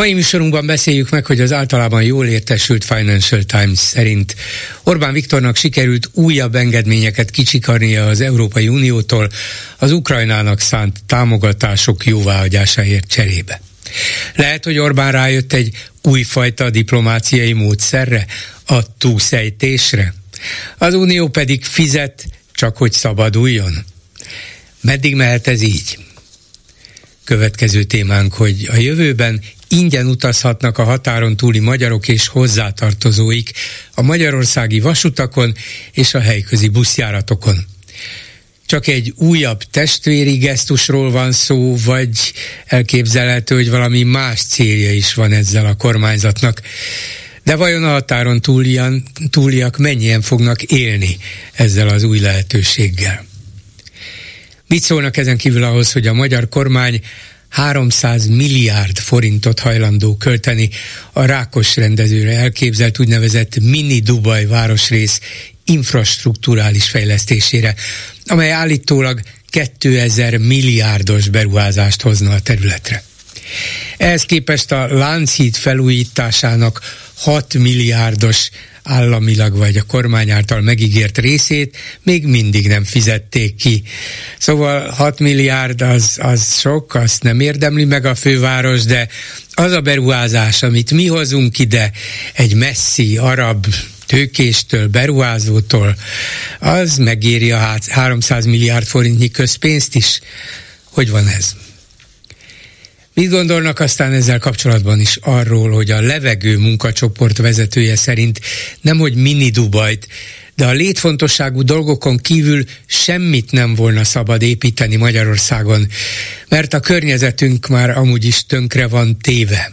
Mai műsorunkban beszéljük meg, hogy az általában jól értesült Financial Times szerint Orbán Viktornak sikerült újabb engedményeket kicsikarnia az Európai Uniótól az Ukrajnának szánt támogatások jóváhagyásáért cserébe. Lehet, hogy Orbán rájött egy újfajta diplomáciai módszerre, a túlszejtésre. Az Unió pedig fizet, csak hogy szabaduljon. Meddig mehet ez így? Következő témánk, hogy a jövőben ingyen utazhatnak a határon túli magyarok és hozzátartozóik a magyarországi vasutakon és a helyközi buszjáratokon. Csak egy újabb testvéri gesztusról van szó, vagy elképzelhető, hogy valami más célja is van ezzel a kormányzatnak. De vajon a határon túlian, túliak mennyien fognak élni ezzel az új lehetőséggel? Mit szólnak ezen kívül ahhoz, hogy a magyar kormány 300 milliárd forintot hajlandó költeni a Rákos rendezőre elképzelt úgynevezett mini Dubaj városrész infrastruktúrális fejlesztésére, amely állítólag 2000 milliárdos beruházást hozna a területre. Ehhez képest a Lánchíd felújításának 6 milliárdos államilag vagy a kormány által megígért részét még mindig nem fizették ki. Szóval 6 milliárd az, az sok, azt nem érdemli meg a főváros, de az a beruházás, amit mi hozunk ide, egy messzi arab tőkéstől, beruházótól, az megéri a 300 milliárd forintnyi közpénzt is. Hogy van ez? Mit gondolnak aztán ezzel kapcsolatban is arról, hogy a levegő munkacsoport vezetője szerint nemhogy mini Dubajt, de a létfontosságú dolgokon kívül semmit nem volna szabad építeni Magyarországon, mert a környezetünk már amúgy is tönkre van téve.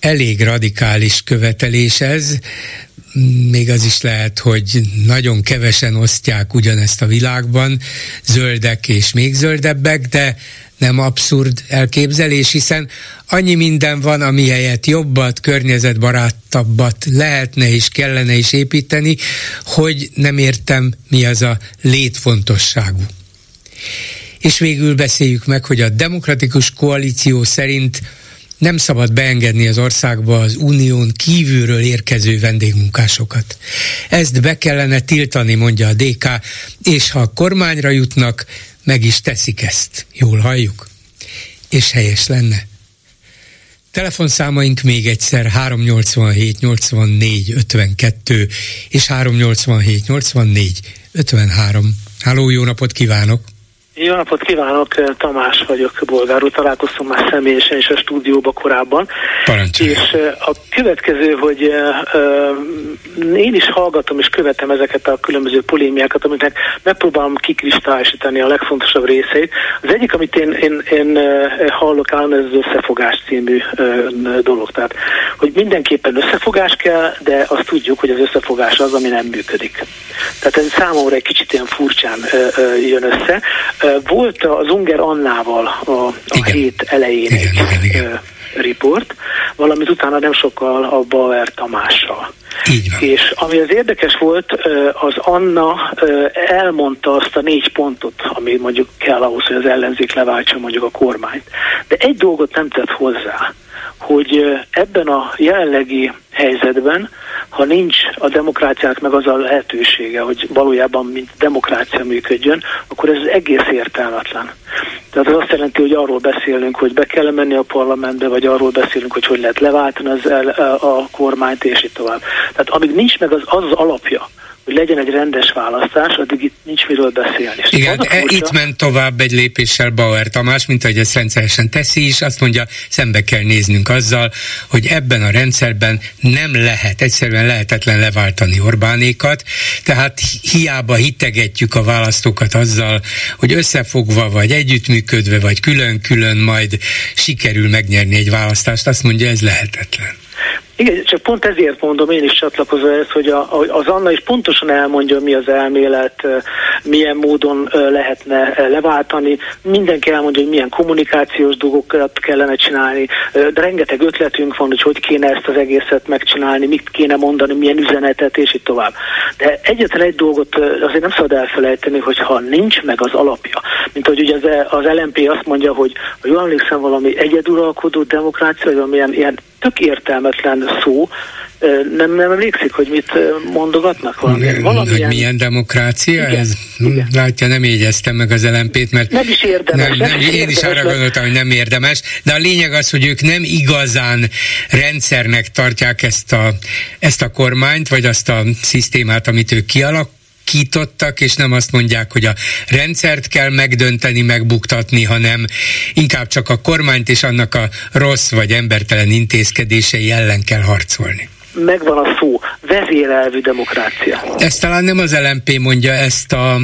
Elég radikális követelés ez, még az is lehet, hogy nagyon kevesen osztják ugyanezt a világban, zöldek és még zöldebbek, de nem abszurd elképzelés, hiszen annyi minden van, ami helyett jobbat, környezetbarátabbat lehetne és kellene is építeni, hogy nem értem, mi az a létfontosságú. És végül beszéljük meg, hogy a demokratikus koalíció szerint nem szabad beengedni az országba az unión kívülről érkező vendégmunkásokat. Ezt be kellene tiltani, mondja a DK, és ha a kormányra jutnak, meg is teszik ezt. Jól halljuk? És helyes lenne. Telefonszámaink még egyszer 387 84 52 és 387 84 53. Háló, jó napot kívánok! Jó napot kívánok, Tamás vagyok, bolgár úr, találkoztam már személyesen is a stúdióba korábban. Parancsolj. És a következő, hogy én is hallgatom és követem ezeket a különböző polémiákat, amiknek megpróbálom kikristályosítani a legfontosabb részeit. Az egyik, amit én, én, én hallok állam, ez az összefogás című dolog. Tehát, hogy mindenképpen összefogás kell, de azt tudjuk, hogy az összefogás az, ami nem működik. Tehát ez számomra egy kicsit ilyen furcsán jön össze. Volt az Unger Annával a, a hét elején igen, egy igen, igen. riport, valamit utána nem sokkal a Bauer Tamással. Így van. És ami az érdekes volt, az Anna elmondta azt a négy pontot, ami mondjuk kell ahhoz, hogy az ellenzék leváltsa mondjuk a kormányt. De egy dolgot nem tett hozzá, hogy ebben a jelenlegi helyzetben, ha nincs a demokráciának meg az a lehetősége, hogy valójában mint demokrácia működjön, akkor ez egész értelmetlen. Tehát az azt jelenti, hogy arról beszélünk, hogy be kell menni a parlamentbe, vagy arról beszélünk, hogy hogy lehet leváltani az el, a kormányt, és így tovább. Tehát amíg nincs meg az, az, az alapja, hogy legyen egy rendes választás, addig itt nincs miről beszélni. Igen, e, itt ment tovább egy lépéssel Bauer Tamás, mint ahogy ezt rendszeresen teszi is, azt mondja, szembe kell néznünk azzal, hogy ebben a rendszerben nem lehet, egyszerűen lehetetlen leváltani Orbánékat, tehát hiába hitegetjük a választókat azzal, hogy összefogva, vagy együttműködve, vagy külön-külön majd sikerül megnyerni egy választást, azt mondja, ez lehetetlen. Igen, csak pont ezért mondom, én is csatlakozom ezt, hogy a, az Anna is pontosan elmondja, mi az elmélet, milyen módon lehetne leváltani. Mindenki elmondja, hogy milyen kommunikációs dolgokat kellene csinálni, de rengeteg ötletünk van, hogy hogy kéne ezt az egészet megcsinálni, mit kéne mondani, milyen üzenetet, és így tovább. De egyetlen egy dolgot azért nem szabad elfelejteni, hogy ha nincs meg az alapja, mint hogy ugye az, az LMP azt mondja, hogy ha jól emlékszem, valami egyeduralkodó demokrácia, vagy valamilyen ilyen tök értelmetlen szó, nem, nem emlékszik, hogy mit mondogatnak? Valami, valamilyen... Hogy milyen demokrácia? Igen, ez, igen. Látja, nem égyeztem meg az LMP-t, mert nem is érdemes. Nem, nem, nem is én érdemes, is arra mert... gondoltam, hogy nem érdemes, de a lényeg az, hogy ők nem igazán rendszernek tartják ezt a, ezt a kormányt, vagy azt a szisztémát, amit ők kialak, kítottak, és nem azt mondják, hogy a rendszert kell megdönteni, megbuktatni, hanem inkább csak a kormányt és annak a rossz vagy embertelen intézkedései ellen kell harcolni. Megvan a szó, vezérelvű demokrácia. Ezt talán nem az LMP mondja, ezt a,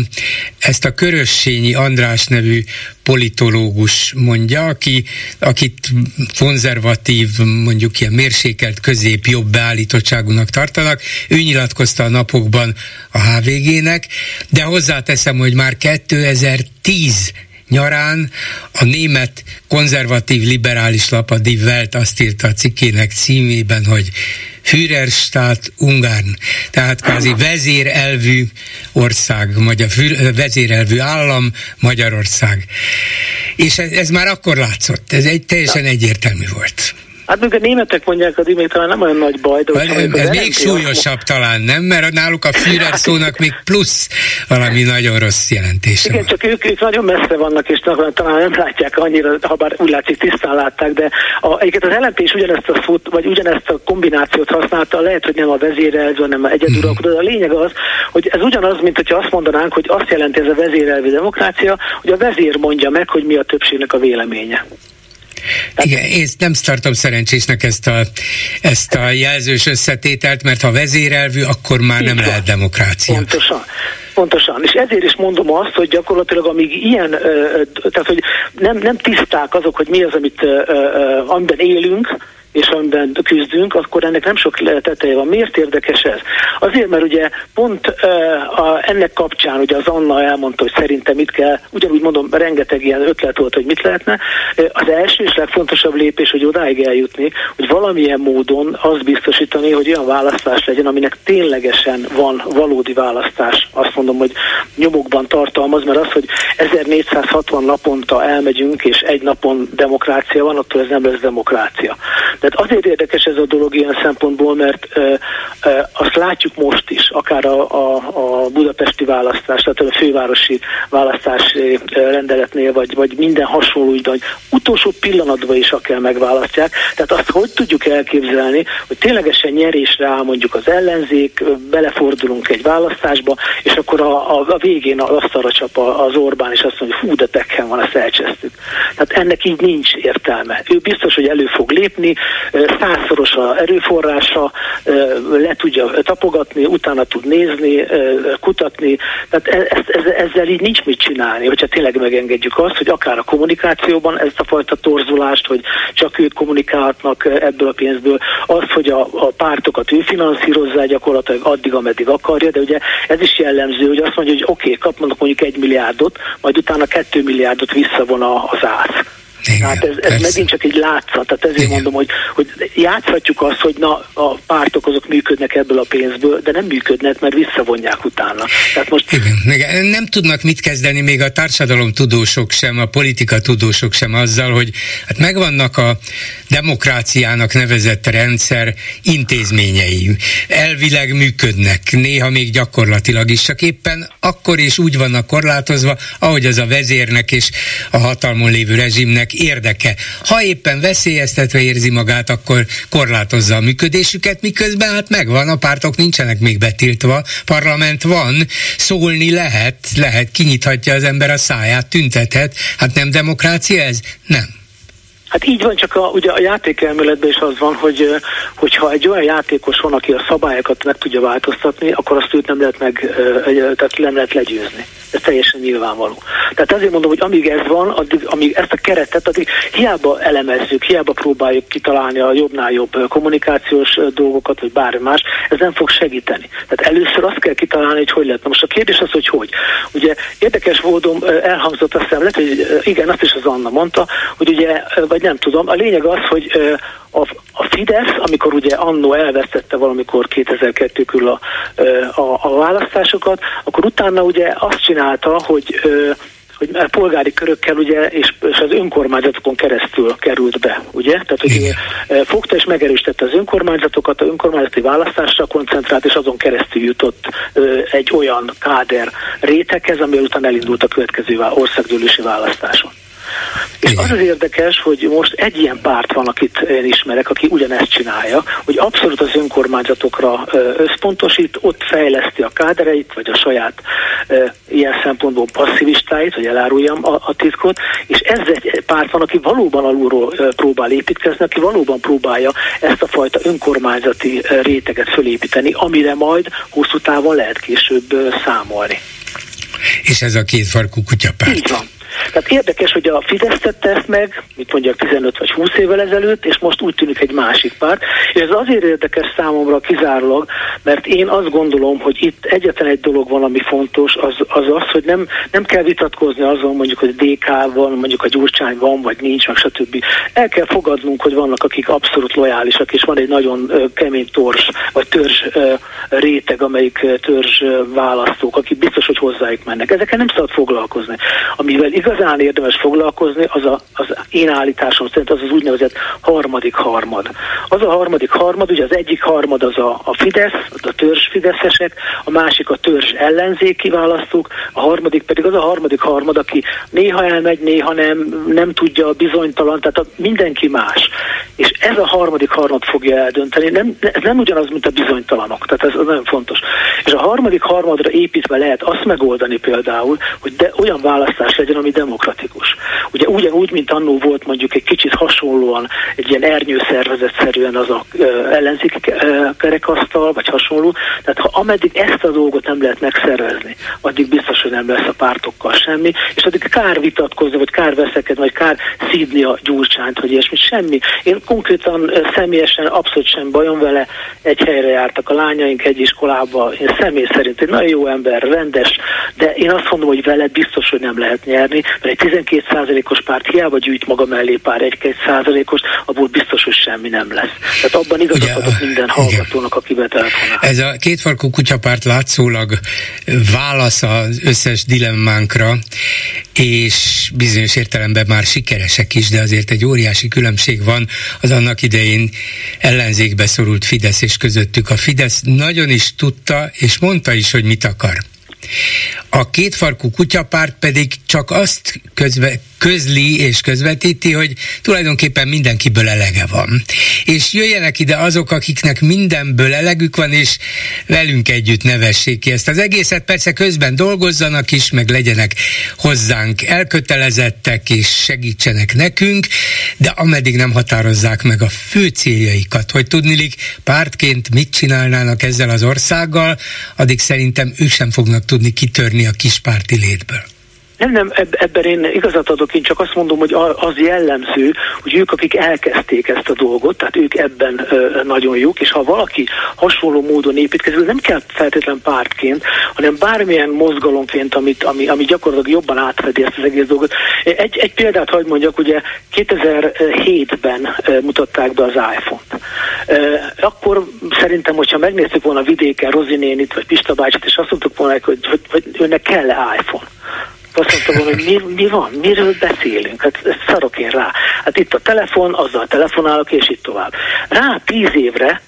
ezt a Körössényi András nevű politológus mondja, aki, akit konzervatív, mondjuk ilyen mérsékelt közép jobb beállítottságúnak tartanak. Ő nyilatkozta a napokban a HVG-nek, de hozzáteszem, hogy már 2010 nyarán a német konzervatív liberális lap a Die Welt azt írta a cikkének címében, hogy Führerstaat Ungarn, tehát kvázi vezérelvű ország, magyar, vezérelvű állam Magyarország. És ez, ez már akkor látszott, ez egy teljesen egyértelmű volt. Hát még a németek mondják, az még talán nem olyan nagy baj, de ez, még súlyosabb azt... talán, nem? Mert náluk a Führer szónak még plusz valami nagyon rossz jelentése Igen, van. csak ők, ők nagyon messze vannak, és talán nem látják annyira, ha bár úgy látszik tisztán látták, de a, egyébként az LNP is ugyanezt a szót, vagy ugyanezt a kombinációt használta, lehet, hogy nem a vezérelvű, hanem a egyeduralkodó, de a lényeg az, hogy ez ugyanaz, mint hogyha azt mondanánk, hogy azt jelenti ez a vezérelvű demokrácia, hogy a vezér mondja meg, hogy mi a többségnek a véleménye. Igen, én nem tartom szerencsésnek ezt a, ezt a jelzős összetételt, mert ha vezérelvű, akkor már nem van. lehet demokrácia. Pontosan. Pontosan, és ezért is mondom azt, hogy gyakorlatilag amíg ilyen, tehát hogy nem, nem tiszták azok, hogy mi az, amit, amiben élünk, és amiben küzdünk, akkor ennek nem sok teteje van. Miért érdekes ez? Azért, mert ugye pont uh, a, ennek kapcsán ugye az Anna elmondta, hogy szerintem mit kell, ugyanúgy mondom, rengeteg ilyen ötlet volt, hogy mit lehetne. Az első és legfontosabb lépés, hogy odáig eljutni, hogy valamilyen módon azt biztosítani, hogy olyan választás legyen, aminek ténylegesen van valódi választás. Azt mondom, hogy nyomokban tartalmaz, mert az, hogy 1460 naponta elmegyünk, és egy napon demokrácia van, attól ez nem lesz demokrácia. Tehát azért érdekes ez a dolog ilyen szempontból, mert e, e, azt látjuk most is, akár a, a, a budapesti választás, tehát a fővárosi választási rendeletnél, vagy, vagy minden hasonló ügyben, hogy utolsó pillanatban is akár megválasztják. Tehát azt hogy tudjuk elképzelni, hogy ténylegesen nyerésre áll mondjuk az ellenzék, belefordulunk egy választásba, és akkor a, a, a végén azt arra csap az Orbán, és azt mondja, hogy hú, de tekken van, ezt elcsesztük. Tehát ennek így nincs értelme. Ő biztos, hogy elő fog lépni, százszoros a erőforrása, le tudja tapogatni, utána tud nézni, kutatni, tehát e, ez, ez, ezzel így nincs mit csinálni, hogyha tényleg megengedjük azt, hogy akár a kommunikációban ezt a fajta torzulást, hogy csak ők kommunikálhatnak ebből a pénzből, az, hogy a, pártokat ő finanszírozza gyakorlatilag addig, ameddig akarja, de ugye ez is jellemző, hogy azt mondja, hogy oké, okay, kapnak mondjuk egy milliárdot, majd utána kettő milliárdot visszavon az ász. Igen, Tehát ez, ez megint csak egy látszat, tehát ezért Igen. mondom, hogy, hogy játszhatjuk azt, hogy na, a pártok azok működnek ebből a pénzből, de nem működnek, mert visszavonják utána. Tehát most... Igen. Nem tudnak mit kezdeni még a társadalom tudósok sem, a politika tudósok sem azzal, hogy hát megvannak a demokráciának nevezett rendszer intézményei. Elvileg működnek, néha még gyakorlatilag is, csak éppen akkor is úgy vannak korlátozva, ahogy az a vezérnek és a hatalmon lévő rezsimnek érdeke. Ha éppen veszélyeztetve érzi magát, akkor korlátozza a működésüket, miközben hát megvan, a pártok nincsenek még betiltva, parlament van, szólni lehet, lehet, kinyithatja az ember a száját, tüntethet. Hát nem demokrácia ez? Nem. Hát így van, csak a, ugye a játékelméletben is az van, hogy hogyha egy olyan játékos van, aki a szabályokat meg tudja változtatni, akkor azt őt nem lehet meg, tehát nem lehet legyőzni. Ez teljesen nyilvánvaló. Tehát ezért mondom, hogy amíg ez van, addig, amíg ezt a keretet, addig hiába elemezzük, hiába próbáljuk kitalálni a jobbnál jobb kommunikációs dolgokat, vagy bármi más, ez nem fog segíteni. Tehát először azt kell kitalálni, hogy hogy lehet. Most a kérdés az, hogy hogy. Ugye érdekes módon elhangzott azt hiszem, lehet, hogy igen, azt is az Anna mondta, hogy ugye, vagy nem tudom, a lényeg az, hogy a, a Fidesz, amikor ugye annó elvesztette valamikor 2002 körül a, a, a választásokat, akkor utána ugye azt csinálta, hogy hogy polgári körökkel ugye, és, és az önkormányzatokon keresztül került be, ugye? Tehát, hogy Igen. fogta és megerősítette az önkormányzatokat, a önkormányzati választásra koncentrált, és azon keresztül jutott egy olyan káder réteghez, ami után elindult a következő országgyűlési választáson. És az az érdekes, hogy most egy ilyen párt van, akit én ismerek, aki ugyanezt csinálja, hogy abszolút az önkormányzatokra összpontosít, ott fejleszti a kádereit, vagy a saját ilyen szempontból passzivistáit, hogy eláruljam a, a titkot, és ez egy párt van, aki valóban alulról próbál építkezni, aki valóban próbálja ezt a fajta önkormányzati réteget fölépíteni, amire majd hosszú távon lehet később számolni. És ez a kétfarkú kutyapárt. Így van. Tehát érdekes, hogy a Fidesz tette ezt meg, mit mondjak 15 vagy 20 évvel ezelőtt, és most úgy tűnik egy másik párt. És ez azért érdekes számomra kizárólag, mert én azt gondolom, hogy itt egyetlen egy dolog van, ami fontos, az az, az hogy nem, nem kell vitatkozni azon mondjuk, hogy DK van, mondjuk a Gyurcsány van, vagy nincs, meg stb. El kell fogadnunk, hogy vannak, akik abszolút lojálisak, és van egy nagyon kemény tors, vagy törzs réteg, amelyik törzs választók, akik biztos, hogy hozzájuk mennek. Ezekkel nem szabad foglalkozni. Amivel igazán érdemes foglalkozni, az a, az én állításom szerint az az úgynevezett harmadik harmad. Az a harmadik harmad, ugye az egyik harmad az a, a Fidesz, a törzs fideszesek, a másik a törzs ellenzéki választók, a harmadik pedig az a harmadik harmad, aki néha elmegy, néha nem, nem tudja, bizonytalan, tehát a, mindenki más. És ez a harmadik harmad fogja eldönteni. Nem, ez nem ugyanaz, mint a bizonytalanok, tehát ez, ez nagyon fontos. És a harmadik harmadra építve lehet azt megoldani például, hogy de olyan választás legyen, ami demokratikus. Ugye ugyanúgy, mint annó volt mondjuk egy kicsit hasonlóan, egy ilyen ernyőszervezetszerűen az a ellenzéki kerekasztal, vagy hasonló. Tehát ha ameddig ezt a dolgot nem lehet megszervezni, addig biztos, hogy nem lesz a pártokkal semmi, és addig kár vitatkozni, vagy kár veszekedni, vagy kár szídni a gyurcsányt, hogy ilyesmi, semmi. Én konkrétan személyesen abszolút sem bajom vele, egy helyre jártak a lányaink egy iskolába, én személy szerint egy nagyon jó ember, rendes, de én azt mondom, hogy vele biztos, hogy nem lehet nyerni, mert egy 12%-os párt hiába gyűjt maga mellé pár egy-két százalékos, abból biztos, hogy semmi nem lesz. Tehát abban igazat Ugye, adok minden hallgatónak, aki betelefonál. Ez a kétfarkú kutyapárt látszólag válasz az összes dilemmánkra, és bizonyos értelemben már sikeresek is, de azért egy óriási különbség van az annak idején ellenzékbe szorult Fidesz és közöttük. A Fidesz nagyon is tudta, és mondta is, hogy mit akar. A kétfarkú kutyapárt pedig csak azt közve, közli és közvetíti, hogy tulajdonképpen mindenkiből elege van. És jöjjenek ide azok, akiknek mindenből elegük van, és velünk együtt nevessék ki ezt az egészet. Persze közben dolgozzanak is, meg legyenek hozzánk elkötelezettek, és segítsenek nekünk, de ameddig nem határozzák meg a fő céljaikat, hogy tudnilik pártként mit csinálnának ezzel az országgal, addig szerintem ők sem fognak tudni kitörni a kispárti létből. Nem, nem, ebben én igazat adok, én csak azt mondom, hogy az jellemző, hogy ők, akik elkezdték ezt a dolgot, tehát ők ebben nagyon jók, és ha valaki hasonló módon építkezik, nem kell feltétlen pártként, hanem bármilyen mozgalomként, amit, ami, ami gyakorlatilag jobban átfedi ezt az egész dolgot. Egy, egy példát hagyd mondjak, ugye 2007-ben mutatták be az iPhone-t. Akkor szerintem, hogyha megnéztük volna vidéken Rozinénit, vagy Pista bácsit, és azt mondtuk volna, hogy, hogy, hogy önnek kell-e iPhone azt mondta volna, hogy mi, mi van, miről beszélünk, hát szarok én rá. Hát itt a telefon, azzal telefonálok, és itt tovább. Rá tíz évre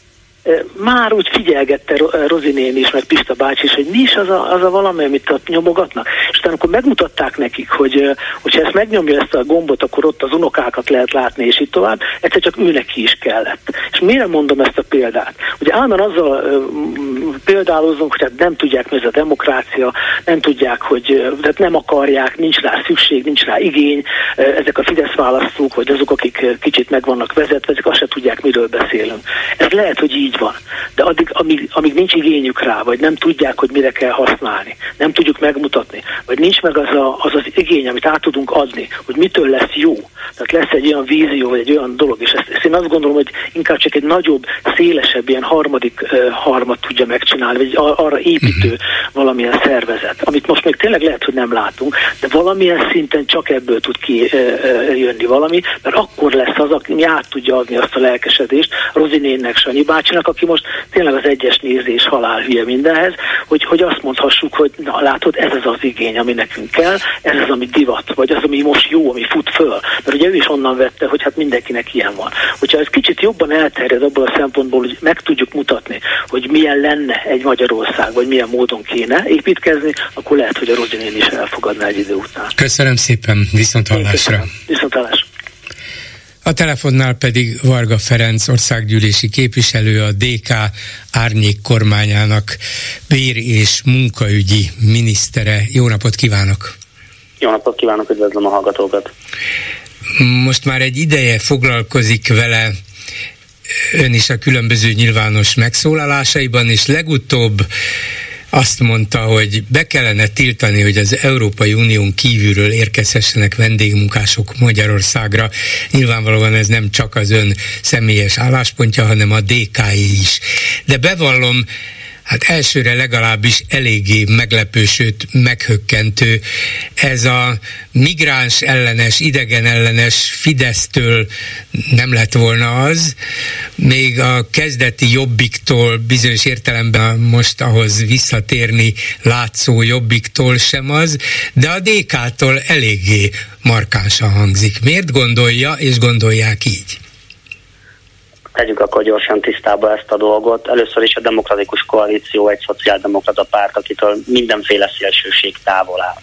már úgy figyelgette Rozinén is, meg Pista bácsi is, hogy mi is az a, az a valami, amit ott nyomogatnak. És utána akkor megmutatták nekik, hogy hogyha ezt megnyomja ezt a gombot, akkor ott az unokákat lehet látni, és így tovább, egyszer csak ő neki is kellett. És miért mondom ezt a példát? Ugye állandóan azzal példálozunk, hogy hát nem tudják, mi ez a demokrácia, nem tudják, hogy tehát nem akarják, nincs rá szükség, nincs rá igény, ezek a Fidesz választók, vagy azok, akik kicsit meg vannak vezetve, ezek azt se tudják, miről beszélünk. Ez lehet, hogy így van, de addig, amíg, amíg nincs igényük rá, vagy nem tudják, hogy mire kell használni, nem tudjuk megmutatni, vagy nincs meg az, a, az az igény, amit át tudunk adni, hogy mitől lesz jó. Tehát lesz egy olyan vízió, vagy egy olyan dolog, és ezt, ezt én azt gondolom, hogy inkább csak egy nagyobb, szélesebb, ilyen harmadik uh, harmat tudja megcsinálni, vagy arra építő uh-huh. valamilyen szervezet, amit most még tényleg lehet, hogy nem látunk, de valamilyen szinten csak ebből tud kijönni valami, mert akkor lesz az, aki át tudja adni azt a lelkesedést Rozinénnek, Sanyi bácsinak, aki most tényleg az egyes nézés halál hülye mindenhez, hogy, hogy azt mondhassuk, hogy na látod, ez az az igény, ami nekünk kell, ez az, ami divat, vagy az, ami most jó, ami fut föl. Mert ugye ő is onnan vette, hogy hát mindenkinek ilyen van. Hogyha ez kicsit jobban elterjed abból a szempontból, hogy meg tudjuk mutatni, hogy milyen lenne egy Magyarország, vagy milyen módon kéne építkezni, akkor lehet, hogy a Rozinén is elfogadná egy idő után. Köszönöm szépen, viszont hallásra. Viszont hallásra. A telefonnál pedig Varga Ferenc országgyűlési képviselő, a DK árnyék kormányának bér- és munkaügyi minisztere. Jó napot kívánok! Jó napot kívánok, üdvözlöm a hallgatókat! Most már egy ideje foglalkozik vele ön is a különböző nyilvános megszólalásaiban, és legutóbb azt mondta, hogy be kellene tiltani, hogy az Európai Unión kívülről érkezhessenek vendégmunkások Magyarországra. Nyilvánvalóan ez nem csak az ön személyes álláspontja, hanem a dk is. De bevallom, hát elsőre legalábbis eléggé meglepő, sőt meghökkentő. Ez a migráns ellenes, idegen ellenes Fidesztől nem lett volna az, még a kezdeti jobbiktól bizonyos értelemben most ahhoz visszatérni látszó jobbiktól sem az, de a DK-tól eléggé markánsan hangzik. Miért gondolja és gondolják így? Tegyük akkor gyorsan tisztába ezt a dolgot. Először is a Demokratikus Koalíció egy szociáldemokrata párt, akitől mindenféle szélsőség távol áll.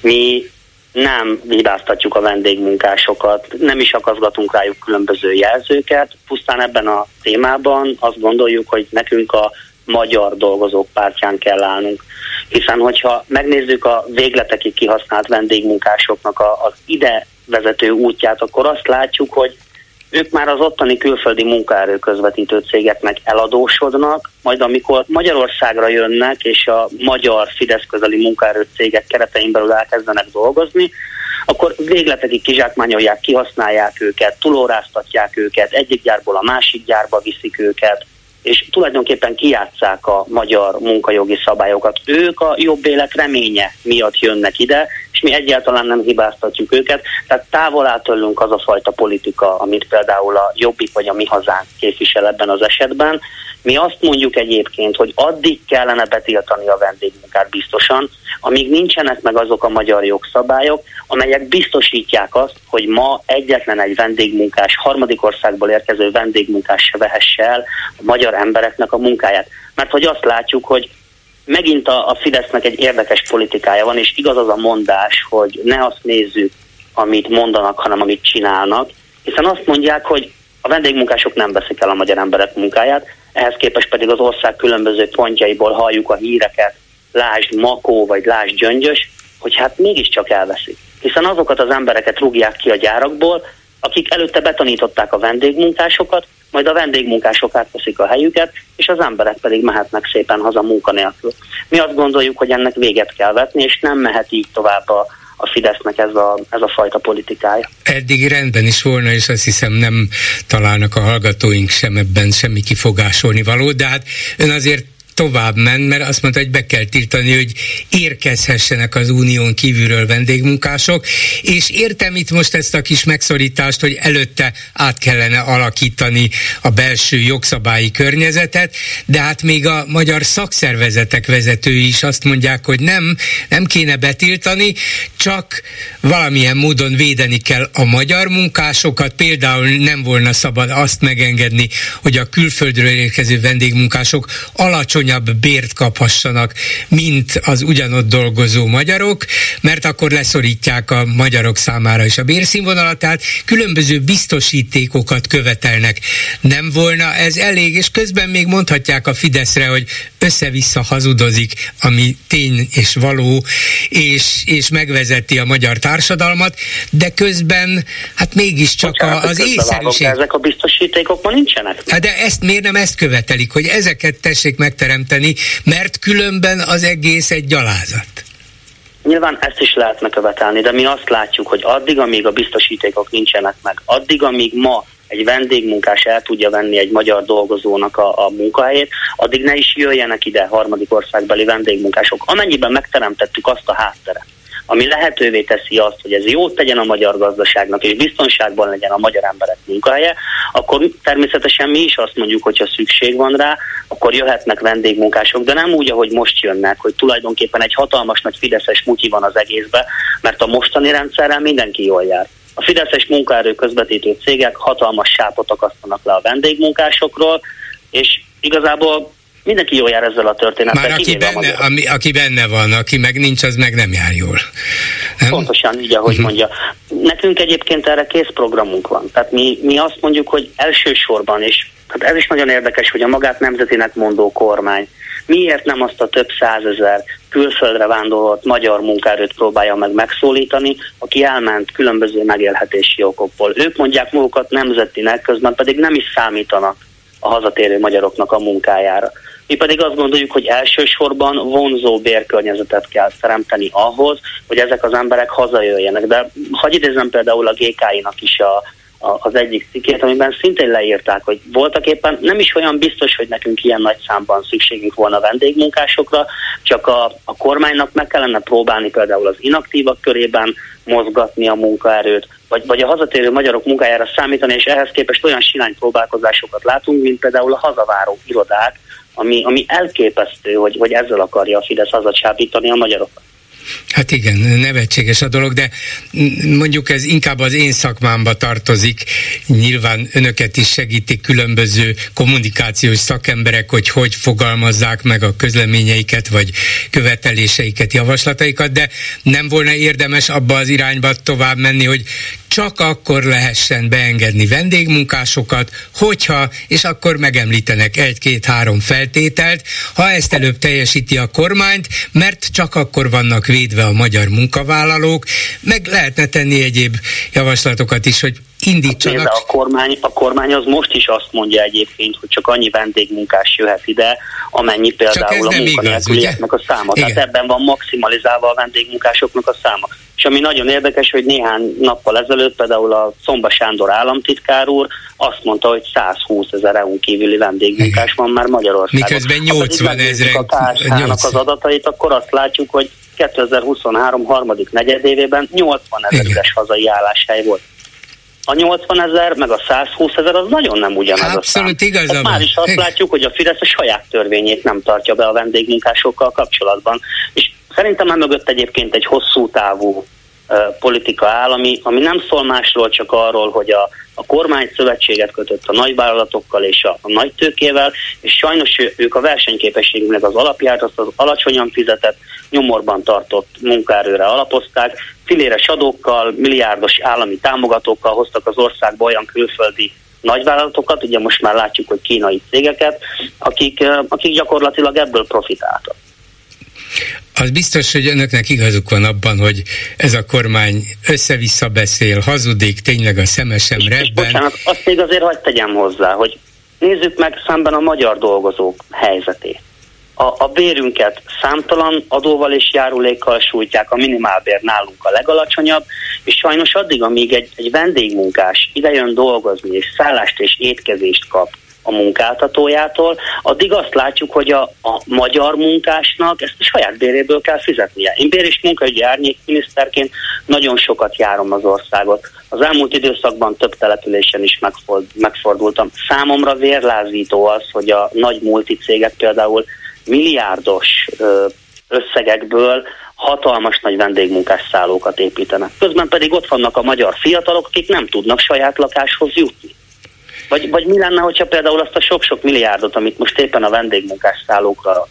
Mi nem hibáztatjuk a vendégmunkásokat, nem is akaszgatunk rájuk különböző jelzőket, pusztán ebben a témában azt gondoljuk, hogy nekünk a magyar dolgozók pártján kell állnunk. Hiszen, hogyha megnézzük a végletekig kihasznált vendégmunkásoknak a, az ide vezető útját, akkor azt látjuk, hogy ők már az ottani külföldi munkaerő közvetítő cégeknek eladósodnak, majd amikor Magyarországra jönnek, és a magyar Fidesz közeli munkaerő cégek keretein belül elkezdenek dolgozni, akkor végletekig kizsákmányolják, kihasználják őket, túlóráztatják őket, egyik gyárból a másik gyárba viszik őket, és tulajdonképpen kijátszák a magyar munkajogi szabályokat. Ők a jobb élet reménye miatt jönnek ide, és mi egyáltalán nem hibáztatjuk őket. Tehát távol áll tőlünk az a fajta politika, amit például a Jobbik vagy a Mi Hazánk képvisel ebben az esetben. Mi azt mondjuk egyébként, hogy addig kellene betiltani a vendégmunkát biztosan, amíg nincsenek meg azok a magyar jogszabályok, amelyek biztosítják azt, hogy ma egyetlen egy vendégmunkás, harmadik országból érkező vendégmunkás se vehesse el a magyar embereknek a munkáját. Mert hogy azt látjuk, hogy megint a, a Fidesznek egy érdekes politikája van, és igaz az a mondás, hogy ne azt nézzük, amit mondanak, hanem amit csinálnak, hiszen azt mondják, hogy a vendégmunkások nem veszik el a magyar emberek munkáját, ehhez képest pedig az ország különböző pontjaiból halljuk a híreket, lásd Makó vagy lásd Gyöngyös, hogy hát mégiscsak elveszik. Hiszen azokat az embereket rúgják ki a gyárakból, akik előtte betanították a vendégmunkásokat, majd a vendégmunkások átveszik a helyüket, és az emberek pedig mehetnek szépen haza munkanélkül. Mi azt gondoljuk, hogy ennek véget kell vetni, és nem mehet így tovább a, a Fidesznek ez a, ez a fajta politikája. Eddig rendben is volna, és azt hiszem nem találnak a hallgatóink sem ebben semmi kifogásolni való, de hát ön azért tovább ment, mert azt mondta, hogy be kell tiltani, hogy érkezhessenek az unión kívülről vendégmunkások, és értem itt most ezt a kis megszorítást, hogy előtte át kellene alakítani a belső jogszabályi környezetet, de hát még a magyar szakszervezetek vezetői is azt mondják, hogy nem, nem kéne betiltani, csak valamilyen módon védeni kell a magyar munkásokat, például nem volna szabad azt megengedni, hogy a külföldről érkező vendégmunkások alacsonyabb bért kaphassanak, mint az ugyanott dolgozó magyarok, mert akkor leszorítják a magyarok számára is a bérszínvonalat, tehát különböző biztosítékokat követelnek. Nem volna ez elég, és közben még mondhatják a Fideszre, hogy össze-vissza hazudozik, ami tény és való, és, és megvezeti a magyar társadalmat, de közben hát mégiscsak Bocsánat, a, az észszerűség... Ezek a biztosítékok ma nincsenek. Hát de ezt miért nem ezt követelik, hogy ezeket tessék megteremteni, mert különben az egész egy gyalázat. Nyilván ezt is lehetne követelni, de mi azt látjuk, hogy addig, amíg a biztosítékok nincsenek meg, addig, amíg ma egy vendégmunkás el tudja venni egy magyar dolgozónak a, a munkahelyét, addig ne is jöjjenek ide harmadik országbeli vendégmunkások. Amennyiben megteremtettük azt a hátteret, ami lehetővé teszi azt, hogy ez jót tegyen a magyar gazdaságnak, és biztonságban legyen a magyar emberek munkahelye, akkor természetesen mi is azt mondjuk, hogyha szükség van rá, akkor jöhetnek vendégmunkások, de nem úgy, ahogy most jönnek, hogy tulajdonképpen egy hatalmas nagy fideszes mutyi van az egészbe, mert a mostani rendszerrel mindenki jól jár. A fideszes munkaerő közvetítő cégek hatalmas sápot akasztanak le a vendégmunkásokról, és igazából mindenki jól jár ezzel a történettel. Már aki benne, ami, aki benne van, aki meg nincs, az meg nem jár jól. Nem? Pontosan így, ahogy uh-huh. mondja. Nekünk egyébként erre kész programunk van. Tehát mi, mi azt mondjuk, hogy elsősorban, és hát ez is nagyon érdekes, hogy a magát nemzetinek mondó kormány miért nem azt a több százezer külföldre vándorolt magyar munkaerőt próbálja meg megszólítani, aki elment különböző megélhetési okokból. Ők mondják magukat nemzetinek, közben pedig nem is számítanak a hazatérő magyaroknak a munkájára. Mi pedig azt gondoljuk, hogy elsősorban vonzó bérkörnyezetet kell teremteni ahhoz, hogy ezek az emberek hazajöjjenek. De hagyj idézem például a GK-nak is a, az egyik cikkét, amiben szintén leírták, hogy voltak éppen nem is olyan biztos, hogy nekünk ilyen nagy számban szükségünk volna vendégmunkásokra, csak a, a kormánynak meg kellene próbálni például az inaktívak körében mozgatni a munkaerőt, vagy, vagy a hazatérő magyarok munkájára számítani, és ehhez képest olyan silány próbálkozásokat látunk, mint például a hazaváró irodák, ami, ami elképesztő, hogy, hogy ezzel akarja a Fidesz hazacsábítani a magyarokat. Hát igen, nevetséges a dolog, de mondjuk ez inkább az én szakmámba tartozik. Nyilván önöket is segítik különböző kommunikációs szakemberek, hogy hogy fogalmazzák meg a közleményeiket, vagy követeléseiket, javaslataikat, de nem volna érdemes abba az irányba tovább menni, hogy csak akkor lehessen beengedni vendégmunkásokat, hogyha, és akkor megemlítenek egy-két-három feltételt, ha ezt előbb teljesíti a kormányt, mert csak akkor vannak védve a magyar munkavállalók, meg lehetne tenni egyéb javaslatokat is, hogy indítsanak. Hát, a kormány, a kormány az most is azt mondja egyébként, hogy csak annyi vendégmunkás jöhet ide, amennyi például a munkanélkülieknek a száma. Igen. Tehát ebben van maximalizálva a vendégmunkásoknak a száma. És ami nagyon érdekes, hogy néhány nappal ezelőtt például a Szomba Sándor államtitkár úr azt mondta, hogy 120 ezer EU kívüli vendégmunkás van már Magyarországon. Miközben 80 ezer. A KSH-nak az adatait, akkor azt látjuk, hogy 2023 harmadik negyedévében 80 ezer üres hazai álláshely volt a 80 ezer, meg a 120 ezer az nagyon nem ugyanaz Abszolút a szám. Már is azt látjuk, hogy a Fidesz a saját törvényét nem tartja be a vendégmunkásokkal kapcsolatban. És szerintem mögött egyébként egy hosszú távú politika áll, ami, ami nem szól másról, csak arról, hogy a, a kormány szövetséget kötött a nagyvállalatokkal és a, a nagy tőkével, és sajnos ők a versenyképességünknek az alapját, azt az alacsonyan fizetett, nyomorban tartott munkaerőre alapozták, filéres adókkal, milliárdos állami támogatókkal hoztak az országba olyan külföldi nagyvállalatokat, ugye most már látjuk, hogy kínai cégeket, akik, akik gyakorlatilag ebből profitáltak. Az biztos, hogy önöknek igazuk van abban, hogy ez a kormány össze-vissza beszél, hazudik, tényleg a rebben. És bocsánat, azt még azért hagyd tegyem hozzá, hogy nézzük meg szemben a magyar dolgozók helyzetét. A, a bérünket számtalan adóval és járulékkal sújtják, a minimálbér nálunk a legalacsonyabb, és sajnos addig, amíg egy, egy vendégmunkás idejön dolgozni, és szállást és étkezést kap, a munkáltatójától, addig azt látjuk, hogy a, a magyar munkásnak ezt a saját béréből kell fizetnie. Én bér és munkaügyi árnyékminiszterként nagyon sokat járom az országot. Az elmúlt időszakban több településen is megfordultam. Számomra vérlázító az, hogy a nagy multicégek például milliárdos összegekből hatalmas nagy vendégmunkás szállókat építenek. Közben pedig ott vannak a magyar fiatalok, akik nem tudnak saját lakáshoz jutni. Vagy, vagy mi lenne, hogyha például azt a sok-sok milliárdot, amit most éppen a vendégmunkás szállókra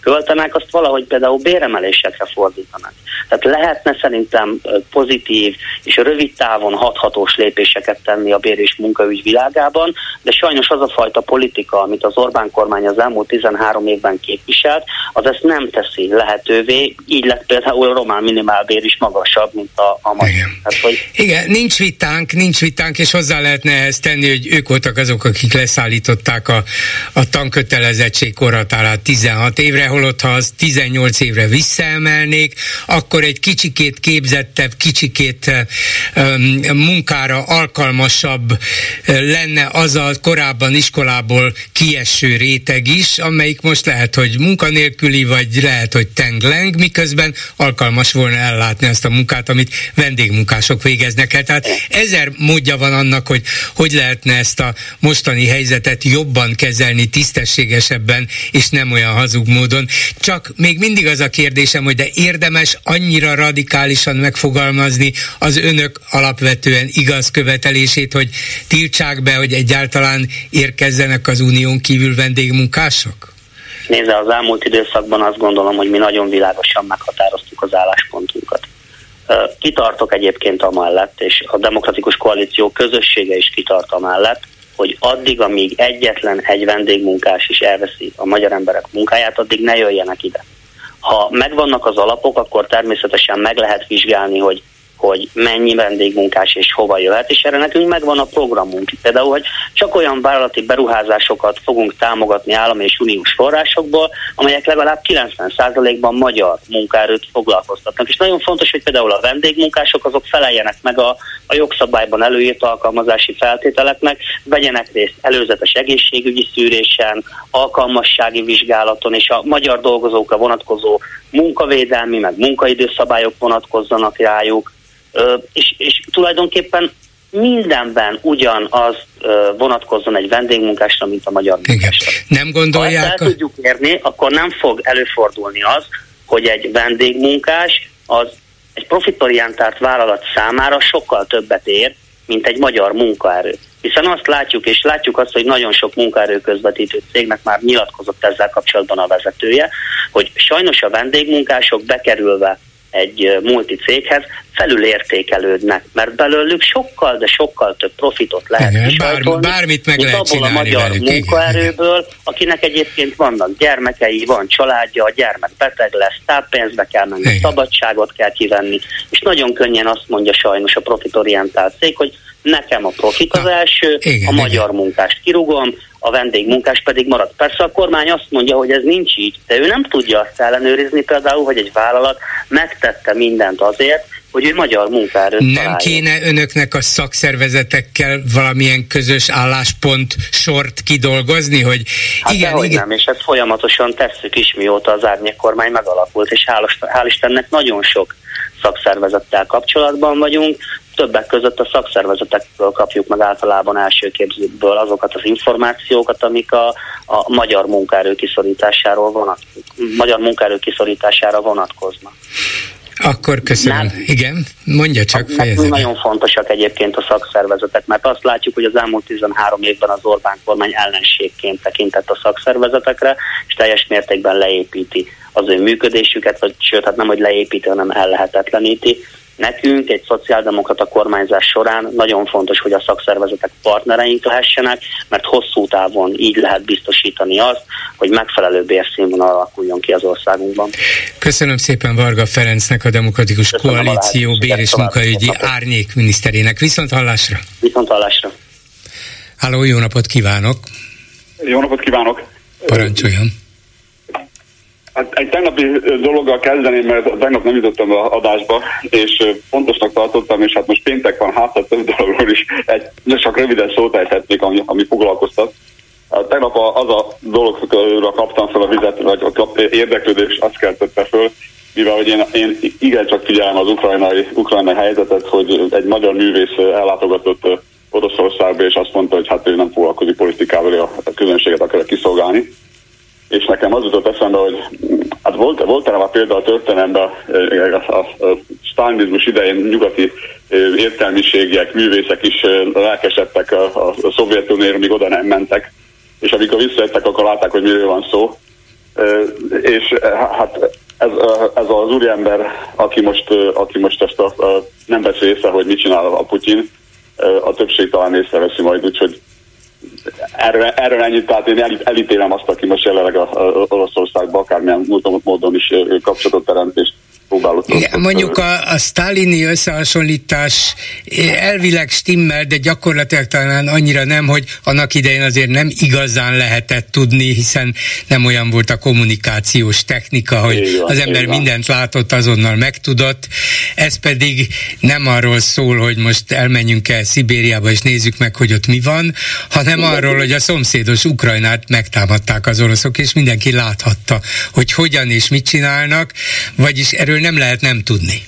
költenek, azt valahogy például béremelésekre fordítanak. Tehát lehetne szerintem pozitív és rövid távon hathatós lépéseket tenni a bér és munkaügy világában, de sajnos az a fajta politika, amit az Orbán kormány az elmúlt 13 évben képviselt, az ezt nem teszi lehetővé, így lett például a román minimálbér is magasabb, mint a, a magyar. Igen. Hát, hogy... Igen, nincs vitánk, nincs vitánk, és hozzá lehetne ezt tenni, hogy ők voltak azok, akik leszállították a, a tankötelezettség korhatárát 16 évre, holott ha az 18 évre visszaemelnék, akkor egy kicsikét képzettebb, kicsikét munkára alkalmasabb lenne az a korábban iskolából kieső réteg is, amelyik most lehet, hogy munkanélküli, vagy lehet, hogy tengleng, miközben alkalmas volna ellátni azt a munkát, amit vendégmunkások végeznek el. Tehát ezer módja van annak, hogy hogy lehetne ezt a mostani helyzetet jobban kezelni, tisztességesebben, és nem olyan hazug módon. Csak még mindig az a kérdésem, hogy de érdemes annyira radikálisan megfogalmazni az önök alapvetően igaz követelését, hogy tiltsák be, hogy egyáltalán érkezzenek az unión kívül vendégmunkások? Nézze, az elmúlt időszakban azt gondolom, hogy mi nagyon világosan meghatároztuk az álláspontunkat. Kitartok egyébként amellett, és a demokratikus koalíció közössége is kitart amellett, hogy addig, amíg egyetlen egy vendégmunkás is elveszi a magyar emberek munkáját, addig ne jöjjenek ide. Ha megvannak az alapok, akkor természetesen meg lehet vizsgálni, hogy hogy mennyi vendégmunkás és hova jöhet, és erre nekünk megvan a programunk. Például, hogy csak olyan vállalati beruházásokat fogunk támogatni állami és uniós forrásokból, amelyek legalább 90%-ban magyar munkaerőt foglalkoztatnak. És nagyon fontos, hogy például a vendégmunkások azok feleljenek meg a, a jogszabályban előírt alkalmazási feltételeknek, vegyenek részt előzetes egészségügyi szűrésen, alkalmassági vizsgálaton, és a magyar dolgozókra vonatkozó munkavédelmi, meg munkaidőszabályok vonatkozzanak rájuk, és, és tulajdonképpen mindenben ugyanaz vonatkozzon egy vendégmunkásra, mint a magyar munkásra. Nem gondolják? Ha ezt el tudjuk érni, akkor nem fog előfordulni az, hogy egy vendégmunkás az egy profitorientált vállalat számára sokkal többet ér, mint egy magyar munkaerő. Hiszen azt látjuk, és látjuk azt, hogy nagyon sok munkaerő közvetítő cégnek már nyilatkozott ezzel kapcsolatban a vezetője, hogy sajnos a vendégmunkások bekerülve egy multi céghez, felülértékelődnek, mert belőlük sokkal, de sokkal több profitot lehet Igen, bár, bármit meg lehet abból a magyar velük. munkaerőből, akinek egyébként vannak gyermekei, van családja, a gyermek beteg lesz, táppénzbe kell menni, Igen. szabadságot kell kivenni, és nagyon könnyen azt mondja sajnos a profitorientált cég, hogy nekem a profit az első, igen, a magyar igen. munkást kirúgom, a vendégmunkás pedig marad. Persze a kormány azt mondja, hogy ez nincs így, de ő nem tudja azt ellenőrizni például, hogy egy vállalat megtette mindent azért, hogy ő magyar munkáról Nem találja. kéne önöknek a szakszervezetekkel valamilyen közös álláspont sort kidolgozni, hogy hát igen, igen. nem, és ezt folyamatosan tesszük is, mióta az árnyék kormány megalakult, és hál', hál' Istennek nagyon sok szakszervezettel kapcsolatban vagyunk, többek között a szakszervezetekből kapjuk meg általában első képzőből azokat az információkat, amik a, a magyar munkaerő kiszorításáról vonat, magyar munkaerő kiszorítására vonatkoznak. Akkor köszönöm. Nem. Igen, mondja csak, fejezze. Nagyon fontosak egyébként a szakszervezetek, mert azt látjuk, hogy az elmúlt 13 évben az Orbán kormány ellenségként tekintett a szakszervezetekre, és teljes mértékben leépíti az ő működésüket, vagy sőt, hát nem, hogy leépíti, hanem ellehetetleníti. Nekünk egy szociáldemokrata kormányzás során nagyon fontos, hogy a szakszervezetek partnereink lehessenek, mert hosszú távon így lehet biztosítani azt, hogy megfelelő bérszínvonal alakuljon ki az országunkban. Köszönöm szépen Varga Ferencnek, a Demokratikus Köszönöm Koalíció bér és munkaügyi árnyék miniszterének. Viszont hallásra! Viszont hallásra! Háló, jó napot kívánok! Jó napot kívánok! Parancsoljon! Hát egy tegnapi dologgal kezdeném, mert tegnap nem jutottam a adásba, és fontosnak tartottam, és hát most péntek van, hát több dologról is egy, csak röviden szót ejthetnék, ami, ami foglalkoztat. Hát tegnap az a dologról kaptam fel a vizet, vagy a érdeklődés azt keltette föl, mivel hogy én, én igencsak figyelem az ukrajnai, ukrajnai helyzetet, hogy egy magyar művész ellátogatott Oroszországba, és azt mondta, hogy hát ő nem foglalkozik politikával, a közönséget akar kiszolgálni és nekem az jutott eszembe, hogy Hát volt, volt erre már példa a történelemben a, a, a stalinizmus idején nyugati értelmiségiek, művészek is lelkesedtek a, a, a Szovjetunióra, míg oda nem mentek, és amikor visszajöttek, akkor látták, hogy miről van szó. És hát ez, ez az úriember, aki most, aki most ezt a, nem veszi észre, hogy mit csinál a Putyin, a többség talán észreveszi majd, úgyhogy erről, erről ennyit, tehát én elítélem azt, aki most jelenleg a, a Oroszországban akármilyen módon is kapcsolatot teremt, és próbálok. Igen, mondjuk a, a sztálini összehasonlítás elvileg stimmel, de gyakorlatilag talán annyira nem, hogy annak idején azért nem igazán lehetett tudni, hiszen nem olyan volt a kommunikációs technika, hogy van, az ember mindent látott, azonnal megtudott. Ez pedig nem arról szól, hogy most elmenjünk el Szibériába és nézzük meg, hogy ott mi van, hanem Igen. arról, hogy a szomszédos Ukrajnát megtámadták az oroszok, és mindenki láthatta, hogy hogyan és mit csinálnak, vagyis erről nem lehet nem tudni.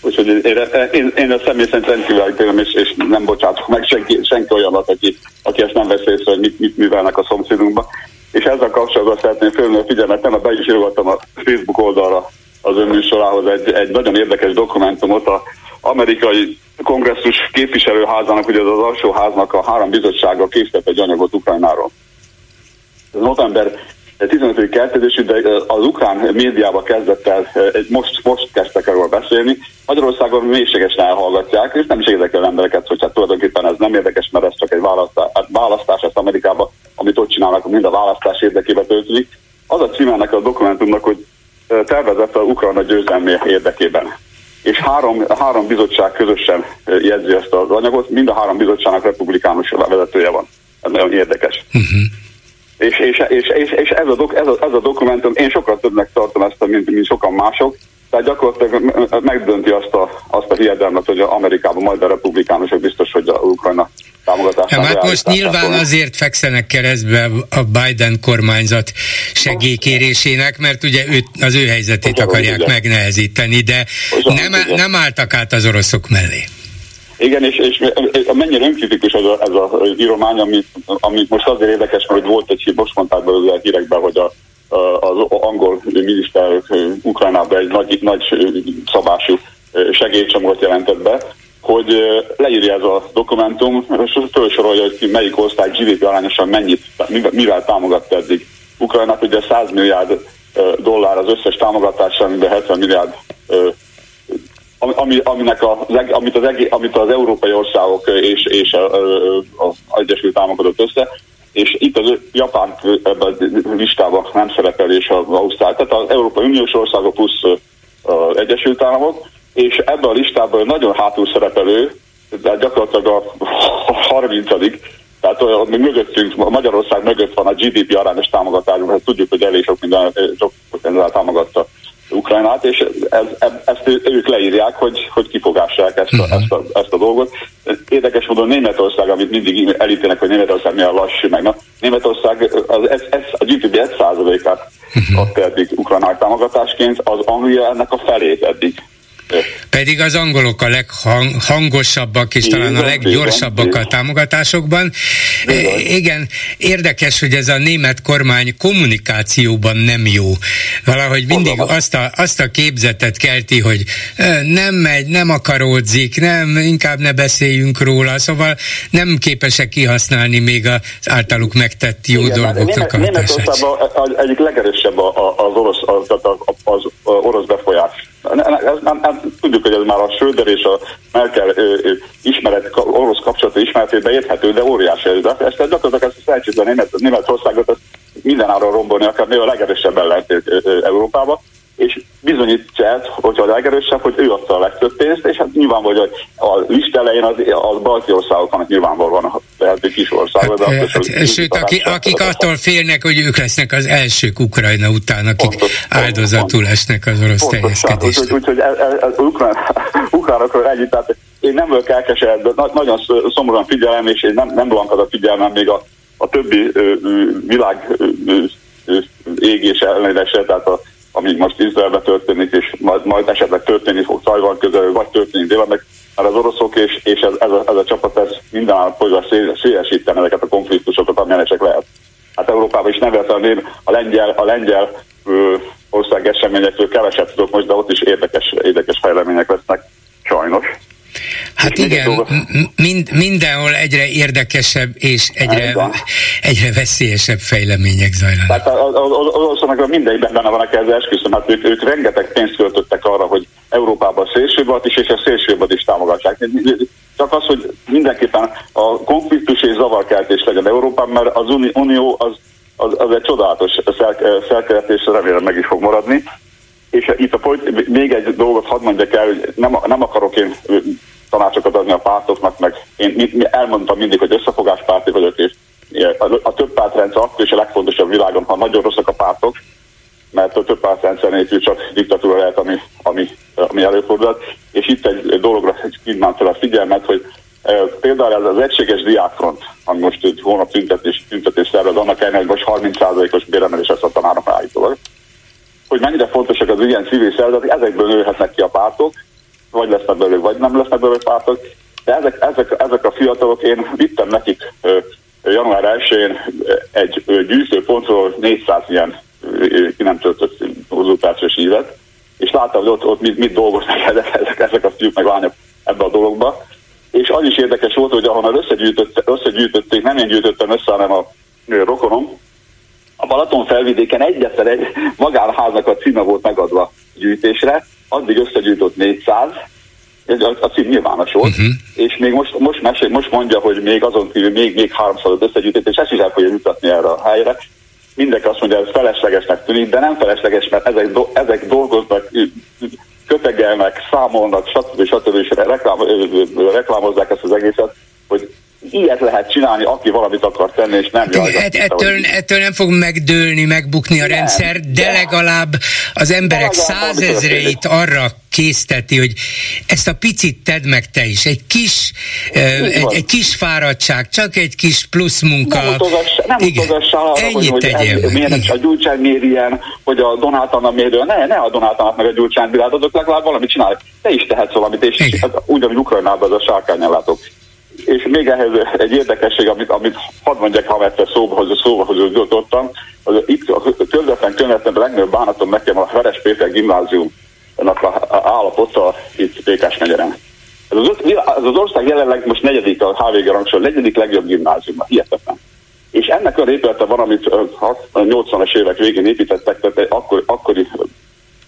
Úgyhogy én, én, én a személy szerint rendkívül elítélem, és, és nem bocsátok meg senki, senki olyan, aki, aki ezt nem vesz észre, hogy mit, mit művelnek a szomszédunkba. És ezzel kapcsolatban szeretném fölni a figyelmet, nem, be is írogattam a Facebook oldalra az ön műsorához egy, egy nagyon érdekes dokumentumot, a amerikai kongresszus képviselőházának, ugye az, az alsó háznak a három bizottsága készített egy anyagot Ukrajnáról. Ez november 15. keltezésű, de az ukrán médiába kezdett el, most, most kezdtek erről beszélni. Magyarországon mélységesen elhallgatják, és nem is érdekel embereket, hogy hát tulajdonképpen ez nem érdekes, mert ez csak egy választás, hát választás ezt Amerikában, amit ott csinálnak, mind a választás érdekében töltődik. Az a címe a dokumentumnak, hogy tervezett a Ukrajna győzelmi érdekében. És három, három bizottság közösen jegyzi ezt az anyagot, mind a három bizottságnak republikánus vezetője van. Ez nagyon érdekes. Uh-huh. És, és, és, és, és ez, a dok, ez, a, ez a dokumentum, én sokkal többnek tartom ezt, mint, mint sokan mások, tehát gyakorlatilag megdönti azt a, azt a hiedelmet, hogy Amerikában majd a republikánusok biztos, hogy a Ukrajna támogatását. Ja, hát most nyilván azért fekszenek keresztbe a Biden kormányzat segélykérésének, mert ugye őt, az ő helyzetét akarják megnehezíteni, de nem, nem álltak át az oroszok mellé. Igen, és, és mennyire önkritikus ez, a, ez a íromány, amit, amit most azért érdekes, mert volt egy most mondták be a hírekben, hogy a, az angol miniszter Ukrajnában egy nagy, nagy szabású segélycsomagot jelentett be, hogy leírja ez a dokumentum, és felsorolja, hogy melyik ország GDP arányosan mennyit, mivel támogatta eddig. Ukrajnak ugye 100 milliárd dollár az összes támogatása, amiben 70 milliárd ami, aminek a, amit, az amit az európai országok és, és az Egyesült Államok adott össze, és itt az Japán ebben a listában nem szerepel, és az Ausztrál, tehát az Európai Uniós országok plusz az Egyesült Államok, és ebben a listában nagyon hátul szerepelő, de gyakorlatilag a 30 tehát olyan, mi mögöttünk, Magyarország mögött van a GDP arányos támogatásunk, hát tudjuk, hogy elég sok minden, sok minden támogatta Ukrajnát, és ez, ezt ők leírják, hogy, hogy kifogássák ezt a, uh-huh. ezt, a, ezt a dolgot. Érdekes módon Németország, amit mindig elítélnek, hogy Németország milyen lassú, meg na, Németország az, ez, ez a GDP 1%-át uh-huh. adta eddig Ukrajnák támogatásként, az Anglia ennek a felét eddig pedig az angolok a leghangosabbak és talán a leggyorsabbak a támogatásokban. Igen, érdekes, hogy ez a német kormány kommunikációban nem jó. Valahogy mindig azt a, azt a képzetet kelti, hogy nem megy, nem akaródzik, nem, inkább ne beszéljünk róla, szóval nem képesek kihasználni még az általuk megtett jó Igen, dolgoknak a hatását. Németországban egyik legerősebb az orosz, az, az, az, az orosz befolyás tudjuk, hogy ez már a Schröder és a Merkel ö, ismeret, orosz kapcsolata ismeretében érthető, de óriási ez. Ezt gyakorlatilag ezt a szerencsétlen Német, Németországot ezt mindenáron rombolni akar, még a legerősebben lehet Európába és bizonyítja ezt, hogyha a legerősebb, hogy ő adta a legtöbb pénzt, és hát nyilvánvaló, hogy a lista elején az, az balti országoknak nyilvánvalóan a lehető kis ország. Hát, hát, hát, sőt, aki, akik attól félnek, hogy ők lesznek az elsők Ukrajna után, akik pontos, áldozatul pontos, esnek az orosz terjeszkedést. Úgyhogy ukránokról együtt, tehát én nem vagyok elkeseredve, nagyon szomorúan figyelem, és én nem, nem blankad a figyelmem még a, a többi ö, világ ö, ö, égés ellenére tehát a ami most Izraelben történik, és majd, majd esetleg történni fog Tajvan közel, vagy történik délen, mert az oroszok és, és ez, ez, a, ez a csapat ez minden állapotban szélesíteni ezeket a konfliktusokat, amilyen csak lehet. Hát Európában is nevet a, a lengyel, a lengyel ö, ország eseményekről keveset tudok most, de ott is érdekes, érdekes fejlemények lesznek, sajnos. Hát és igen, mind, mindenhol egyre érdekesebb és egyre, egyre veszélyesebb fejlemények zajlanak. Tehát az oroszoknak mindenben benne van a esküszöm, hát ők, ők rengeteg pénzt költöttek arra, hogy Európában szélsőbbat is és a szélsőbbat is támogatják. Csak az, hogy mindenképpen a konfliktus és zavarkeltés legyen Európában, mert az Unió az, az, az egy csodálatos szerkelet, és remélem meg is fog maradni. És itt a polit- még egy dolgot hadd mondjak el, hogy nem, nem akarok én tanácsokat adni a pártoknak, meg én elmondtam mindig, hogy összefogáspárti vagyok, és a, több pártrendszer akkor is a legfontosabb világon, ha nagyon rosszak a pártok, mert a több pártrendszer nélkül csak diktatúra lehet, ami, ami, ami előfordulhat. És itt egy dologra hívnám fel a figyelmet, hogy például ez az egységes diákfront, ami most egy hónap tüntetés, tüntetés szervez, annak ellenére, hogy most 30%-os béremelés lesz a tanárok állítólag, hogy mennyire fontosak az ilyen civil szervezetek, ezekből nőhetnek ki a pártok, vagy lesznek belőle, vagy nem lesznek belőle pártok, de ezek, ezek, ezek a fiatalok, én vittem nekik január 1-én egy gyűjtőpontról 400 ilyen ki nem töltött konzultációs ívet, és láttam, hogy ott, ott mit, mit dolgoznak ezek, ezek a fiúk meg lányok ebbe a dologba. És az is érdekes volt, hogy ahonnan összegyűjtött, összegyűjtötték, nem én gyűjtöttem össze, hanem a rokonom, a Balaton felvidéken egyetlen egy magánháznak a címe volt megadva gyűjtésre, addig összegyűjtött 400, a cím nyilvános volt, uh-huh. és még most, most, mesél, most mondja, hogy még azon kívül még, még 300 összegyűjtött, és ezt is el fogja jutatni erre a helyre. Mindenki azt mondja, hogy ez feleslegesnek tűnik, de nem felesleges, mert ezek, do, ezek dolgoznak, kötegelnek, számolnak, stb. stb. és reklám, reklámozzák ezt az egészet, hogy ilyet lehet csinálni, aki valamit akar tenni, és nem jaj. Et, ettől, ettől nem fog megdőlni, megbukni a nem, rendszer, de, de legalább az emberek százezreit arra készteti, hogy ezt a picit tedd meg te is. Egy kis, egy, egy kis fáradtság, csak egy kis plusz munka. Nem utazass, nem utazassál arra, Ennyit hogy, tegyem. hogy milyen a gyurcsány mér ilyen, hogy a Donátana mérő. Ne, ne a Donátana meg a gyurcsány világodok, legalább valamit csinálj. Te is tehetsz valamit, és hát, ugyanúgy Ukrajnában az a sárkányan látok. És még ehhez egy érdekesség, amit, amit hadd mondjak, ha egyszer szóba hozzá, szóba hozzá, az itt a közvetlen környezetben legnagyobb bánatom nekem a Veres Péter gimnáziumnak a, állapota itt Pékás megyeren. Ez az, ez az ország jelenleg most negyedik a HVG rangsor, negyedik legjobb gimnázium, hihetetlen. És ennek a épülete van, amit a 80-as évek végén építettek, tehát akkor, akkori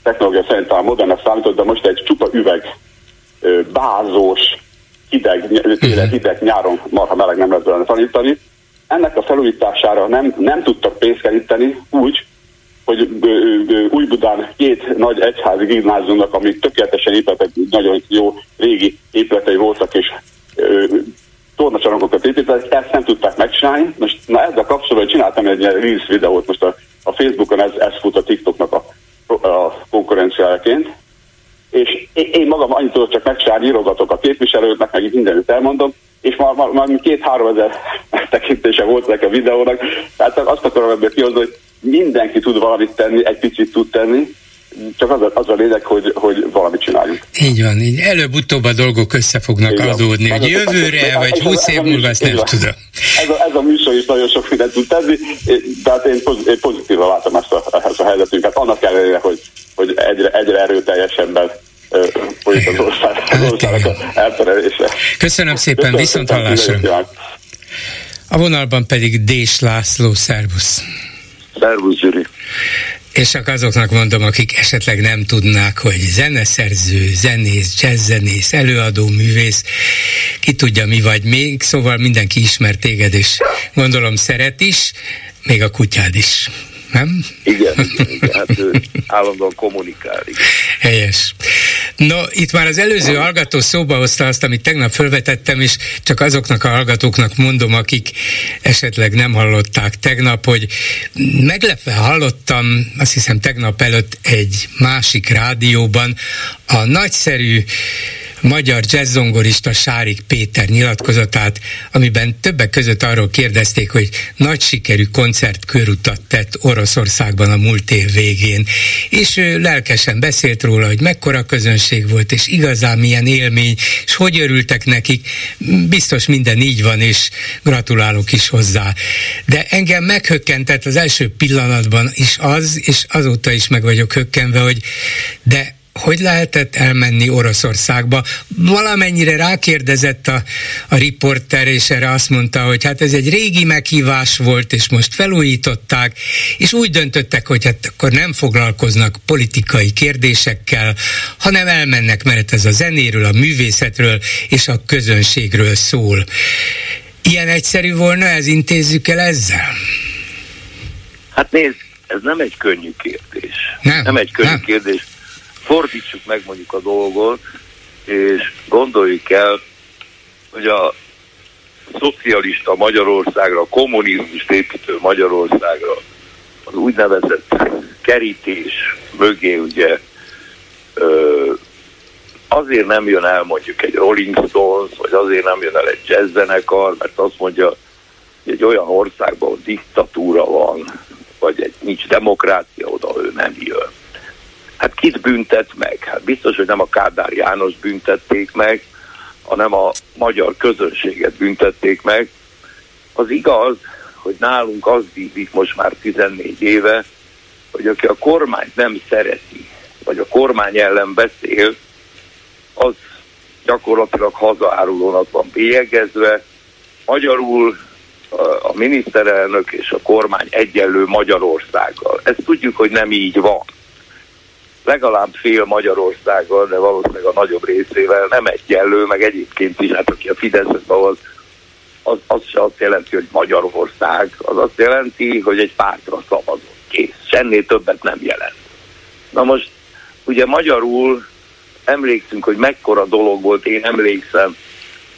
technológia szerint talán modernnek számított, de most egy csupa üveg, bázós, hideg, télen mhm. hideg, nyáron marha meleg nem lehet belőle tanítani. Ennek a felújítására nem, nem tudtak pénzt keríteni úgy, hogy Újbudán két nagy egyházi gimnáziumnak, amik tökéletesen épületek, nagyon jó régi épületei voltak, és tornacsarangokat építettek, ezt nem tudták megcsinálni. Most na ezzel kapcsolatban csináltam egy ilyen Reels videót, most a, a Facebookon ez, ez fut a TikToknak a, a konkurenciájaként, és én magam annyit tudok csak megcsinálni, írogatok a képviselőknek, meg mindenütt elmondom, és már, már, már két-három ezer tekintése volt ennek a videónak, tehát azt akarom ebből kihozni, hogy mindenki tud valamit tenni, egy picit tud tenni, csak az a, az a lényeg, hogy, hogy valamit csináljunk. Így van, így előbb-utóbb a dolgok össze fognak Igen. adódni, hogy jövőre, vagy 20 év múlva, ezt nem tudom. Ez a, ez a műsor is nagyon sok mindent tud tenni, tehát én, én pozitívan látom ezt a, ezt a helyzetünket, annak ellenére, hogy, hogy egyre, egyre erőteljesebben folyik az ország, az országnak elterelése. Köszönöm szépen, Köszönöm viszont hallásra. A vonalban pedig Dés László, szervusz. Szervusz, Gyuri. És csak azoknak mondom, akik esetleg nem tudnák, hogy zeneszerző, zenész, jazzzenész, előadó, művész, ki tudja mi vagy még, szóval mindenki ismer téged, és gondolom szeret is, még a kutyád is nem? Igen, igen, igen hát ő állandóan kommunikál. Igen. Helyes. No, itt már az előző hallgató szóba hozta azt, amit tegnap felvetettem, és csak azoknak a hallgatóknak mondom, akik esetleg nem hallották tegnap, hogy meglepve hallottam, azt hiszem tegnap előtt egy másik rádióban a nagyszerű magyar jazzzongorista Sárik Péter nyilatkozatát, amiben többek között arról kérdezték, hogy nagy sikerű koncert körutat tett Oroszországban a múlt év végén, és ő lelkesen beszélt róla, hogy mekkora közönség volt, és igazán milyen élmény, és hogy örültek nekik. Biztos minden így van, és gratulálok is hozzá. De engem meghökkentett az első pillanatban is az, és azóta is meg vagyok hökkenve, hogy de hogy lehetett elmenni Oroszországba? Valamennyire rákérdezett a, a riporter, és erre azt mondta, hogy hát ez egy régi meghívás volt, és most felújították, és úgy döntöttek, hogy hát akkor nem foglalkoznak politikai kérdésekkel, hanem elmennek, mert ez a zenéről, a művészetről és a közönségről szól. Ilyen egyszerű volna, ez intézzük el ezzel? Hát nézd, ez nem egy könnyű kérdés. Nem, nem egy könnyű nem. kérdés. Fordítsuk meg mondjuk a dolgot, és gondoljuk el, hogy a szocialista Magyarországra, a kommunizmust építő Magyarországra az úgynevezett kerítés mögé ugye azért nem jön el mondjuk egy Rolling Stones, vagy azért nem jön el egy jazz zenekar, mert azt mondja, hogy egy olyan országban, ahol diktatúra van, vagy egy, nincs demokrácia, oda ő nem jön. Hát kit büntet meg? Hát biztos, hogy nem a Kádár János büntették meg, hanem a magyar közönséget büntették meg. Az igaz, hogy nálunk az bízik most már 14 éve, hogy aki a kormányt nem szereti, vagy a kormány ellen beszél, az gyakorlatilag hazaárulónak van bélyegezve. Magyarul a miniszterelnök és a kormány egyenlő Magyarországgal. Ezt tudjuk, hogy nem így van. Legalább fél Magyarországgal, de valószínűleg a nagyobb részével nem egyenlő, meg egyébként is, hát aki a Fideszet az, az, az se azt jelenti, hogy Magyarország, az azt jelenti, hogy egy pártra szavazott. Kész. Sennél többet nem jelent. Na most, ugye magyarul emlékszünk, hogy mekkora dolog volt, én emlékszem,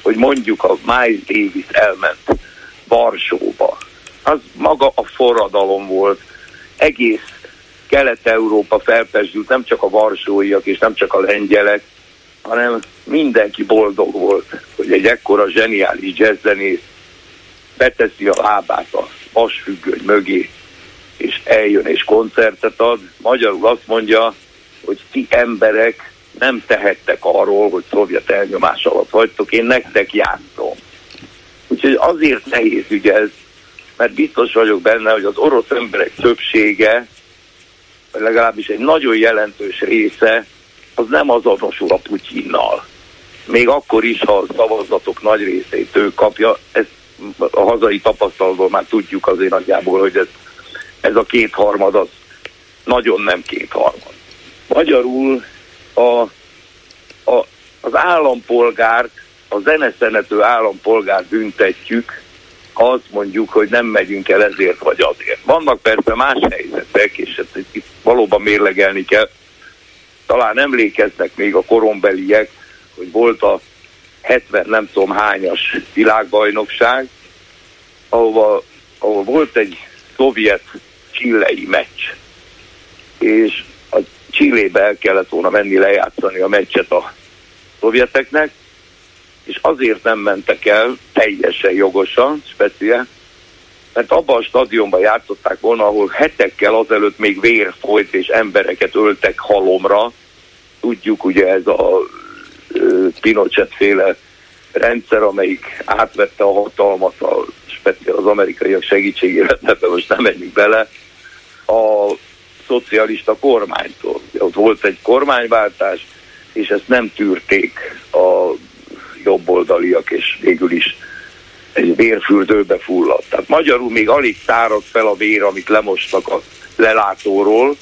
hogy mondjuk a Miles Davis elment Varsóba. Az maga a forradalom volt. Egész Kelet-Európa felpesdült, nem csak a varsóiak és nem csak a lengyelek, hanem mindenki boldog volt, hogy egy ekkora zseniális jazzzenész beteszi a lábát a vasfüggöny mögé, és eljön és koncertet ad. Magyarul azt mondja, hogy ti emberek nem tehettek arról, hogy szovjet elnyomás alatt vagytok, én nektek játszom. Úgyhogy azért nehéz ügy ez, mert biztos vagyok benne, hogy az orosz emberek többsége, legalábbis egy nagyon jelentős része, az nem azonosul a Putyinnal. Még akkor is, ha a szavazatok nagy részét ő kapja, ezt a hazai tapasztalatból már tudjuk azért nagyjából, hogy ez, ez a kétharmad az nagyon nem kétharmad. Magyarul a, a, az állampolgárt a zeneszenető állampolgár büntetjük, azt mondjuk, hogy nem megyünk el ezért vagy azért. Vannak persze más helyzetek, és ezt itt valóban mérlegelni kell. Talán emlékeznek még a korombeliek, hogy volt a 70 nem tudom hányas világbajnokság, ahova, ahol volt egy szovjet csillei meccs. És a Csillébe el kellett volna menni lejátszani a meccset a szovjeteknek, és azért nem mentek el teljesen jogosan, speciál, mert abban a stadionban játszották volna, ahol hetekkel azelőtt még vér folyt, és embereket öltek halomra. Tudjuk, ugye ez a Pinochet féle rendszer, amelyik átvette a hatalmat a speciál az amerikaiak segítségével, ebbe most nem menjünk bele, a szocialista kormánytól. Ott volt egy kormányváltás, és ezt nem tűrték a jobboldaliak, és végül is egy vérfürdőbe fulladt. Tehát magyarul még alig szárad fel a vér, amit lemostak a lelátóról,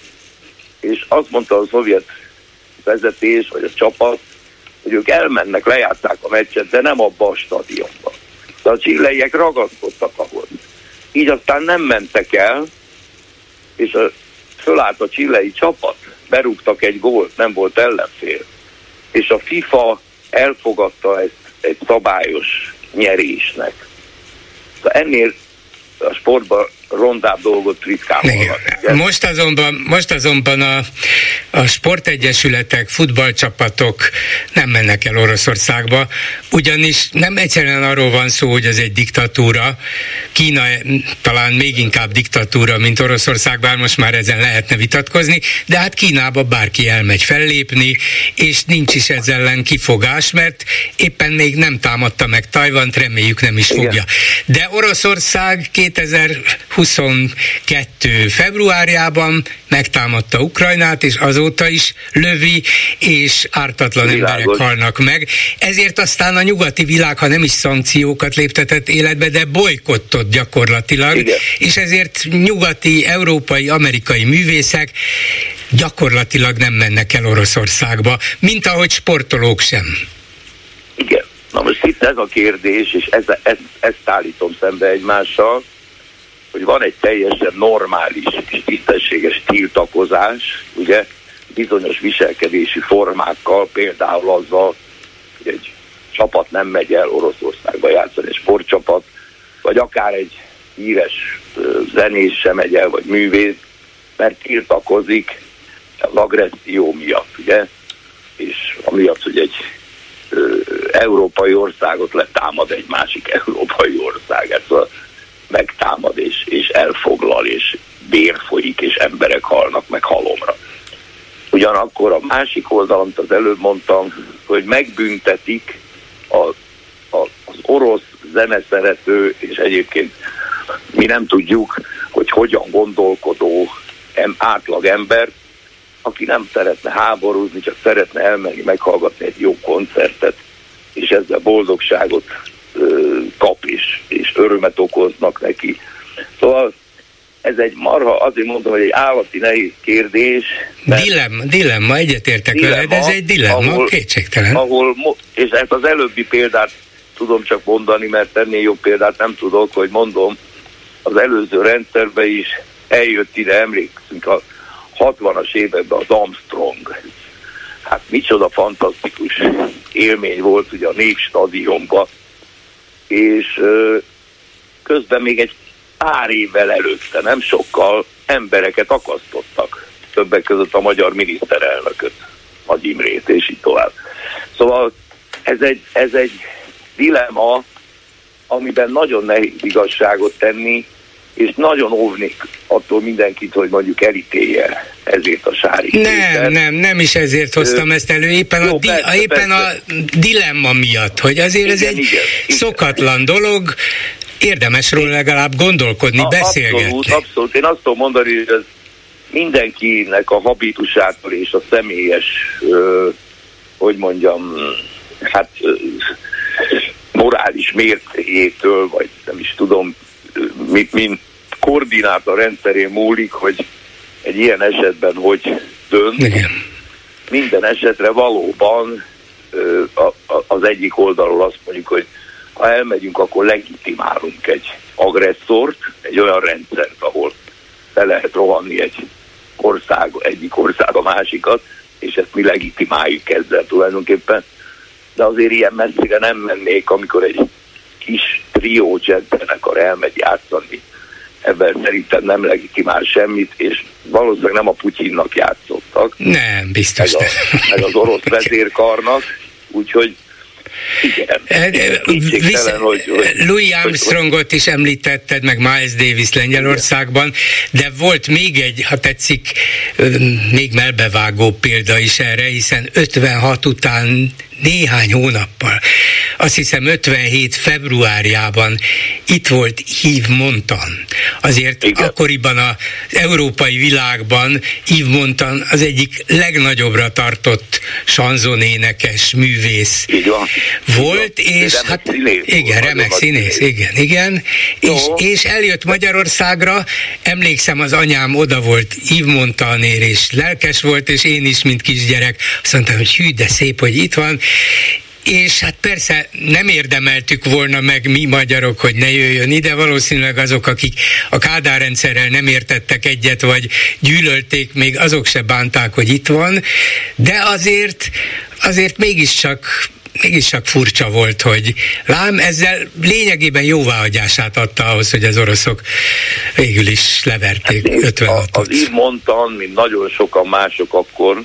és azt mondta a szovjet vezetés, vagy a csapat, hogy ők elmennek, lejátszák a meccset, de nem abba a stadionba. De a csilleiek ragaszkodtak ahhoz. Így aztán nem mentek el, és a, fölállt a csillei csapat, berúgtak egy gólt, nem volt ellenfél. És a FIFA elfogadta ezt egy szabályos nyerésnek. Szóval ennél a sportban rondább dolgot ritkán Igen. Most azonban, most azonban a, a sportegyesületek, futballcsapatok nem mennek el Oroszországba, ugyanis nem egyszerűen arról van szó, hogy ez egy diktatúra, Kína talán még inkább diktatúra, mint Oroszország, bár most már ezen lehetne vitatkozni, de hát Kínába bárki elmegy fellépni, és nincs is ezzel ellen kifogás, mert éppen még nem támadta meg Tajvant, reméljük nem is fogja. Igen. De Oroszország 2022. februárjában megtámadta Ukrajnát, és azóta is lövi, és ártatlan Világos. emberek halnak meg. Ezért aztán a nyugati világ, ha nem is szankciókat léptetett életbe, de bolykottott gyakorlatilag, Igen. és ezért nyugati, európai, amerikai művészek gyakorlatilag nem mennek el Oroszországba, mint ahogy sportolók sem. Igen. Na most itt ez a kérdés, és ez, ez, ezt állítom szembe egymással, hogy van egy teljesen normális és tisztességes tiltakozás, ugye, bizonyos viselkedési formákkal, például azzal, hogy egy csapat nem megy el Oroszországba játszani, egy sportcsapat, vagy akár egy híres zenés sem megy el, vagy művész, mert tiltakozik az agresszió miatt, ugye? És amiatt, hogy egy ö, európai országot letámad egy másik európai ország, ez a megtámad és, és elfoglal, és bér folyik, és emberek halnak meg halomra. Ugyanakkor a másik oldalon, az előbb mondtam, hogy megbüntetik a, a, az orosz zeneszerető, és egyébként mi nem tudjuk, hogy hogyan gondolkodó em, átlag ember, aki nem szeretne háborúzni, csak szeretne elmenni, meghallgatni egy jó koncertet, és ezzel boldogságot kap, és, és örömet okoznak neki. Szóval ez egy marha, azért mondom, hogy egy állati nehéz kérdés. Dilemma, dilemma, egyetértek dilemma, veled, ez egy dilemma, ahol, kétségtelen. Ahol, és ezt az előbbi példát tudom csak mondani, mert ennél jobb példát nem tudok, hogy mondom, az előző rendszerbe is eljött ide, emlékszünk a 60-as években az Armstrong. Hát micsoda fantasztikus élmény volt ugye a Népstadionban, és közben még egy pár évvel előtte, nem sokkal embereket akasztottak. Többek között a magyar miniszterelnököt, Nagy Imrét, és így tovább. Szóval ez egy, ez egy dilema, amiben nagyon nehéz igazságot tenni, és nagyon óvnék attól mindenkit, hogy mondjuk elítélje ezért a sári. Nem, nem, nem is ezért hoztam Ö, ezt elő, éppen, jó, a, di, persze, éppen persze. a dilemma miatt, hogy azért igen, ez egy igen, szokatlan igen. dolog, érdemes róla legalább gondolkodni, a, beszélgetni. Abszolút, abszolút. Én azt tudom mondani, hogy ez mindenkinek a habitusától és a személyes, ö, hogy mondjam, hát ö, morális mértéjétől, vagy nem is tudom, mint, mint koordinátor rendszerén múlik, hogy egy ilyen esetben hogy dönt. Igen. Minden esetre valóban az egyik oldalról azt mondjuk, hogy ha elmegyünk, akkor legitimálunk egy agresszort, egy olyan rendszert, ahol le lehet rohanni egy ország, egyik ország a másikat, és ezt mi legitimáljuk ezzel tulajdonképpen. De azért ilyen messzire nem mennék, amikor egy kis trió akar elmegy játszani. Ebben szerintem nem legitimál semmit, és valószínűleg nem a Putyinnak játszottak. Nem, biztos meg, a, meg az orosz vezérkarnak, úgyhogy igen. Eh, Visz, hogy, hogy, Louis Armstrongot is említetted, meg Miles Davis Lengyelországban, de volt még egy, ha tetszik, még melbevágó példa is erre, hiszen 56 után néhány hónappal, azt hiszem 57 februárjában itt volt Yves Montan. Azért Igen. akkoriban az európai világban Yves Montan az egyik legnagyobbra tartott sanzonénekes művész Így van. volt, Így van. és hát színész, igen, remek színész, igen, igen, és, és eljött Magyarországra, emlékszem az anyám oda volt Yves Montanér, és lelkes volt, és én is, mint kisgyerek, azt mondtam, hogy hű, de szép, hogy itt van, és hát persze nem érdemeltük volna meg mi magyarok, hogy ne jöjjön ide, valószínűleg azok, akik a Kádár rendszerrel nem értettek egyet, vagy gyűlölték, még azok se bánták, hogy itt van, de azért, azért mégiscsak mégis csak furcsa volt, hogy lám ezzel lényegében jóváhagyását adta ahhoz, hogy az oroszok végül is leverték hát 56 Az így mondtam, mint nagyon sokan mások akkor,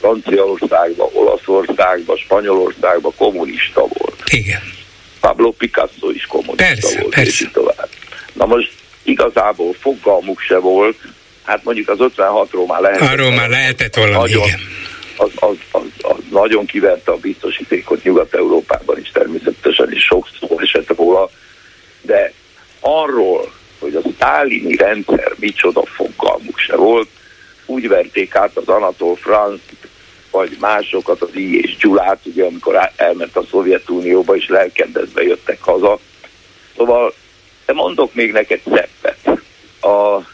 Franciaországban, Olaszországban, Spanyolországban kommunista volt. Igen. Pablo Picasso is kommunista persze, volt. Persze. És tovább. Na most igazából fogalmuk se volt, hát mondjuk az 56-ról már lehetett. Arról már lehetett valami, nagyon, igen. Az, az, az, az, nagyon kiverte a biztosítékot Nyugat-Európában is természetesen, is sok szó esett róla, de arról, hogy a sztálini rendszer micsoda fogalmuk se volt, úgy verték át az Anatol Franz vagy másokat, az I. és Gyulát, ugye amikor elment a Szovjetunióba, és lelkendezve jöttek haza. Szóval, de mondok még neked szebbet. A,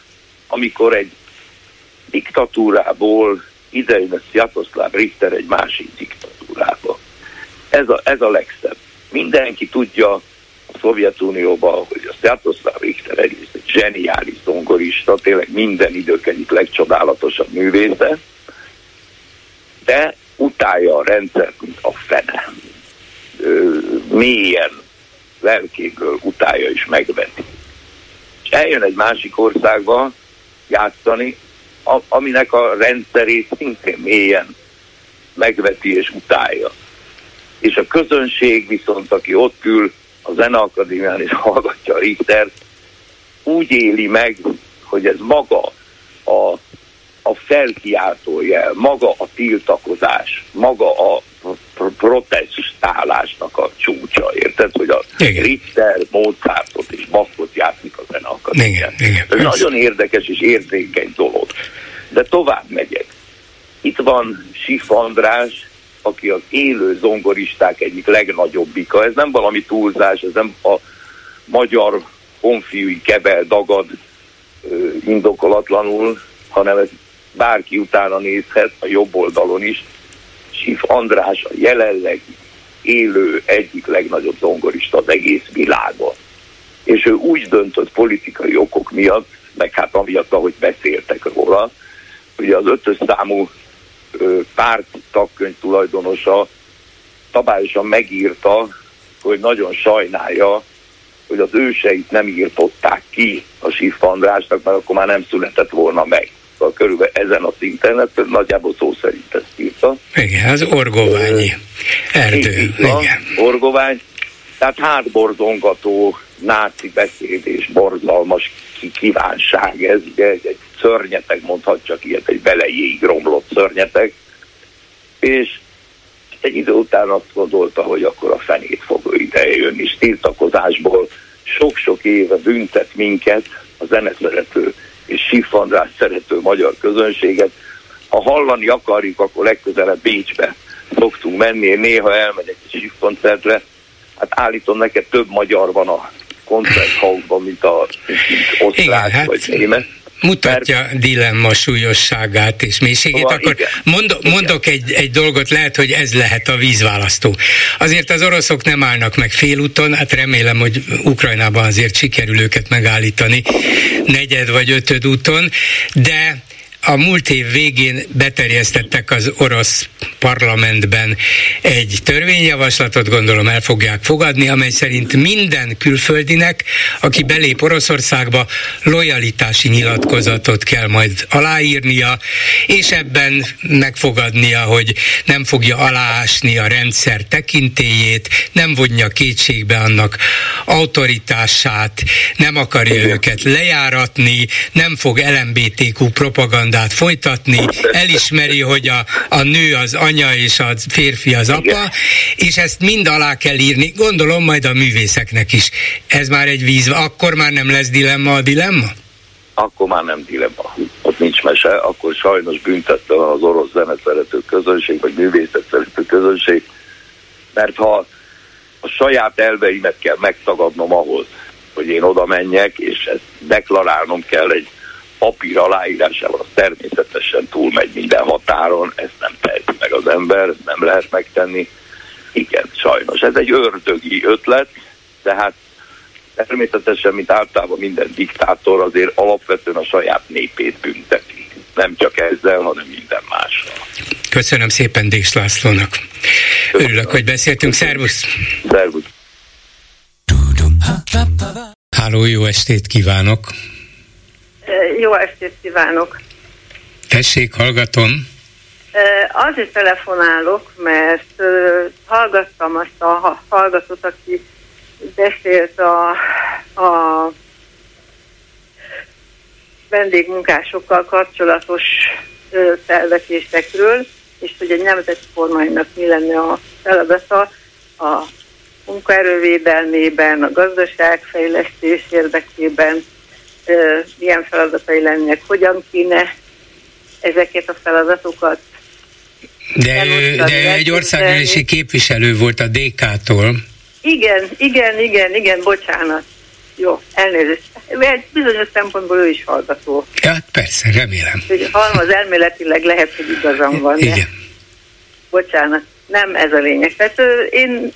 amikor egy diktatúrából idejön a Sziatoszláv Richter egy másik diktatúrába. Ez a, ez a legszebb. Mindenki tudja a Szovjetunióban, hogy a Sziatoszláv Richter egyrészt egy zseniális zongorista, tényleg minden idők egyik legcsodálatosabb művésze, de utálja a rendszert, mint a fene. Ö, mélyen, lelkéből utálja és megveti. És eljön egy másik országba játszani, a, aminek a rendszerét szintén mélyen megveti és utálja. És a közönség viszont, aki ott ül a Zeneakadémián és hallgatja a Richter, úgy éli meg, hogy ez maga a a felkiáltó jel, maga a tiltakozás, maga a protestálásnak a csúcsa, érted? Hogy a igen. Richter, Mozartot és Bachot játszik a zeneakadémián. Ez nagyon érdekes és érzékeny dolog. De tovább megyek. Itt van Sif András, aki az élő zongoristák egyik legnagyobbika. Ez nem valami túlzás, ez nem a magyar honfiúi kebel dagad indokolatlanul, hanem ez bárki utána nézhet, a jobb oldalon is, Sif András a jelenleg élő egyik legnagyobb zongorista az egész világon. És ő úgy döntött politikai okok miatt, meg hát amiatt, ahogy beszéltek róla, ugye az ötös számú párt tagkönyv tulajdonosa szabályosan megírta, hogy nagyon sajnálja, hogy az őseit nem írtották ki a Sif Andrásnak, mert akkor már nem született volna meg szóval körülbelül ezen a szinten, hát nagyjából szó szerint ezt írta. Igen, az orgoványi erdő. Van, Igen. Orgovány, tehát hátborzongató náci beszéd és borzalmas kívánság, ez ugye egy, egy szörnyeteg, mondhat ilyet, egy belejéig romlott szörnyeteg, és egy idő után azt gondolta, hogy akkor a fenét fog ide jönni, és tiltakozásból sok-sok éve büntet minket a zeneszerető és Sif András szerető magyar közönséget. Ha hallani akarjuk, akkor legközelebb Bécsbe szoktunk menni, én néha elmegyek egy Sif koncertre, hát állítom neked több magyar van a koncerthausban, mint a mint osztrák hát, vagy német mutatja mert... dilemma súlyosságát és mélységét, szóval, akkor igen. Mond, mondok egy, egy dolgot, lehet, hogy ez lehet a vízválasztó. Azért az oroszok nem állnak meg félúton, hát remélem, hogy Ukrajnában azért sikerül őket megállítani negyed vagy ötöd úton, de a múlt év végén beterjesztettek az orosz parlamentben egy törvényjavaslatot, gondolom el fogják fogadni, amely szerint minden külföldinek, aki belép Oroszországba, lojalitási nyilatkozatot kell majd aláírnia, és ebben megfogadnia, hogy nem fogja aláásni a rendszer tekintélyét, nem vonja kétségbe annak autoritását, nem akarja őket lejáratni, nem fog LMBTQ propaganda propagandát folytatni, elismeri, hogy a, a nő az anya és a férfi az apa, Igen. és ezt mind alá kell írni, gondolom majd a művészeknek is. Ez már egy víz, akkor már nem lesz dilemma a dilemma? Akkor már nem dilemma. Ott nincs mese, akkor sajnos büntette az orosz zeneszerető közönség, vagy művészet szerető közönség, mert ha a saját elveimet kell megtagadnom ahhoz, hogy én oda menjek, és ezt deklarálnom kell egy papír aláírásával az természetesen túlmegy minden határon, ezt nem teheti meg az ember, ezt nem lehet megtenni. Igen, sajnos. Ez egy ördögi ötlet, de hát természetesen, mint általában minden diktátor azért alapvetően a saját népét bünteti. Nem csak ezzel, hanem minden mással. Köszönöm szépen Dés Lászlónak. Örülök, hogy beszéltünk. Szervusz! Szervusz! Háló, jó estét kívánok! Jó estét kívánok! Tessék, hallgatom. Azért telefonálok, mert hallgattam azt a hallgatót, aki beszélt a, a vendégmunkásokkal kapcsolatos felvetésekről, és hogy egy nemzeti kormánynak mi lenne a feladata a munkaerővédelmében, a gazdaságfejlesztés érdekében, milyen feladatai lennének, hogyan kéne ezeket a feladatokat. De ő, de ő egy országgyűlési képviselő volt a DK-tól. Igen, igen, igen, igen, bocsánat. Jó, elnézést. Egy bizonyos szempontból ő is hallgató. Ja, persze, remélem. Halmaz elméletileg lehet, hogy igazam van. De... Igen. Bocsánat, nem ez a lényeg. Tehát én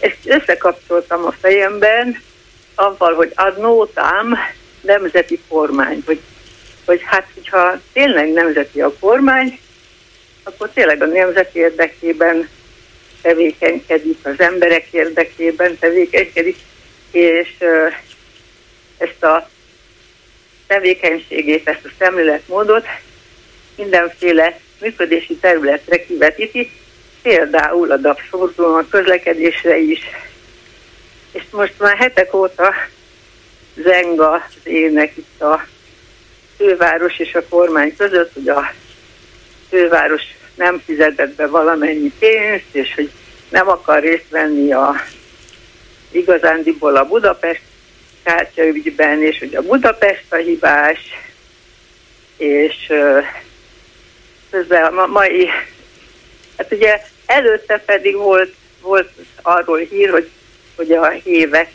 ezt összekapcsoltam a fejemben, avval, hogy ad nótám nemzeti kormány, hogy hogy hát, hogyha tényleg nemzeti a kormány, akkor tényleg a nemzet érdekében tevékenykedik, az emberek érdekében tevékenykedik, és ezt a tevékenységét, ezt a szemléletmódot mindenféle működési területre kivetíti, például a DAPSZortón, a közlekedésre is. És most már hetek óta zenga az ének itt a főváros és a kormány között, hogy a főváros nem fizetett be valamennyi pénzt, és hogy nem akar részt venni a igazándiból a Budapest kártyaügyben, és hogy a Budapest a hibás, és közben a mai, hát ugye előtte pedig volt, volt arról hír, hogy, hogy a hévek,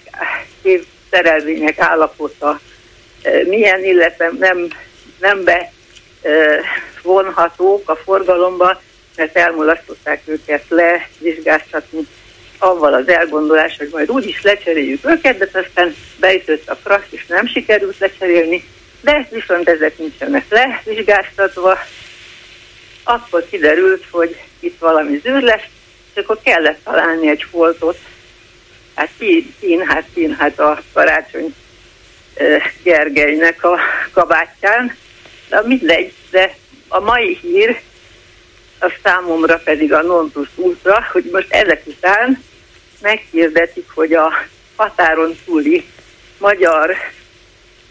hév szerelvények állapota milyen, illetve nem, nem be vonhatók a forgalomba, mert elmulasztották őket levizsgáztatni avval az elgondolás, hogy majd úgyis lecseréljük őket, de aztán beütött a prax, és nem sikerült lecserélni, de viszont ezek nincsenek levizsgáztatva, akkor kiderült, hogy itt valami zűr lesz, és akkor kellett találni egy foltot, hát kín, hát kín, hát a karácsony Gergelynek a kabátján. De mindegy, de a mai hír a számomra pedig a non plus ultra, hogy most ezek után meghirdetik, hogy a határon túli magyar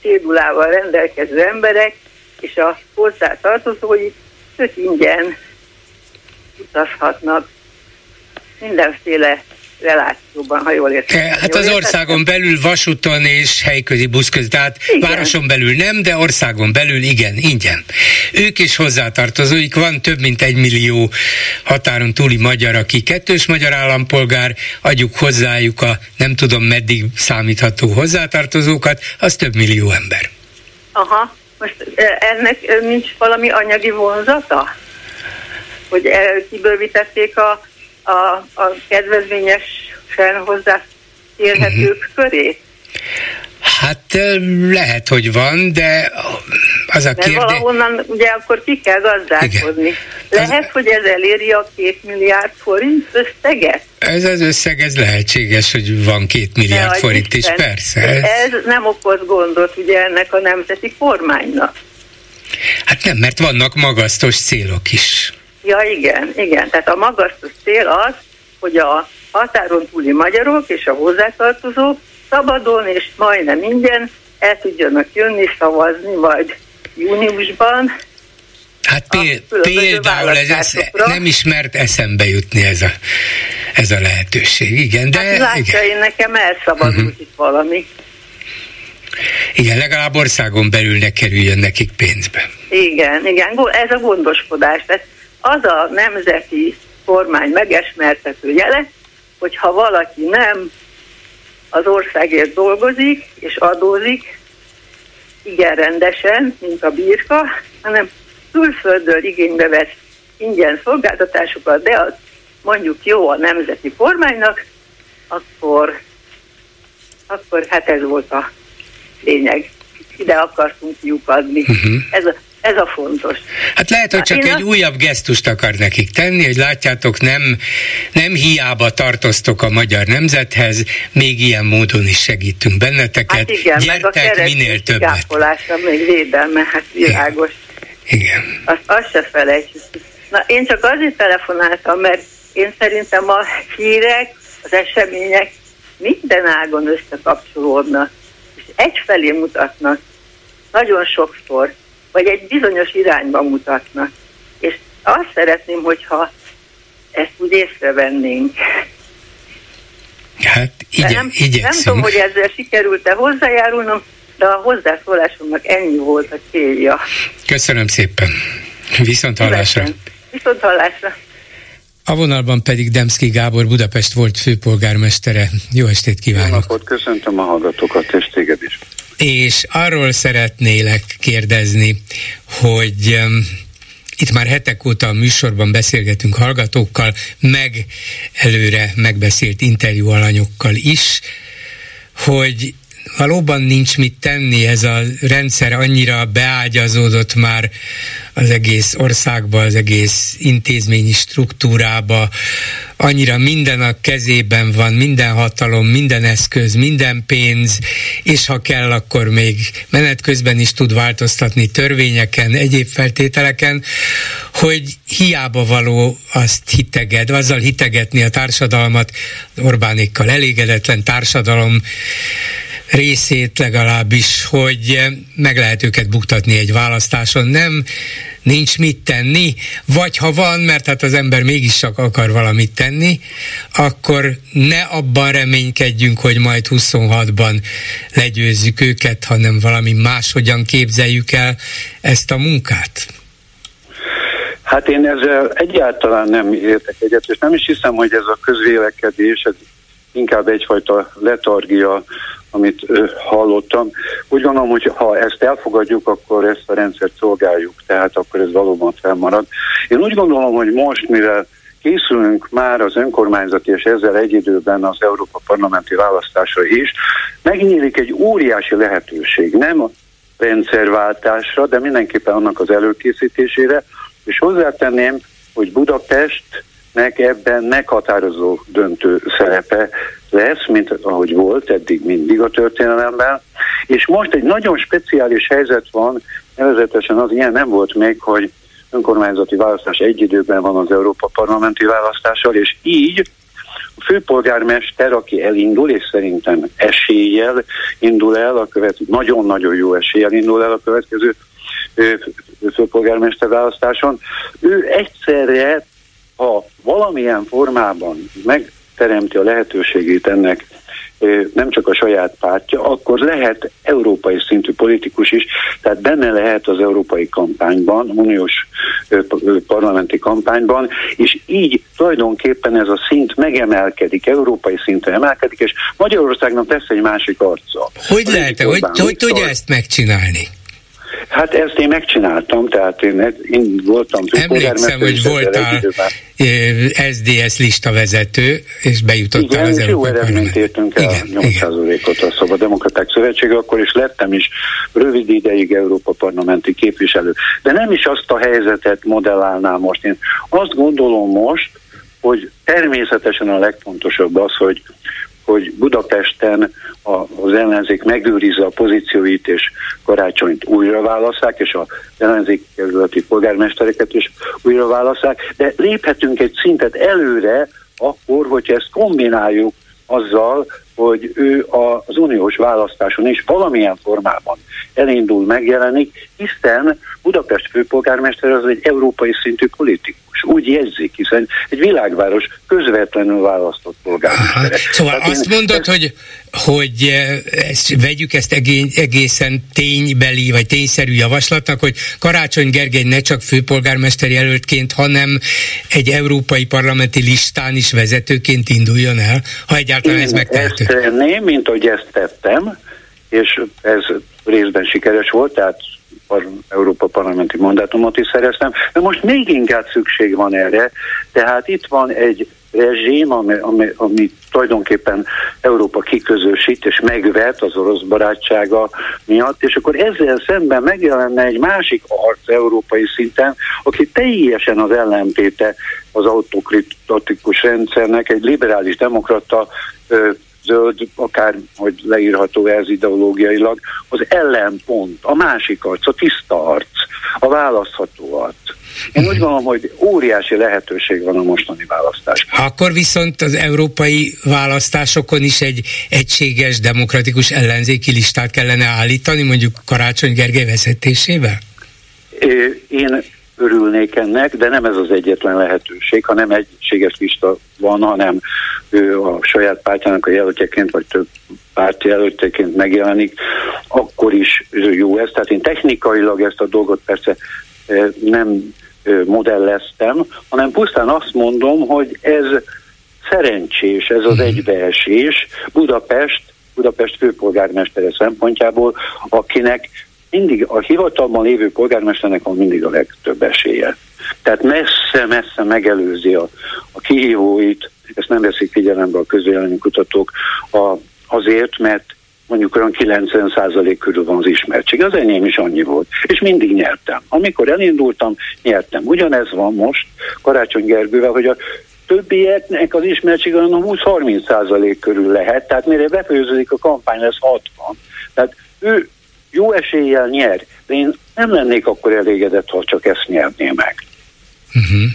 cédulával rendelkező emberek és a hozzátartozói tök ingyen utazhatnak mindenféle relációban, ha jól értem. Hát az országon belül vasúton és helyközi busz között, tehát igen. városon belül nem, de országon belül igen, ingyen. Ők is hozzátartozóik, van több mint egy millió határon túli magyar, aki kettős magyar állampolgár, adjuk hozzájuk a nem tudom meddig számítható hozzátartozókat, az több millió ember. Aha, most ennek nincs valami anyagi vonzata? Hogy kibővítették a a, a kedvezményesen hozzáférhetők uh-huh. köré? Hát lehet, hogy van, de az a kérdés... valahonnan ugye akkor ki kell gazdálkodni. Igen. Lehet, az... hogy ez eléri a két milliárd forint összeget? Ez az összeg, ez lehetséges, hogy van két milliárd forint is, persze. Ez... ez nem okoz gondot ugye ennek a nemzeti kormánynak. Hát nem, mert vannak magasztos célok is. Ja, igen, igen. Tehát a magasztos cél az, hogy a határon túli magyarok és a hozzátartozók szabadon és majdnem ingyen el tudjanak jönni szavazni, vagy júniusban. Hát például ez, ez nem ismert eszembe jutni ez a, ez a lehetőség, igen. De, hát látja, igen. én nekem elszabadult uh-huh. itt valami. Igen, legalább országon belül ne kerüljön nekik pénzbe. Igen, igen, ez a gondoskodás. Tehát az a nemzeti kormány megesmertető jele, hogyha valaki nem az országért dolgozik és adózik, igen rendesen, mint a birka, hanem külföldről igénybe vesz ingyen szolgáltatásokat, de az mondjuk jó a nemzeti kormánynak, akkor, akkor hát ez volt a lényeg. Ide akartunk lyukadni. Uh-huh. Ez a Ez a fontos. Hát lehet, hogy csak Én egy a... újabb gesztust akar nekik tenni, hogy látjátok, nem, nem hiába tartoztok a magyar nemzethez, még ilyen módon is segítünk benneteket. Hát igen, Gyertek meg a minél többet. még védelme, hát világos. Igen. Azt, azt se felejtsük. Na, én csak azért telefonáltam, mert én szerintem a hírek, az események minden ágon összekapcsolódnak, és egyfelé mutatnak, nagyon sokszor, vagy egy bizonyos irányba mutatnak. És azt szeretném, hogyha ezt úgy észrevennénk. Hát igye, nem, nem tudom, hogy ezzel sikerült-e hozzájárulnom, de a hozzászólásomnak ennyi volt a célja. Köszönöm szépen. Viszont hallásra. Viszont hallásra. A vonalban pedig Demszki Gábor Budapest volt főpolgármestere. Jó estét kívánok! Jó napot, köszöntöm a hallgatókat és téged is. És arról szeretnélek kérdezni, hogy itt már hetek óta a műsorban beszélgetünk hallgatókkal, meg előre megbeszélt interjú alanyokkal is, hogy valóban nincs mit tenni, ez a rendszer annyira beágyazódott már az egész országba, az egész intézményi struktúrába, annyira minden a kezében van, minden hatalom, minden eszköz, minden pénz, és ha kell, akkor még menet közben is tud változtatni törvényeken, egyéb feltételeken, hogy hiába való azt hiteged, azzal hitegetni a társadalmat, Orbánékkal elégedetlen társadalom, részét legalábbis, hogy meg lehet őket buktatni egy választáson. Nem, nincs mit tenni, vagy ha van, mert hát az ember mégis csak akar valamit tenni, akkor ne abban reménykedjünk, hogy majd 26-ban legyőzzük őket, hanem valami máshogyan képzeljük el ezt a munkát. Hát én ezzel egyáltalán nem értek egyet, és nem is hiszem, hogy ez a közvélekedés, ez inkább egyfajta letargia amit hallottam. Úgy gondolom, hogy ha ezt elfogadjuk, akkor ezt a rendszert szolgáljuk, tehát akkor ez valóban felmarad. Én úgy gondolom, hogy most, mivel készülünk már az önkormányzati és ezzel egy időben az Európa Parlamenti választásra is, megnyílik egy óriási lehetőség, nem a rendszerváltásra, de mindenképpen annak az előkészítésére, és hozzátenném, hogy Budapestnek ebben meghatározó döntő szerepe lesz, mint ahogy volt eddig mindig a történelemben. És most egy nagyon speciális helyzet van, nevezetesen az ilyen nem volt még, hogy önkormányzati választás egy időben van az Európa Parlamenti választással, és így a főpolgármester, aki elindul, és szerintem eséllyel indul el, a következő, nagyon-nagyon jó eséllyel indul el a következő főpolgármester választáson, ő egyszerre, ha valamilyen formában meg teremti a lehetőségét ennek nem csak a saját pártja, akkor lehet európai szintű politikus is, tehát benne lehet az európai kampányban, uniós parlamenti kampányban, és így tulajdonképpen ez a szint megemelkedik, európai szintre emelkedik, és Magyarországnak lesz egy másik arca. Hogy lehet, hogy, hogy tudja ezt megcsinálni? Hát ezt én megcsináltam, tehát én, én voltam Emlékszem, hogy voltál SDS lista vezető, és bejutottál igen, az jó eredményt értünk el, igen, 8%-ot a Szabad Demokraták Szövetsége, akkor is lettem is rövid ideig Európa Parlamenti képviselő. De nem is azt a helyzetet modellálnám most. Én azt gondolom most, hogy természetesen a legfontosabb az, hogy hogy Budapesten az ellenzék megőrizze a pozícióit, és karácsonyt újra válaszák, és az ellenzék kerületi polgármestereket is újra válaszák, de léphetünk egy szintet előre, akkor, hogyha ezt kombináljuk azzal, hogy ő az uniós választáson is valamilyen formában elindul, megjelenik, hiszen Budapest főpolgármester az egy európai szintű politikus. Úgy jegyzik, hiszen egy világváros közvetlenül választott polgármester. Szóval Tehát azt én, mondod, ez... hogy hogy eh, ezt, vegyük ezt egészen ténybeli vagy tényszerű javaslatnak, hogy Karácsony Gergely ne csak főpolgármester jelöltként, hanem egy európai parlamenti listán is vezetőként induljon el, ha egyáltalán Én ez megtehető. Ezt tenném, mint ahogy ezt tettem, és ez részben sikeres volt, tehát Európa parlamenti mandátumot is szereztem, de most még inkább szükség van erre, tehát itt van egy rezsim, ami, ami, ami tulajdonképpen Európa kiközösít és megvet az orosz barátsága miatt, és akkor ezzel szemben megjelenne egy másik arc európai szinten, aki teljesen az ellentéte az autokratikus rendszernek, egy liberális demokrata zöld, akár hogy leírható ez ideológiailag, az ellenpont, a másik arc, a tiszta arc, a választható arc. Én úgy gondolom, hogy óriási lehetőség van a mostani választásban. Akkor viszont az európai választásokon is egy egységes, demokratikus ellenzéki listát kellene állítani, mondjuk Karácsony Gergely vezetésével? Én örülnék ennek, de nem ez az egyetlen lehetőség, ha nem egységes lista van, hanem ő a saját pártjának a jelöltjeként, vagy több párt jelöltjeként megjelenik, akkor is jó ez. Tehát én technikailag ezt a dolgot persze nem modelleztem, hanem pusztán azt mondom, hogy ez szerencsés, ez az mhm. egybeesés Budapest, Budapest főpolgármestere szempontjából, akinek mindig a hivatalban lévő polgármesternek van mindig a legtöbb esélye. Tehát messze-messze megelőzi a, a kihívóit, ezt nem veszik figyelembe a közvéleménykutatók, a, azért, mert mondjuk olyan 90% körül van az ismertség. Az enyém is annyi volt. És mindig nyertem. Amikor elindultam, nyertem. Ugyanez van most Karácsony Gergővel, hogy a többieknek az ismertség olyan 20-30% körül lehet, tehát mire befejeződik a kampány, lesz 60. Tehát ő jó eséllyel nyer, de én nem lennék akkor elégedett, ha csak ezt nyerné meg. Uh-huh.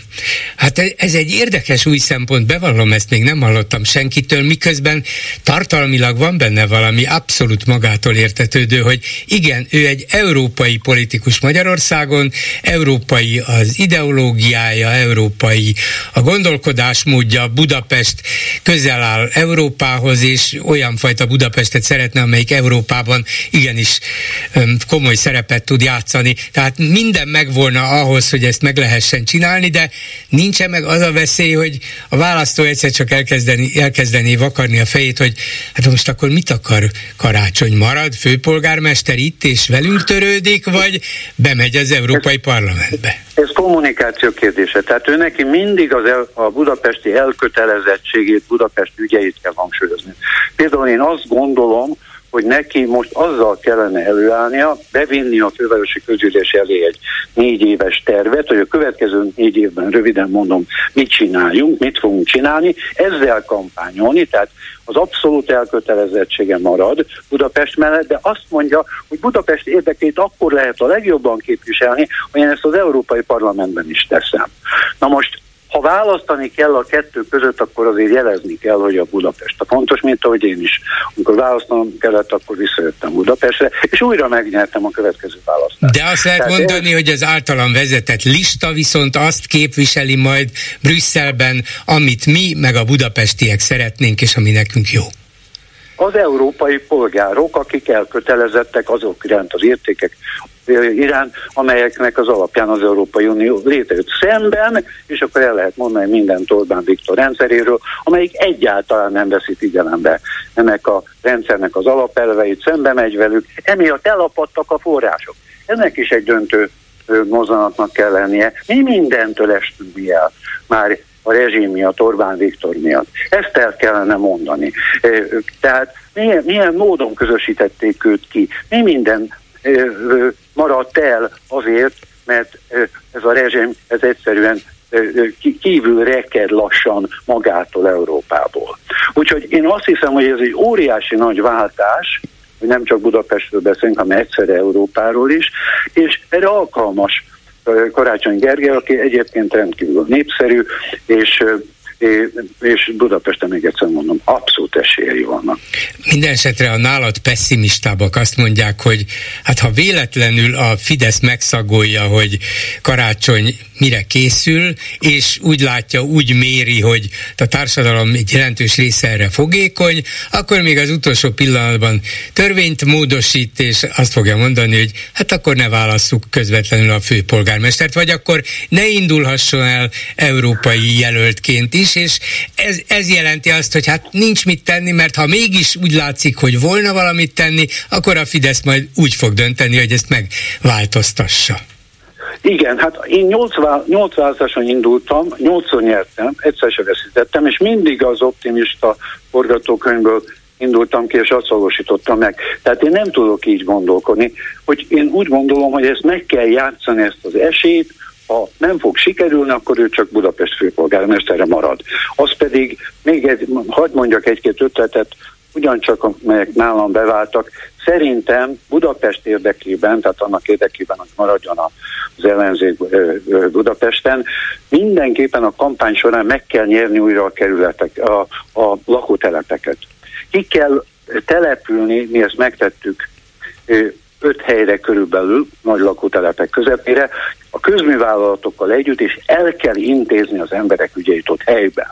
Hát ez egy érdekes új szempont, bevallom, ezt még nem hallottam senkitől, miközben tartalmilag van benne valami abszolút magától értetődő, hogy igen, ő egy európai politikus Magyarországon, európai az ideológiája, európai a gondolkodásmódja, Budapest közel áll Európához, és olyan fajta Budapestet szeretne, amelyik Európában igenis komoly szerepet tud játszani. Tehát minden megvolna ahhoz, hogy ezt meg lehessen csinálni, csinálni, de nincsen meg az a veszély, hogy a választó egyszer csak elkezdeni, elkezdeni vakarni a fejét, hogy hát most akkor mit akar karácsony? Marad főpolgármester itt és velünk törődik, vagy bemegy az Európai Parlamentbe? Ez kommunikáció kérdése. Tehát ő neki mindig az el, a budapesti elkötelezettségét, Budapest ügyeit kell hangsúlyozni. Például én azt gondolom, hogy neki most azzal kellene előállnia, bevinni a fővárosi közgyűlés elé egy négy éves tervet, hogy a következő négy évben röviden mondom, mit csináljunk, mit fogunk csinálni, ezzel kampányolni, tehát az abszolút elkötelezettsége marad Budapest mellett, de azt mondja, hogy Budapest érdekét akkor lehet a legjobban képviselni, hogy én ezt az Európai Parlamentben is teszem. Na most ha választani kell a kettő között, akkor azért jelezni kell, hogy a Budapest a fontos, mint ahogy én is. Amikor választanom kellett, akkor visszajöttem Budapestre, és újra megnyertem a következő választást. De azt lehet Tehát mondani, én... hogy az általam vezetett lista viszont azt képviseli majd Brüsszelben, amit mi, meg a budapestiek szeretnénk, és ami nekünk jó az európai polgárok, akik elkötelezettek azok iránt az értékek iránt, amelyeknek az alapján az Európai Unió létrejött szemben, és akkor el lehet mondani minden Orbán Viktor rendszeréről, amelyik egyáltalán nem veszi figyelembe ennek a rendszernek az alapelveit, szembe megy velük, emiatt elapadtak a források. Ennek is egy döntő mozzanatnak kell lennie. Mi mindentől estünk el. Már a rezsim miatt, Orbán Viktor miatt. Ezt el kellene mondani. Tehát milyen, milyen módon közösítették őt ki? Mi minden maradt el azért, mert ez a rezsim, ez egyszerűen kívül reked lassan magától Európából. Úgyhogy én azt hiszem, hogy ez egy óriási nagy váltás, hogy nem csak Budapestről beszélünk, hanem egyszerre Európáról is, és erre alkalmas Karácsony Gergely, aki egyébként rendkívül népszerű, és és Budapesten még egyszer mondom, abszolút esélyei vannak. Minden esetre a nálad pessimistábbak azt mondják, hogy hát ha véletlenül a Fidesz megszagolja, hogy karácsony mire készül, és úgy látja, úgy méri, hogy a társadalom egy jelentős része erre fogékony, akkor még az utolsó pillanatban törvényt módosít, és azt fogja mondani, hogy hát akkor ne válasszuk közvetlenül a főpolgármestert, vagy akkor ne indulhasson el európai jelöltként is, is, és ez, ez jelenti azt, hogy hát nincs mit tenni, mert ha mégis úgy látszik, hogy volna valamit tenni, akkor a Fidesz majd úgy fog dönteni, hogy ezt megváltoztassa. Igen, hát én 8 választáson indultam, 8 nyertem, egyszer se veszítettem, és mindig az optimista forgatókönyvből indultam ki, és azt valósítottam meg. Tehát én nem tudok így gondolkodni, hogy én úgy gondolom, hogy ezt meg kell játszani, ezt az esélyt, ha nem fog sikerülni, akkor ő csak Budapest főpolgármestere marad. Az pedig, még egy, hagyd mondjak egy-két ötletet, ugyancsak amelyek nálam beváltak, szerintem Budapest érdekében, tehát annak érdekében, hogy maradjon az ellenzék Budapesten, mindenképpen a kampány során meg kell nyerni újra a kerületek, a, a lakótelepeket. Ki kell települni, mi ezt megtettük öt helyre körülbelül, nagy lakótelepek közepére, a közművállalatokkal együtt, és el kell intézni az emberek ügyeit ott helyben.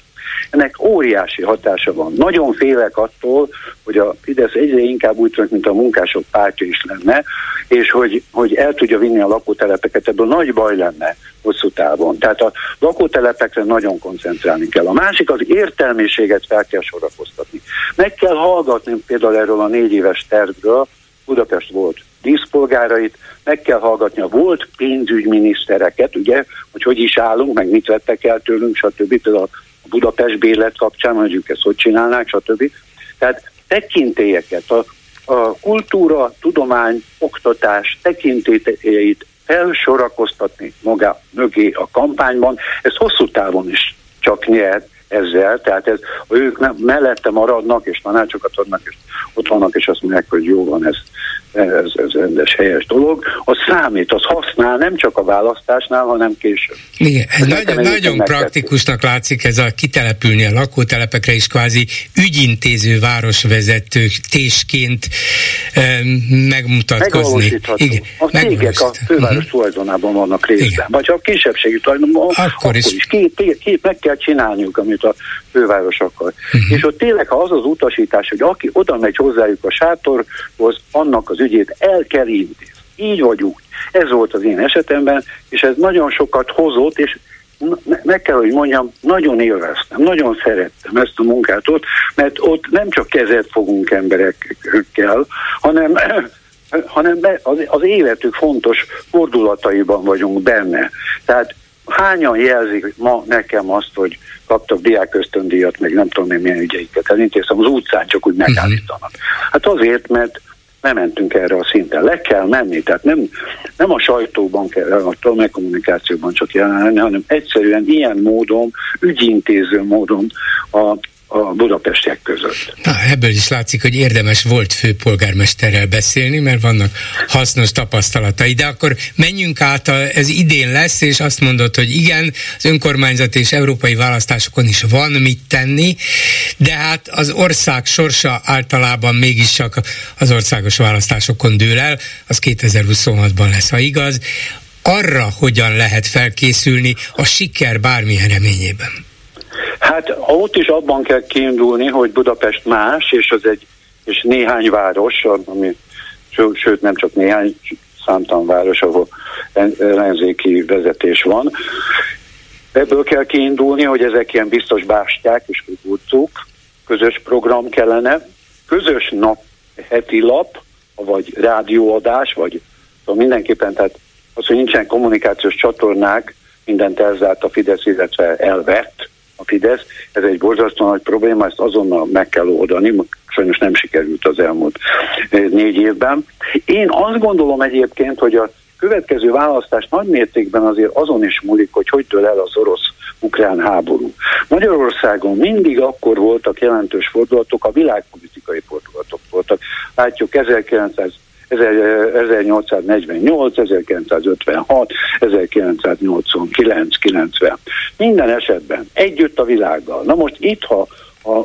Ennek óriási hatása van. Nagyon félek attól, hogy a Fidesz egyre inkább úgy tűnik, mint a munkások pártja is lenne, és hogy, hogy el tudja vinni a lakótelepeket, ebből nagy baj lenne hosszú távon. Tehát a lakótelepekre nagyon koncentrálni kell. A másik az értelmiséget fel kell sorakoztatni. Meg kell hallgatni például erről a négy éves tervről, Budapest volt díszpolgárait, meg kell hallgatni a volt pénzügyminisztereket, ugye, hogy hogy is állunk, meg mit vettek el tőlünk, stb. Például a Budapest bérlet kapcsán, hogy ők ezt hogy csinálnák, stb. Tehát tekintélyeket, a, a kultúra, tudomány, oktatás tekintélyeit felsorakoztatni maga mögé a kampányban, ez hosszú távon is csak nyert ezzel, tehát ez, ők mellette maradnak és tanácsokat adnak, és ott vannak, és azt mondják, hogy jó van, ez ez, ez rendes, helyes dolog, az számít, az használ nem csak a választásnál, hanem később. Igen, ez nagyon, nagyon praktikusnak látszik ez a kitelepülni a lakótelepekre is kvázi ügyintéző városvezető tésként megmutatkozni. Igen, a cégek a főváros uh-huh. tulajdonában vannak részben, Igen. vagy ha a kisebbségi tulajdonban, akkor, akkor is, is két, két, két meg kell csinálniuk, amit a főváros akar. Uh-huh. És ott tényleg, ha az az utasítás, hogy aki oda megy hozzájuk a sátorhoz, annak az ügyét el kell intézni. Így vagy úgy. Ez volt az én esetemben, és ez nagyon sokat hozott, és meg kell, hogy mondjam, nagyon élveztem, nagyon szerettem ezt a munkát ott, mert ott nem csak kezet fogunk emberekkel, hanem hanem az, az életük fontos fordulataiban vagyunk benne. Tehát hányan jelzik ma nekem azt, hogy kaptak diákösztöndíjat, meg nem tudom én milyen ügyeiket elintéztem, az utcán csak úgy megállítanak. Hát azért, mert nem mentünk erre a szinten. Le kell menni, tehát nem, nem a sajtóban kell, a tömegkommunikációban csak jelenni, hanem egyszerűen ilyen módon, ügyintéző módon a a budapestiek között. Na, ebből is látszik, hogy érdemes volt főpolgármesterrel beszélni, mert vannak hasznos tapasztalatai. De akkor menjünk át, ez idén lesz, és azt mondod, hogy igen, az önkormányzat és európai választásokon is van mit tenni, de hát az ország sorsa általában mégiscsak az országos választásokon dől el, az 2026-ban lesz, ha igaz. Arra hogyan lehet felkészülni a siker bármilyen reményében? Hát ott is abban kell kiindulni, hogy Budapest más, és az egy és néhány város, ami, sőt nem csak néhány, számtalan város, ahol ellenzéki vezetés van. Ebből kell kiindulni, hogy ezek ilyen biztos bástyák és kukurcuk, közös program kellene, közös nap, heti lap, vagy rádióadás, vagy szóval mindenképpen, tehát az, hogy nincsen kommunikációs csatornák, mindent elzárt a Fidesz, illetve elvett, a Fidesz. Ez egy borzasztó nagy probléma, ezt azonnal meg kell oldani, sajnos nem sikerült az elmúlt eh, négy évben. Én azt gondolom egyébként, hogy a következő választás nagy mértékben azért azon is múlik, hogy hogy dől el az orosz-ukrán háború. Magyarországon mindig akkor voltak jelentős fordulatok, a világpolitikai fordulatok voltak. Látjuk 1900 1848, 1956, 1989, 90. Minden esetben együtt a világgal. Na most itt, ha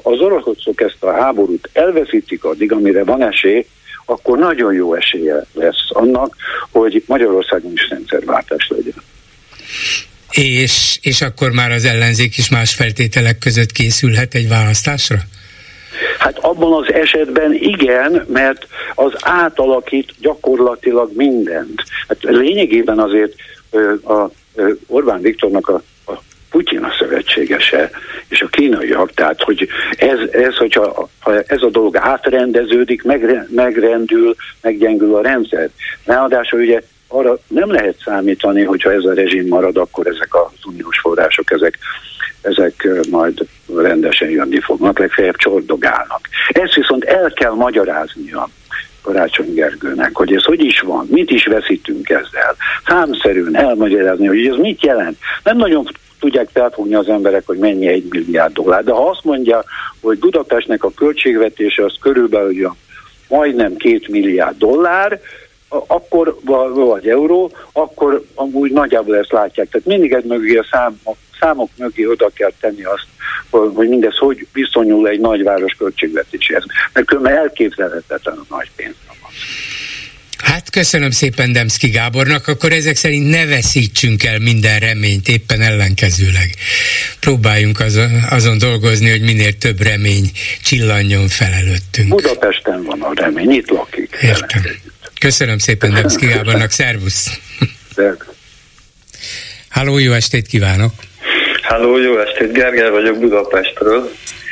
az oroszok ezt a háborút elveszítik addig, amire van esély, akkor nagyon jó esélye lesz annak, hogy Magyarországon is rendszerváltás legyen. És, és akkor már az ellenzék is más feltételek között készülhet egy választásra? Hát abban az esetben igen, mert az átalakít gyakorlatilag mindent. Hát lényegében azért a Orbán Viktornak a, a Putyin a szövetségese, és a kínaiak, tehát hogy ez, ez hogyha ha ez a dolog átrendeződik, megre, megrendül, meggyengül a rendszer. Ráadásul ugye arra nem lehet számítani, hogyha ez a rezsim marad, akkor ezek az uniós források, ezek, ezek majd rendesen jönni fognak, legfeljebb csordogálnak. Ezt viszont el kell magyaráznia Karácsony Gergőnek, hogy ez hogy is van, mit is veszítünk ezzel. Számszerűen elmagyarázni, hogy ez mit jelent. Nem nagyon tudják felfogni az emberek, hogy mennyi egy milliárd dollár. De ha azt mondja, hogy Budapestnek a költségvetése az körülbelül a majdnem két milliárd dollár, akkor, vagy euró, akkor amúgy nagyjából ezt látják. Tehát mindig egy mögé a számok, számok mögé oda kell tenni azt, hogy mindez hogy viszonyul egy nagyváros költségvetéséhez. Mert különben elképzelhetetlen a nagy pénz. Hát köszönöm szépen Demszki Gábornak, akkor ezek szerint ne veszítsünk el minden reményt, éppen ellenkezőleg. Próbáljunk azon, azon dolgozni, hogy minél több remény csillanjon fel előttünk. Budapesten van a remény, itt lakik. Értem. Köszönöm szépen Demszki Gábornak, szervusz! Háló, jó estét kívánok! Háló, jó estét, Gergely vagyok Budapestről.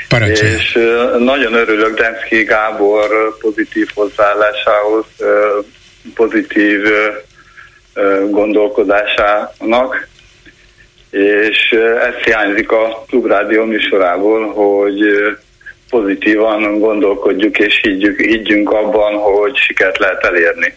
Parancsolj. És nagyon örülök Demszki Gábor pozitív hozzáállásához, pozitív gondolkodásának, és ez hiányzik a Klubrádió műsorából, hogy pozitívan gondolkodjuk és higgyük, higgyünk abban, hogy sikert lehet elérni.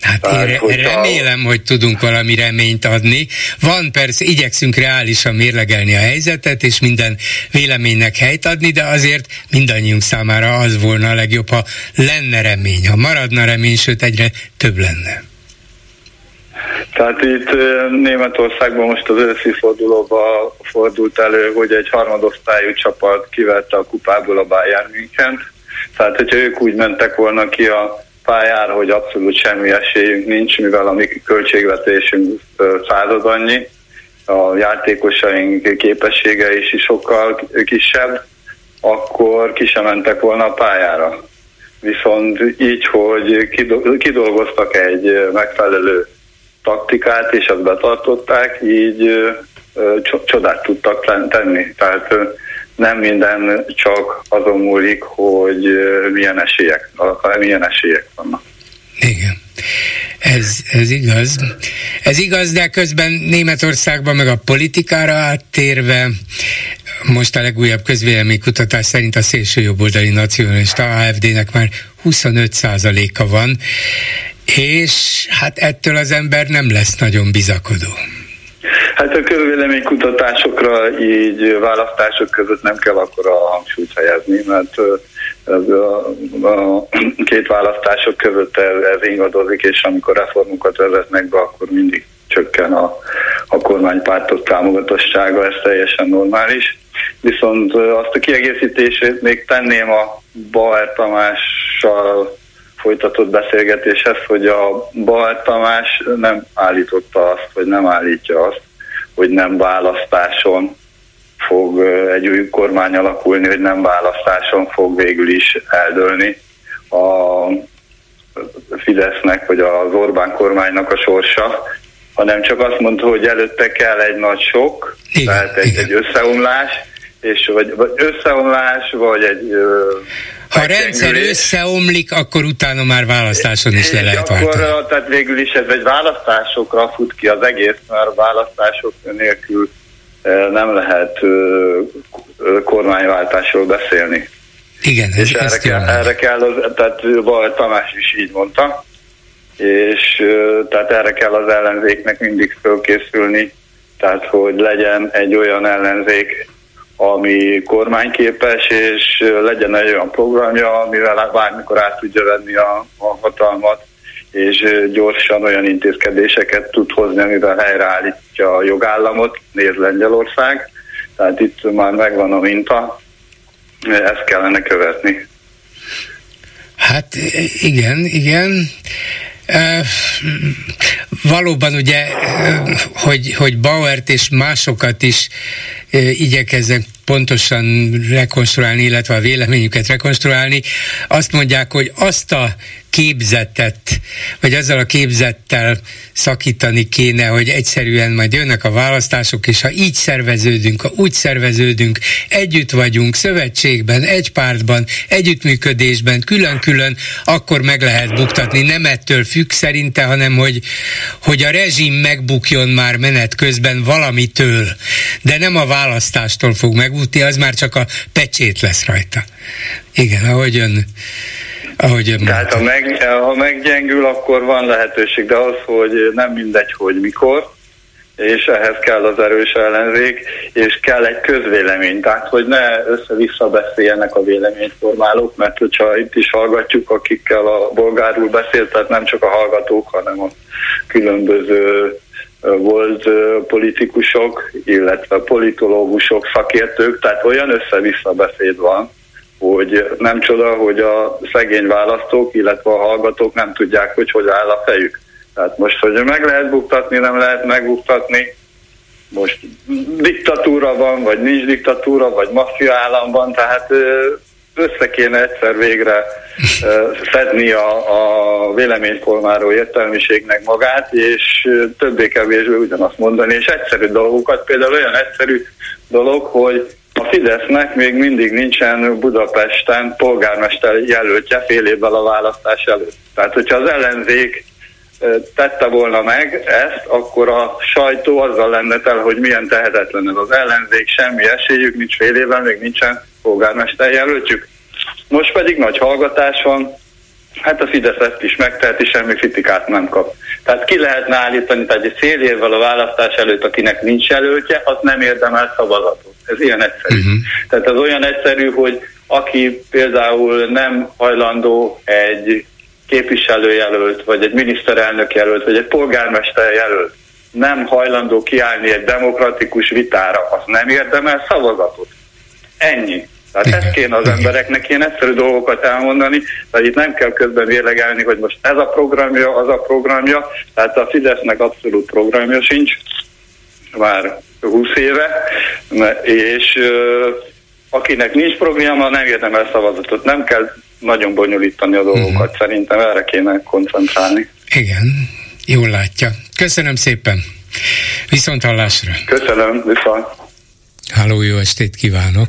Hát Tehát, én remélem, hogy tudunk valami reményt adni. Van persze, igyekszünk reálisan mérlegelni a helyzetet, és minden véleménynek helyt adni, de azért mindannyiunk számára az volna a legjobb, ha lenne remény, ha maradna remény, sőt egyre több lenne. Tehát itt Németországban most az őszi fordulóba fordult elő, hogy egy harmadosztályú csapat kivette a kupából a Bayern München. Tehát, hogyha ők úgy mentek volna ki a pályára, hogy abszolút semmi esélyünk nincs, mivel a mi költségvetésünk század annyi, a játékosaink képessége is, sokkal kisebb, akkor ki sem mentek volna a pályára. Viszont így, hogy kidolgoztak egy megfelelő taktikát, és azt betartották, így csodát tudtak tenni. Tehát nem minden csak azon múlik, hogy milyen esélyek, milyen esélyek vannak. Igen. Ez, ez igaz. Ez igaz, de közben Németországban meg a politikára áttérve most a legújabb közvéleménykutatás szerint a szélső jobboldali nacionalista AFD-nek már 25%-a van, és hát ettől az ember nem lesz nagyon bizakodó. Hát a körvéleménykutatásokra így választások között nem kell akkor a hangsúlyt helyezni, mert ez a, a két választások között ez, ez ingadozik, és amikor reformokat vezetnek be, akkor mindig csökken a, a kormánypártok támogatottsága, ez teljesen normális. Viszont azt a kiegészítését még tenném a Bauer Tamással folytatott beszélgetéshez, hogy a Bauer Tamás nem állította azt, vagy nem állítja azt, hogy nem választáson fog egy új kormány alakulni, hogy nem választáson fog végül is eldőlni a Fidesznek, vagy az Orbán kormánynak a sorsa, hanem csak azt mondta, hogy előtte kell egy nagy sok, igen, tehát egy, igen. egy összeomlás, és vagy, vagy összeomlás, vagy egy ha a rendszer összeomlik, akkor utána már választáson is le lehet akkor, váltani. Tehát végül is ez egy választásokra fut ki az egész, mert választások nélkül nem lehet kormányváltásról beszélni. Igen, ez, és erre kell, erre kell, az, tehát Val Tamás is így mondta, és tehát erre kell az ellenzéknek mindig fölkészülni, tehát hogy legyen egy olyan ellenzék, ami kormányképes, és legyen egy olyan programja, amivel bármikor át tudja venni a, a hatalmat, és gyorsan olyan intézkedéseket tud hozni, amivel helyreállítja a jogállamot, néz Lengyelország. Tehát itt már megvan a minta, ezt kellene követni. Hát igen, igen. Valóban ugye, hogy, hogy Bauert és másokat is igyekezzen pontosan rekonstruálni, illetve a véleményüket rekonstruálni, azt mondják, hogy azt a képzetet, vagy azzal a képzettel szakítani kéne, hogy egyszerűen majd jönnek a választások, és ha így szerveződünk, ha úgy szerveződünk, együtt vagyunk, szövetségben, egy pártban, együttműködésben, külön-külön, akkor meg lehet buktatni. Nem ettől függ szerinte, hanem hogy, hogy a rezsim megbukjon már menet közben valamitől, de nem a választástól fog megbukni, az már csak a pecsét lesz rajta. Igen, ahogy ön ahogy Tehát ha, meg, ha meggyengül, akkor van lehetőség, de az, hogy nem mindegy, hogy mikor, és ehhez kell az erős ellenzék, és kell egy közvélemény, tehát hogy ne össze-vissza beszéljenek a véleményformálók, mert hogyha itt is hallgatjuk, akikkel a bolgárul beszélt, tehát nem csak a hallgatók, hanem a különböző volt politikusok, illetve politológusok, szakértők, tehát olyan össze-vissza beszéd van, hogy nem csoda, hogy a szegény választók, illetve a hallgatók nem tudják, hogy hogy áll a fejük. Tehát most, hogy meg lehet buktatni, nem lehet megbuktatni, most diktatúra van, vagy nincs diktatúra, vagy maffia államban, tehát össze kéne egyszer végre szedni a, a véleményformáró értelmiségnek magát, és többé-kevésbé ugyanazt mondani, és egyszerű dolgokat, például olyan egyszerű dolog, hogy a Fidesznek még mindig nincsen Budapesten polgármester jelöltje fél évvel a választás előtt. Tehát, hogyha az ellenzék tette volna meg ezt, akkor a sajtó azzal lenne tel, hogy milyen tehetetlen ez az ellenzék, semmi esélyük, nincs fél évvel, még nincsen polgármester jelöltjük. Most pedig nagy hallgatás van, hát a Fidesz ezt is megteheti, semmi kritikát nem kap. Tehát ki lehetne állítani, tehát egy fél évvel a választás előtt, akinek nincs jelöltje, az nem érdemel szavazatot. Ez ilyen egyszerű. Uh-huh. Tehát az olyan egyszerű, hogy aki például nem hajlandó egy képviselőjelölt, vagy egy miniszterelnök jelölt, vagy egy polgármester jelölt, nem hajlandó kiállni egy demokratikus vitára, az nem érdemel szavazatot. Ennyi. Tehát ezt kéne az embereknek ilyen egyszerű dolgokat elmondani, tehát itt nem kell közben vélegelni, hogy most ez a programja, az a programja, tehát a Fidesznek abszolút programja sincs, már 20 éve, és akinek nincs programja, nem érdemel szavazatot. Nem kell nagyon bonyolítani a dolgokat, uh-huh. szerintem erre kéne koncentrálni. Igen, jól látja. Köszönöm szépen. Viszont hallásra. Köszönöm, viszont. Háló, jó estét kívánok!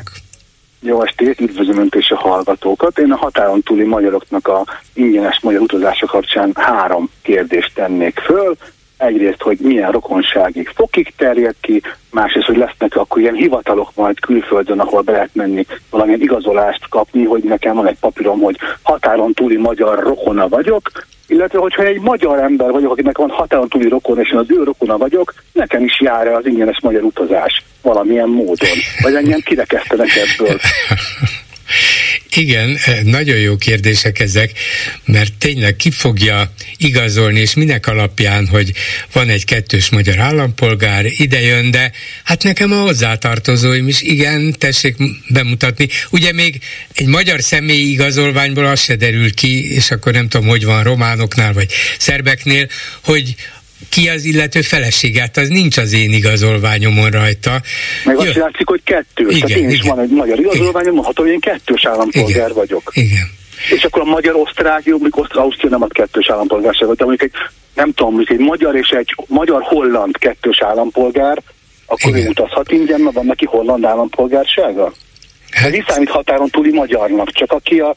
Jó estét, üdvözlöm Önt és a hallgatókat. Én a határon túli magyaroknak a ingyenes magyar utazása kapcsán három kérdést tennék föl egyrészt, hogy milyen rokonságig fokig terjed ki, másrészt, hogy lesznek akkor ilyen hivatalok majd külföldön, ahol be lehet menni valamilyen igazolást kapni, hogy nekem van egy papírom, hogy határon túli magyar rokona vagyok, illetve hogyha egy magyar ember vagyok, akinek van határon túli rokon, és én az ő rokona vagyok, nekem is jár az ingyenes magyar utazás valamilyen módon, vagy engem kirekesztenek ebből. Igen, eh, nagyon jó kérdések ezek, mert tényleg ki fogja igazolni, és minek alapján, hogy van egy kettős magyar állampolgár, ide jön, de hát nekem a hozzátartozóim is, igen, tessék bemutatni. Ugye még egy magyar személyi igazolványból az se derül ki, és akkor nem tudom, hogy van románoknál, vagy szerbeknél, hogy ki az illető feleséget, az nincs az én igazolványomon rajta. Meg azt látszik, hogy kettő. Igen, Tehát én igen. is van egy magyar igazolványom, mondhatom, hogy én kettős állampolgár igen. vagyok. Igen. És akkor a magyar-osztrák, jó, mondjuk Osztrák, Ausztria nem ad kettős állampolgárság, de mondjuk egy, nem tudom, mondjuk egy magyar és egy magyar-holland kettős állampolgár, akkor Igen. ő utazhat ingyen, mert van neki holland állampolgársága? Hát, Ez számít határon túli magyarnak, csak aki a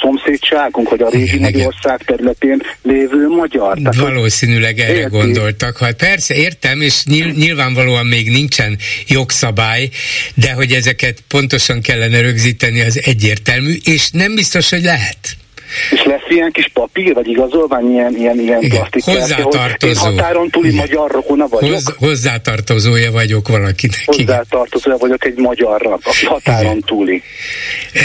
szomszédságunk, hogy a régi Magyarország területén lévő magyar. Tehát, Valószínűleg erre érti? gondoltak. Hát persze, értem, és nyilvánvalóan még nincsen jogszabály, de hogy ezeket pontosan kellene rögzíteni, az egyértelmű, és nem biztos, hogy lehet. És lesz ilyen kis papír, vagy igazolvány, ilyen, ilyen, ilyen plastik Hozzátartozó. Én határon túli Igen. magyar rokona vagyok. Hoz, hozzátartozója vagyok valakinek. Hozzátartozója vagyok egy magyarnak, aki határon Igen. túli.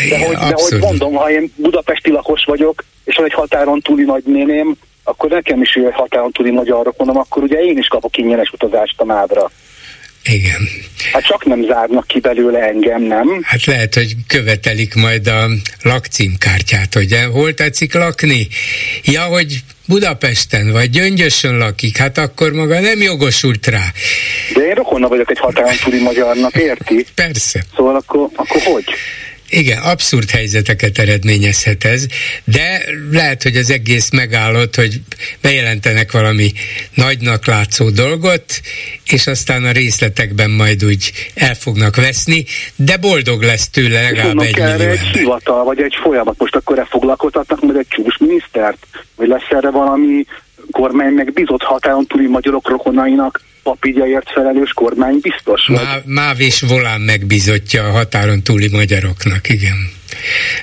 De hogy, de hogy mondom, ha én budapesti lakos vagyok, és van egy határon túli nagynéném, akkor nekem is egy határon túli magyar rokonom, akkor ugye én is kapok ingyenes utazást a mádra. Igen. Hát csak nem zárnak ki belőle engem, nem? Hát lehet, hogy követelik majd a lakcímkártyát, hogy hol tetszik lakni. Ja, hogy Budapesten vagy Gyöngyösön lakik, hát akkor maga nem jogosult rá. De én rokonna vagyok egy határon túli magyarnak, érti? Persze. Szóval akkor, akkor hogy? Igen, abszurd helyzeteket eredményezhet ez, de lehet, hogy az egész megállott, hogy bejelentenek valami nagynak látszó dolgot, és aztán a részletekben majd úgy el fognak veszni, de boldog lesz tőle legalább egy millió egy hivatal, vagy egy folyamat. Most akkor e foglalkoztatnak majd egy csúcsminisztert? Vagy lesz erre valami kormány megbízott határon túli magyarok rokonainak papírjaért felelős kormány biztos? Má, Máv és Volán megbizotja a határon túli magyaroknak, igen.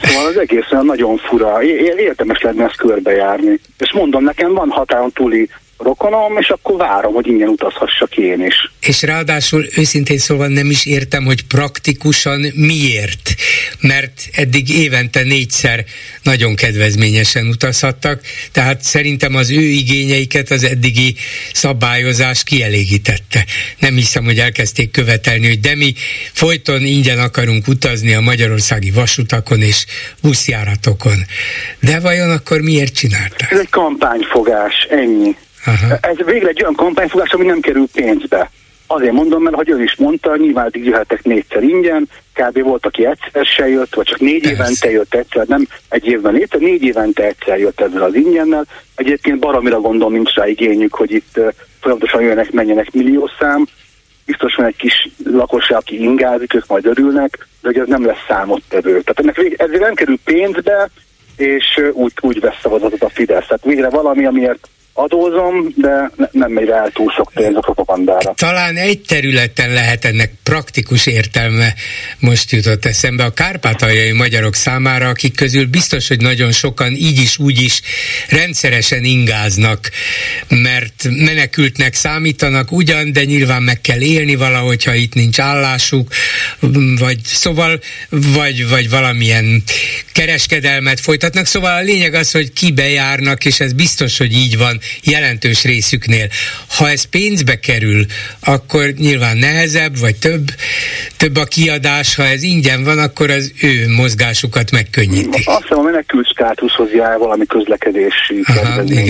Szóval az egész nagyon fura. Érdemes lenne ezt körbejárni. És mondom, nekem van határon túli rokonom, és akkor várom, hogy ingyen utazhassak én is. És ráadásul őszintén szóval nem is értem, hogy praktikusan miért. Mert eddig évente négyszer nagyon kedvezményesen utazhattak, tehát szerintem az ő igényeiket az eddigi szabályozás kielégítette. Nem hiszem, hogy elkezdték követelni, hogy de mi folyton ingyen akarunk utazni a magyarországi vasutakon és buszjáratokon. De vajon akkor miért csinálták? Ez egy kampányfogás, ennyi. Aha. Ez végre egy olyan kampányfogás, ami nem kerül pénzbe. Azért mondom, mert hogy ő is mondta, nyilván eddig jöhetek négyszer ingyen, kb. volt, aki egyszer se jött, vagy csak négy Persze. évente jött egyszer, nem egy évben érte, négy évente egyszer jött ezzel az ingyennel. Egyébként baromira gondolom, nincs rá igényük, hogy itt folyamatosan jönnek, menjenek milliószám. Biztos van egy kis lakosság, aki ingázik, ők majd örülnek, de hogy ez nem lesz számottevő. Tehát ennek vég, ez nem kerül pénzbe, és úgy, úgy vesz szavazatot a Fidesz. Tehát végre valami, amiért adózom, de nem megy el túl sok pénz a propagandára. Talán egy területen lehet ennek praktikus értelme, most jutott eszembe, a kárpátaljai magyarok számára, akik közül biztos, hogy nagyon sokan így is, úgy is rendszeresen ingáznak, mert menekültnek számítanak ugyan, de nyilván meg kell élni valahogy, ha itt nincs állásuk, vagy szóval, vagy, vagy valamilyen kereskedelmet folytatnak, szóval a lényeg az, hogy kibejárnak, és ez biztos, hogy így van jelentős részüknél. Ha ez pénzbe kerül, akkor nyilván nehezebb, vagy több, több a kiadás, ha ez ingyen van, akkor az ő mozgásukat megkönnyítik. Azt hiszem a menekült státuszhoz jár valami közlekedési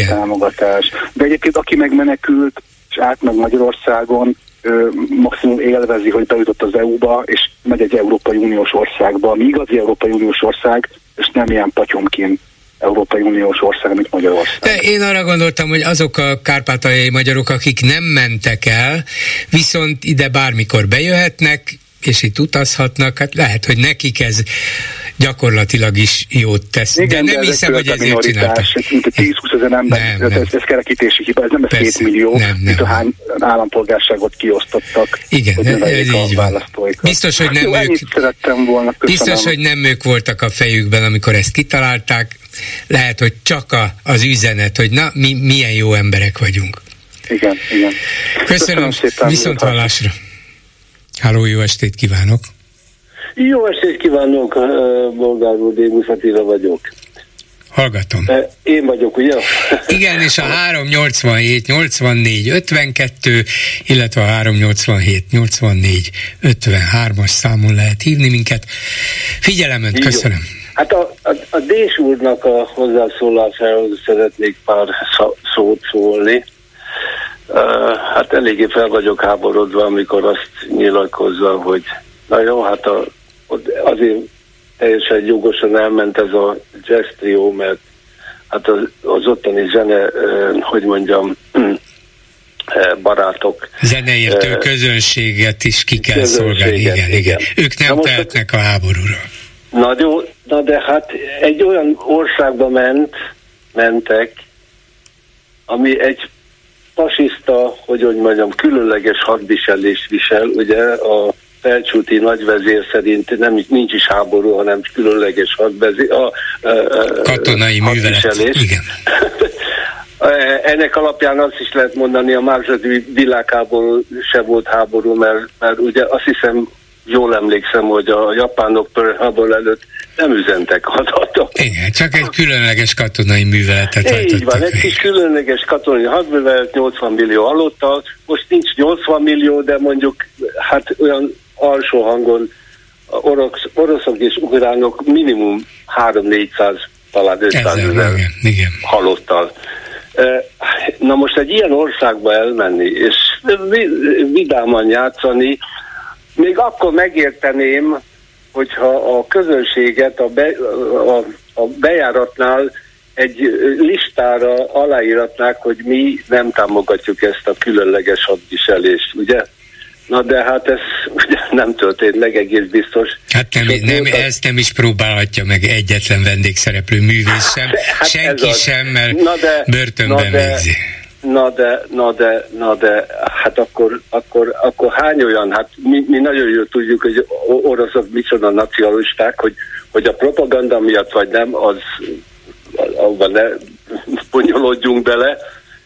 támogatás. De egyébként aki megmenekült, és átmegy Magyarországon, maximum élvezi, hogy bejutott az EU-ba, és megy egy Európai Uniós országba, ami igazi Európai Uniós ország, és nem ilyen patyomként Európai Uniós ország, mint Magyarország. De én arra gondoltam, hogy azok a kárpátaljai magyarok, akik nem mentek el, viszont ide bármikor bejöhetnek, és itt utazhatnak, hát lehet, hogy nekik ez gyakorlatilag is jót tesz. Igen, de nem de hiszem, hogy ezért csinálták. Mint a 10-20 ezer ember, nem, nem. Ez, ez kerekítési hiba, ez nem ez 2 millió, nem, nem. mint a hány állampolgárságot kiosztottak. Igen, hogy ez így van. Biztos, hogy nem Jó, ők, volna, biztos, hogy nem ők voltak a fejükben, amikor ezt kitalálták. Lehet, hogy csak a, az üzenet, hogy na, mi milyen jó emberek vagyunk. Igen, igen. Köszönöm, Köszönöm szépen, viszont hallásra. Háló, jó estét kívánok! Jó estét kívánok, Bolgár úr, Démus Attila vagyok. Hallgatom. Én vagyok, ugye? Igen, és a 387 84 52, illetve a 387 84 53-as számon lehet hívni minket. Figyelem önt, köszönöm. Hát a, a, a Dés úrnak a hozzászólásához szeretnék pár szót szólni. Uh, hát eléggé fel vagyok háborodva, amikor azt nyilatkozza, hogy na jó, hát a, azért teljesen jogosan elment ez a jazz trio, mert hát az, az ottani zene, uh, hogy mondjam, barátok. Zeneértő közönséget is ki kell szolgálni, igen, igen. igen. Ők nem tehetnek a háborúra. Na jó, na de hát egy olyan országba ment, mentek, ami egy fasiszta, hogy hogy mondjam, különleges hadviselés visel, ugye a felcsúti nagyvezér szerint nem, nincs is háború, hanem különleges hadvezér, a, a, a katonai művelet. Igen. Ennek alapján azt is lehet mondani, a második világháború se volt háború, mert, mert ugye azt hiszem, jól emlékszem, hogy a japánok Pearl Harbor előtt nem üzentek adatok. Igen, csak egy különleges katonai műveletet Így van, egy kis különleges katonai hadművelet, 80 millió alottal. Most nincs 80 millió, de mondjuk hát olyan alsó hangon orosz, oroszok és ukránok minimum 3-400, talán 500 ezer halottal Na most egy ilyen országba elmenni, és vidáman játszani, még akkor megérteném, hogyha a közönséget a, be, a, a bejáratnál egy listára aláíratnák, hogy mi nem támogatjuk ezt a különleges hadviselést, ugye? Na de hát ez ugye nem történt meg egész biztos. Hát nem, nem, ezt nem is próbálhatja meg egyetlen vendégszereplő művész sem, hát senki sem, mert na de, börtönben na de, végzi. Na de, na de, na de, hát akkor, akkor, akkor hány olyan, hát mi, mi nagyon jól tudjuk, hogy oroszok micsoda nacionalisták, hogy, hogy a propaganda miatt vagy nem, az abban ne bonyolódjunk bele,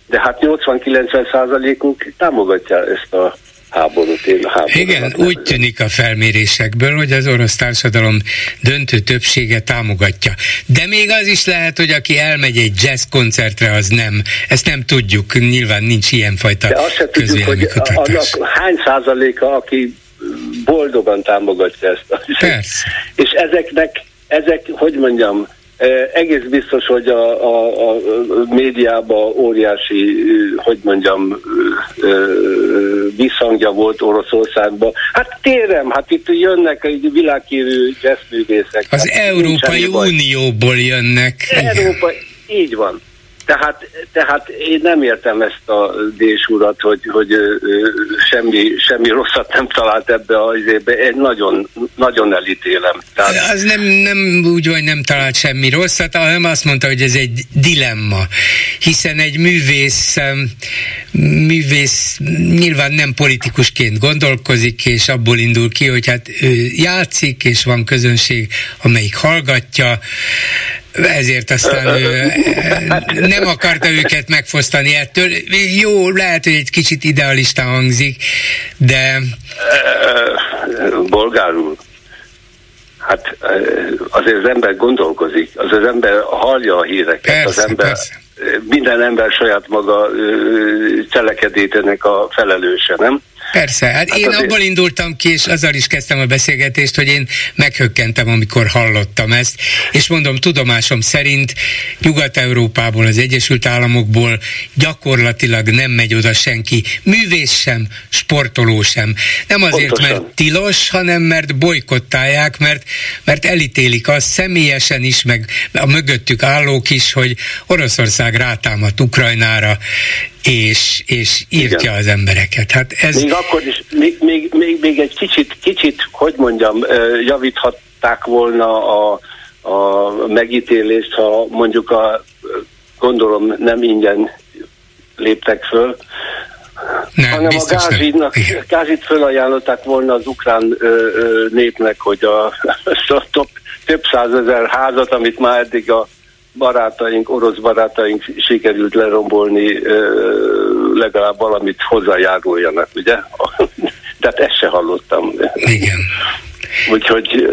de hát 80-90 százalékuk támogatja ezt a háborút. Én háborút Igen, úgy tűnik a felmérésekből, hogy az orosz társadalom döntő többsége támogatja. De még az is lehet, hogy aki elmegy egy jazz koncertre, az nem. Ezt nem tudjuk, nyilván nincs ilyenfajta De azt se tudjuk, hogy annak hány százaléka, aki boldogan támogatja ezt. Persze. És ezeknek, ezek, hogy mondjam, egész biztos, hogy a, a, a médiában óriási, hogy mondjam, visszhangja volt Oroszországban. Hát térem, hát itt jönnek egy világhírű jazzművészek. Az hát Európai Unióból jönnek. Európa, így van. Tehát, tehát én nem értem ezt a Dés urat, hogy, hogy semmi, semmi rosszat nem talált ebbe az évbe. Én nagyon, nagyon elítélem. Tehát... Az nem, nem úgy, hogy nem talált semmi rosszat, hanem azt mondta, hogy ez egy dilemma. Hiszen egy művész, művész nyilván nem politikusként gondolkozik, és abból indul ki, hogy hát ő játszik, és van közönség, amelyik hallgatja, ezért aztán ő nem akarta őket megfosztani ettől. Jó, lehet, hogy egy kicsit idealista hangzik, de... Bolgár úr, hát azért az ember gondolkozik, az az ember hallja a híreket, persze, az ember... Persze. Minden ember saját maga cselekedétének a felelőse, nem? Persze, hát, hát én azért... abból indultam ki, és azzal is kezdtem a beszélgetést, hogy én meghökkentem, amikor hallottam ezt, és mondom, tudomásom szerint Nyugat-Európából, az Egyesült Államokból gyakorlatilag nem megy oda senki, művész sem, sportoló sem. Nem azért, Pontosan. mert tilos, hanem mert bolykottálják, mert, mert elítélik azt személyesen is, meg a mögöttük állók is, hogy Oroszország rátámadt Ukrajnára, és, és írtja Igen. az embereket. Hát ez... Még akkor is, még, még, még, még egy kicsit, kicsit, hogy mondjam, javíthatták volna a, a megítélést, ha mondjuk a, gondolom nem ingyen léptek föl, nem, hanem a gázidnak, gázit fölajánlották volna az ukrán ö, ö, népnek, hogy a, a több, több százezer házat, amit már eddig a barátaink, orosz barátaink sikerült lerombolni, legalább valamit hozzájáruljanak, ugye? Tehát ezt se hallottam. Igen. Úgyhogy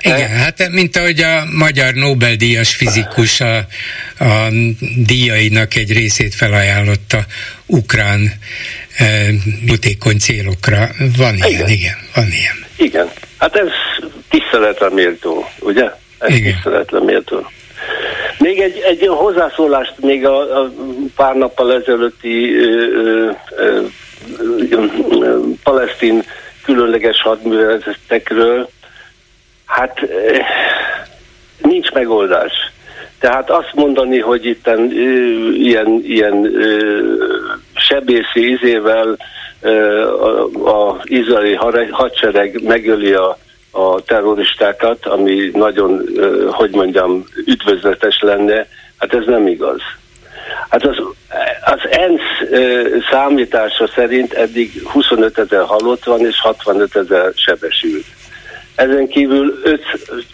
igen, hát mint ahogy a magyar Nobel-díjas fizikus a, a díjainak egy részét felajánlotta ukrán e, butékony célokra. Van igen. ilyen, igen, van ilyen. Igen, hát ez tiszteletre méltó, ugye? Ez igen. tiszteletre méltó. Még egy, egy hozzászólást még a, a pár nappal ezelőtti ö, ö, ö, ö, palesztin különleges hadműveletekről. Hát ö, nincs megoldás. Tehát azt mondani, hogy itt ilyen, ilyen ö, sebészi izével az izraeli hadsereg megöli a a terroristákat, ami nagyon, hogy mondjam, üdvözletes lenne, hát ez nem igaz. Hát az, az ENSZ számítása szerint eddig 25 ezer halott van, és 65 ezer sebesült. Ezen kívül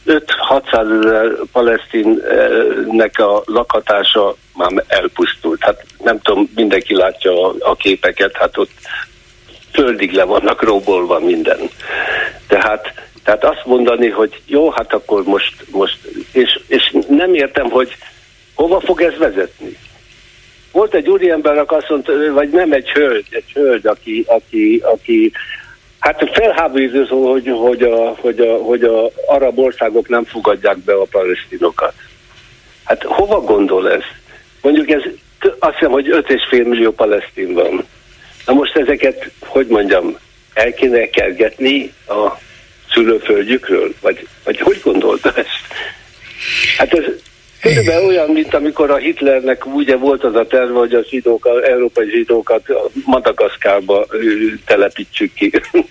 5-600 ezer palesztinnek a lakatása már elpusztult. Hát nem tudom, mindenki látja a, a képeket, hát ott földig le vannak róbolva minden. Tehát tehát azt mondani, hogy jó, hát akkor most, most és, és nem értem, hogy hova fog ez vezetni. Volt egy úriember, azt mondta, vagy nem egy hölgy, egy hölgy, aki, aki, aki hát felháborító, hogy, hogy, a, hogy, a, hogy a arab országok nem fogadják be a palesztinokat. Hát hova gondol ez? mondjuk ez azt hiszem, hogy 5,5 millió palesztin van. Na most ezeket, hogy mondjam, el kéne kergetni a szülőföldjükről? Vagy, vagy hogy gondolta ezt? Hát ez körülbelül olyan, mint amikor a Hitlernek ugye volt az a terve, hogy a zsidók, az európai zsidókat Madagaszkárba telepítsük ki.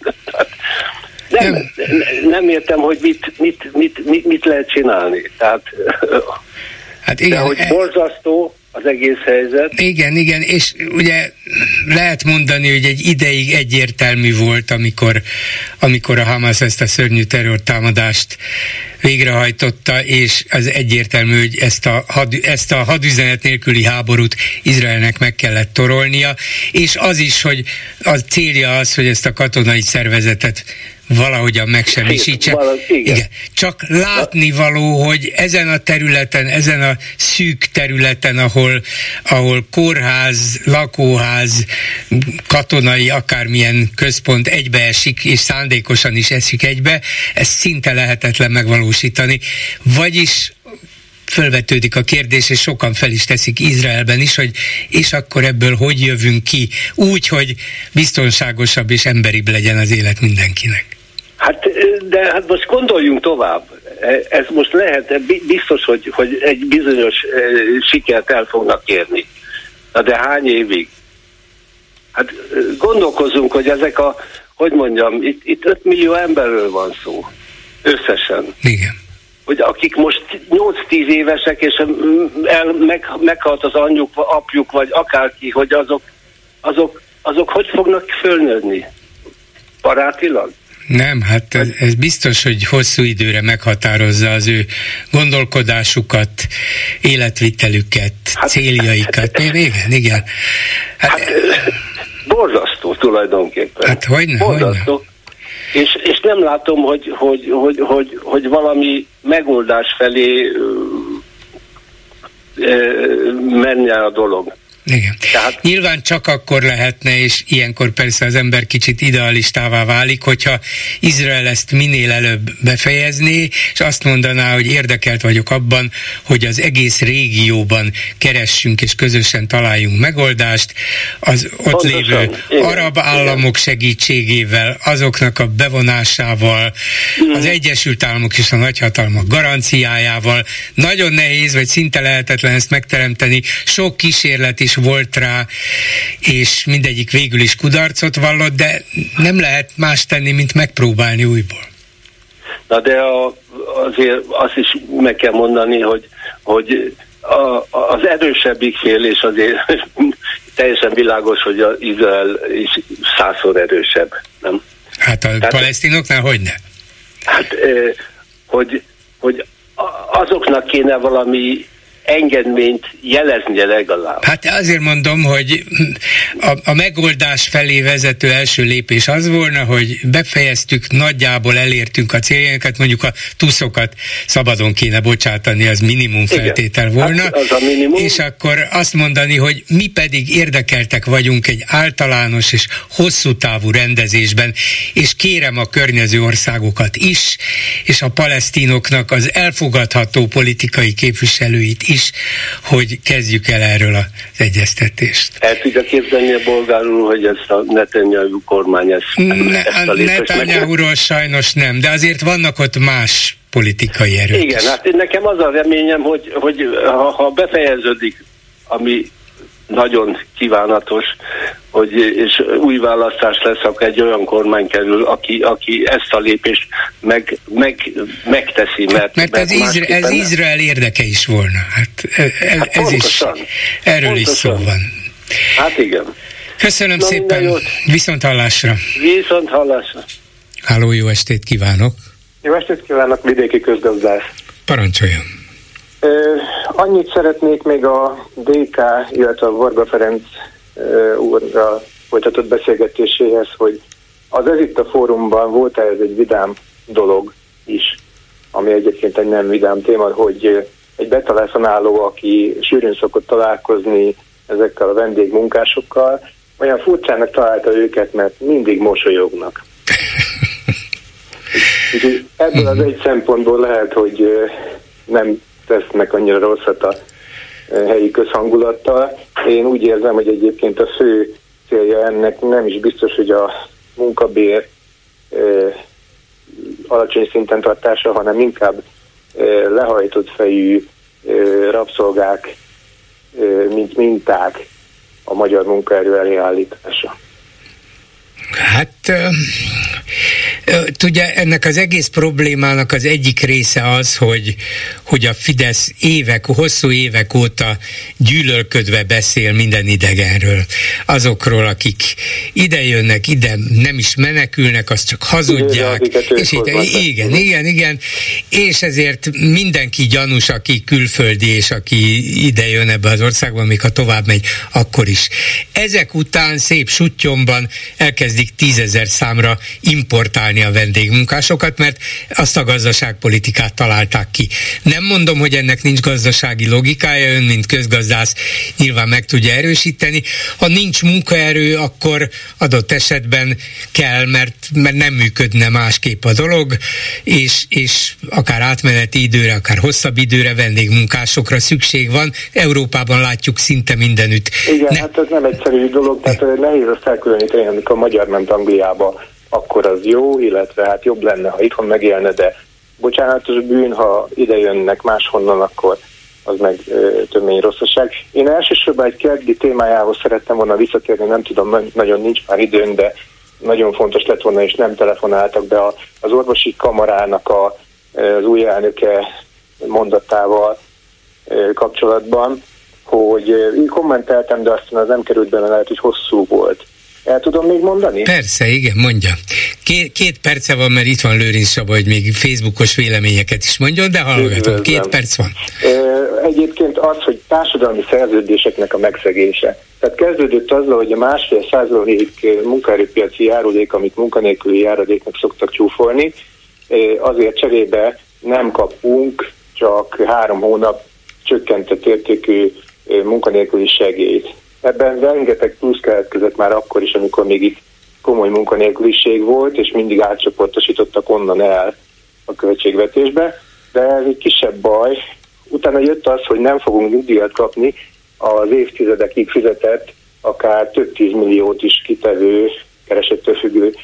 nem, nem értem, hogy mit, mit, mit, mit, mit lehet csinálni. Tehát, hát igen, de hogy e- borzasztó, az egész helyzet. Igen, igen, és ugye lehet mondani, hogy egy ideig egyértelmű volt, amikor, amikor a Hamas ezt a szörnyű terrortámadást végrehajtotta, és az egyértelmű, hogy ezt a, had, ezt a hadüzenet nélküli háborút Izraelnek meg kellett torolnia, és az is, hogy a célja az, hogy ezt a katonai szervezetet valahogyan megsemmisítse. Igen. igen. Csak látni való, hogy ezen a területen, ezen a szűk területen, ahol, ahol kórház, lakóház, katonai, akármilyen központ egybeesik, és szándékosan is esik egybe, ez szinte lehetetlen megvalósítani. Vagyis fölvetődik a kérdés, és sokan fel is teszik Izraelben is, hogy és akkor ebből hogy jövünk ki, úgy, hogy biztonságosabb és emberibb legyen az élet mindenkinek. Hát, de hát most gondoljunk tovább. Ez most lehet, biztos, hogy, hogy egy bizonyos sikert el fognak kérni. Na de hány évig? Hát gondolkozunk, hogy ezek a, hogy mondjam, itt, itt 5 millió emberről van szó. Összesen. Igen. Hogy akik most 8-10 évesek, és el, meg, meghalt az anyjuk, apjuk, vagy akárki, hogy azok, azok, azok hogy fognak fölnőni? Barátilag? Nem, hát ez, ez biztos, hogy hosszú időre meghatározza az ő gondolkodásukat, életvitelüket, hát, céljaikat. Hát, igen, igen. Hát, hát borzasztó tulajdonképpen. Hát hogyne, borzasztó. Hogyne. És, és nem látom, hogy, hogy, hogy, hogy, hogy valami megoldás felé menne a dolog. Igen. Tehát... Nyilván csak akkor lehetne, és ilyenkor persze az ember kicsit idealistává válik, hogyha Izrael ezt minél előbb befejezné, és azt mondaná, hogy érdekelt vagyok abban, hogy az egész régióban keressünk és közösen találjunk megoldást, az ott Pontosan. lévő Igen. arab államok Igen. segítségével, azoknak a bevonásával, Igen. az Egyesült Államok és a nagyhatalmak garanciájával. Nagyon nehéz, vagy szinte lehetetlen ezt megteremteni. Sok kísérlet is volt rá, és mindegyik végül is kudarcot vallott, de nem lehet más tenni, mint megpróbálni újból. Na de a, azért azt is meg kell mondani, hogy, hogy a, az erősebbik fél, és azért teljesen világos, hogy az Izrael is százszor erősebb, nem? Hát a Tehát, palesztinoknál hogy ne? Hát, hogy, hogy azoknak kéne valami engedményt jeleznie legalább. Hát azért mondom, hogy a, a megoldás felé vezető első lépés az volna, hogy befejeztük, nagyjából elértünk a céljainkat, mondjuk a tuszokat szabadon kéne bocsátani, az minimum feltétel Igen. volna. Hát az a minimum. És akkor azt mondani, hogy mi pedig érdekeltek vagyunk egy általános és hosszú távú rendezésben, és kérem a környező országokat is, és a palesztinoknak az elfogadható politikai képviselőit is, hogy kezdjük el erről az egyeztetést. El tudja képzelni a bolgárul, hogy ezt a Netanyahu kormány ezt, ne, ezt a Netanyahu-ról sajnos nem, de azért vannak ott más politikai erők. Igen, hát nekem az a reményem, hogy, hogy ha, ha befejeződik, ami nagyon kívánatos, hogy és új választás lesz, akkor egy olyan kormány kerül, aki, aki ezt a lépést meg, meg, megteszi. Mert, mert, mert ez, Izra, ez Izrael érdeke is volna. Hát, ez, hát ez is, erről pontosan. is szó van. Hát igen. Köszönöm Na, szépen, viszont hallásra. Viszont hallásra. Háló, jó estét kívánok. Jó estét kívánok, vidéki közgazdász. Parancsoljon. Annyit szeretnék még a DK, illetve a Varga Ferenc úrra folytatott beszélgetéséhez, hogy az ez itt a fórumban volt ez egy vidám dolog is, ami egyébként egy nem vidám téma, hogy egy betelefonáló, aki sűrűn szokott találkozni ezekkel a vendégmunkásokkal, olyan furcsának találta őket, mert mindig mosolyognak. Úgyhogy ebből az egy szempontból lehet, hogy nem tesznek annyira rosszat a helyi közhangulattal. Én úgy érzem, hogy egyébként a fő célja ennek nem is biztos, hogy a munkabér alacsony szinten tartása, hanem inkább lehajtott fejű rabszolgák, mint minták a magyar munkaerő elé állítása. Hát Tudja, ennek az egész problémának az egyik része az, hogy, hogy a Fidesz évek, hosszú évek óta gyűlölködve beszél minden idegenről. Azokról, akik ide jönnek, ide nem is menekülnek, azt csak hazudják. És ide, igen, igen, igen. És ezért mindenki gyanús, aki külföldi, és aki ide jön ebbe az országba, még ha tovább megy, akkor is. Ezek után szép sutyomban elkezdik tízezer számra importálni a vendégmunkásokat, mert azt a gazdaságpolitikát találták ki. Nem mondom, hogy ennek nincs gazdasági logikája, ön, mint közgazdász nyilván meg tudja erősíteni. Ha nincs munkaerő, akkor adott esetben kell, mert, mert nem működne másképp a dolog, és, és akár átmeneti időre, akár hosszabb időre vendégmunkásokra szükség van. Európában látjuk szinte mindenütt. Igen, ne... hát ez nem egyszerű dolog, tehát nehéz azt elkülöníteni, amikor magyar ment Angliába akkor az jó, illetve hát jobb lenne, ha itthon megélne, de bocsánatos bűn, ha ide jönnek máshonnan, akkor az meg ö, tömény rosszaság. Én elsősorban egy keddi témájához szerettem volna visszatérni, nem tudom, nagyon nincs már időn, de nagyon fontos lett volna, és nem telefonáltak be az orvosi kamarának a, az új elnöke mondatával kapcsolatban, hogy én kommenteltem, de aztán az nem került bele, lehet, hogy hosszú volt. El tudom még mondani? Persze, igen, mondja. Két, két perce van, mert itt van Lőrinc Saba, hogy még Facebookos véleményeket is mondjon, de hallgatom, két perc van. Egyébként az, hogy társadalmi szerződéseknek a megszegése. Tehát kezdődött azzal, hogy a másfél százalék munkaerőpiaci járulék, amit munkanélküli járadéknak szoktak csúfolni, azért cserébe nem kapunk csak három hónap csökkentett értékű munkanélküli segélyt. Ebben rengeteg plusz keletkezett már akkor is, amikor még itt komoly munkanélküliség volt, és mindig átcsoportosítottak onnan el a költségvetésbe, de ez egy kisebb baj. Utána jött az, hogy nem fogunk nyugdíjat kapni az évtizedekig fizetett, akár több tízmilliót is kitevő, keresettől függő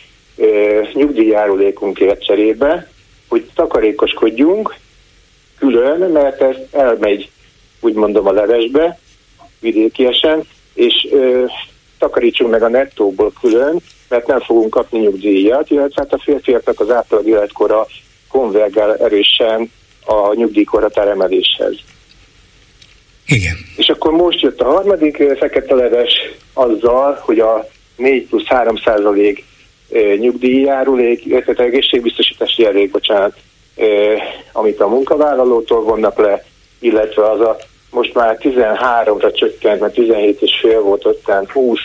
nyugdíjjárulékunkért cserébe, hogy takarékoskodjunk külön, mert ez elmegy, úgy mondom, a levesbe, vidékiesen, és ö, takarítsunk meg a nettóból külön, mert nem fogunk kapni nyugdíjat, illetve hát a férfiaknak az átlag életkora konvergál erősen a nyugdíjkorhatár emeléshez. Igen. És akkor most jött a harmadik fekete leves azzal, hogy a 4 plusz 3 százalék nyugdíjjárulék, illetve egészségbiztosítási járulék, bocsánat, amit a munkavállalótól vonnak le, illetve az a most már 13-ra csökkent, mert 17 és fél volt, aztán 20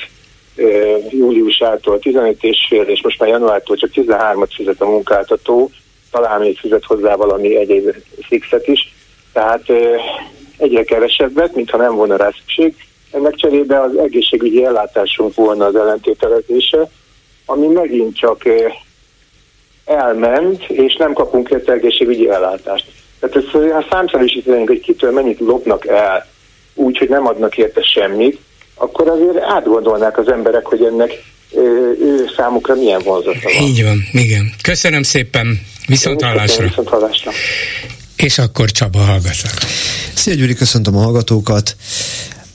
júliusától 15 és fél, és most már januártól csak 13-at fizet a munkáltató, talán még fizet hozzá valami egyéb fixet is, tehát egyre kevesebbet, mintha nem volna rá szükség. Ennek cserébe az egészségügyi ellátásunk volna az ellentételezése, ami megint csak elment, és nem kapunk érte egészségügyi ellátást. Tehát ezt, ha számszerűsítenénk, hogy kitől mennyit lopnak el, úgy, hogy nem adnak érte semmit, akkor azért átgondolnák az emberek, hogy ennek ő számukra milyen vonzata van. Így van, igen. Köszönöm szépen, viszont hallásra. Viszont hallásra. És akkor Csaba hallgatlak. Szia Gyuri, köszöntöm a hallgatókat.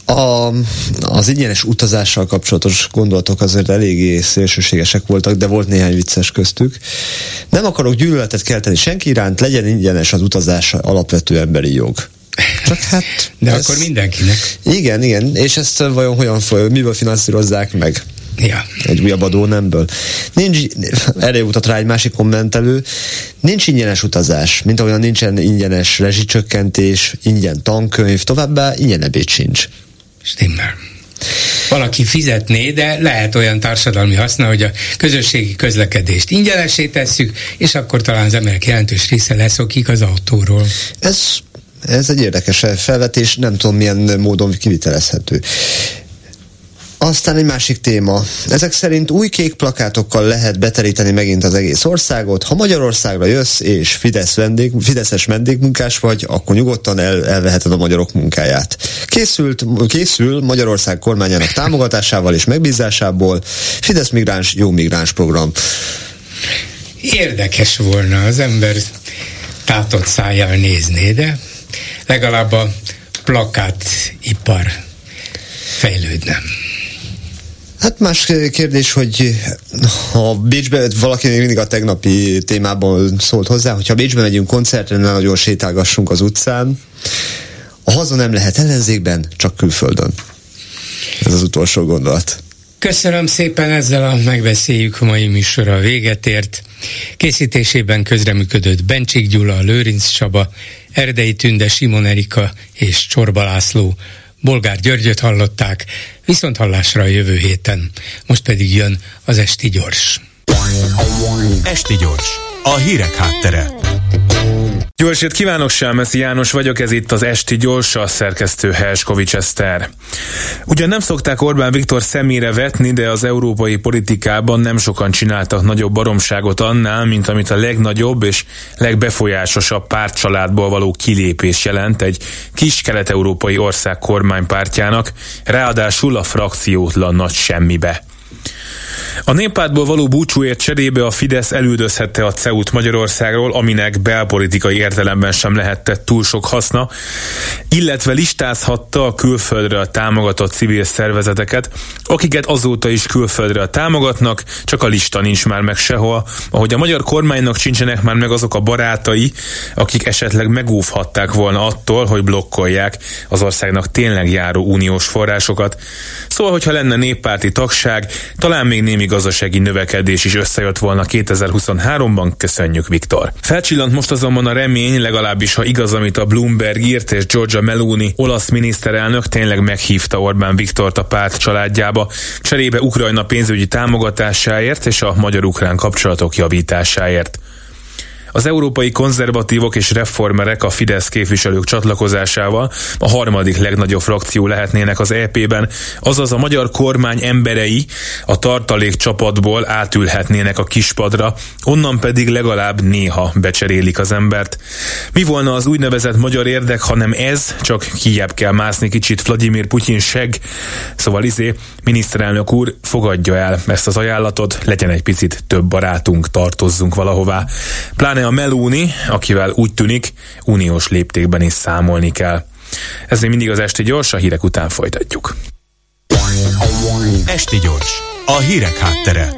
A, az ingyenes utazással kapcsolatos gondolatok azért eléggé szélsőségesek voltak, de volt néhány vicces köztük. Nem akarok gyűlöletet kelteni senki iránt, legyen ingyenes az utazás alapvető emberi jog. Csak hát... De ez... akkor mindenkinek. Igen, igen. És ezt vajon hogyan, miből finanszírozzák meg? Ja. Egy újabb adó nemből. Nincs, erre utat rá egy másik kommentelő, nincs ingyenes utazás, mint ahogyan nincsen ingyenes rezsicsökkentés, ingyen tankönyv, továbbá ingyen ebéd sincs. Stimmel. Valaki fizetné, de lehet olyan társadalmi haszna, hogy a közösségi közlekedést ingyenesé tesszük, és akkor talán az emberek jelentős része leszokik az autóról. Ez, ez egy érdekes felvetés, nem tudom milyen módon kivitelezhető. Aztán egy másik téma. Ezek szerint új kék plakátokkal lehet beteríteni megint az egész országot. Ha Magyarországra jössz és Fidesz vendég, Fideszes vendégmunkás vagy, akkor nyugodtan el, elveheted a magyarok munkáját. Készült, készül Magyarország kormányának támogatásával és megbízásából Fidesz migráns, jó migráns program. Érdekes volna az ember tátott szájjal nézni, de legalább a plakátipar fejlődne. Hát más kérdés, hogy ha Bécsbe, valaki mindig a tegnapi témában szólt hozzá, hogyha Bécsbe megyünk koncertre, ne nagyon sétálgassunk az utcán. A haza nem lehet ellenzékben, csak külföldön. Ez az utolsó gondolat. Köszönöm szépen, ezzel a megbeszéljük mai műsora véget ért. Készítésében közreműködött Bencsik Gyula, Lőrinc Csaba, Erdei Tünde, Simon Erika és Csorba László. Bolgár Györgyöt hallották, viszont hallásra a jövő héten. Most pedig jön az Esti Gyors. Esti Gyors, a hírek háttere. Jó estét kívánok, Selmeszi János vagyok, ez itt az Esti Gyors, a szerkesztő Helskovics Eszter. Ugyan nem szokták Orbán Viktor szemére vetni, de az európai politikában nem sokan csináltak nagyobb baromságot annál, mint amit a legnagyobb és legbefolyásosabb pártcsaládból való kilépés jelent egy kis kelet-európai ország kormánypártjának, ráadásul a frakciótlan nagy semmibe. A néppártból való búcsúért cserébe a Fidesz elüldözhette a CEUT Magyarországról, aminek belpolitikai értelemben sem lehetett túl sok haszna, illetve listázhatta a külföldre a támogatott civil szervezeteket, akiket azóta is külföldre támogatnak, csak a lista nincs már meg sehol, ahogy a magyar kormánynak sincsenek már meg azok a barátai, akik esetleg megúvhatták volna attól, hogy blokkolják az országnak tényleg járó uniós forrásokat. Szóval, hogyha lenne néppárti tagság, talán még némi gazdasági növekedés is összejött volna 2023-ban, köszönjük Viktor. Felcsillant most azonban a remény, legalábbis ha igaz, amit a Bloomberg írt, és Giorgia Meloni, olasz miniszterelnök tényleg meghívta Orbán Viktort a párt családjába, cserébe Ukrajna pénzügyi támogatásáért és a magyar-ukrán kapcsolatok javításáért. Az európai konzervatívok és reformerek a Fidesz képviselők csatlakozásával a harmadik legnagyobb frakció lehetnének az EP-ben, azaz a magyar kormány emberei a tartalék csapatból átülhetnének a kispadra, onnan pedig legalább néha becserélik az embert. Mi volna az úgynevezett magyar érdek, hanem ez, csak kijebb kell mászni kicsit Vladimir Putyin seg, szóval izé, miniszterelnök úr, fogadja el ezt az ajánlatot, legyen egy picit több barátunk, tartozzunk valahová. Pláne a Meloni, akivel úgy tűnik, uniós léptékben is számolni kell. Ez még mindig az Esti Gyors, a hírek után folytatjuk. Esti Gyors, a hírek háttere.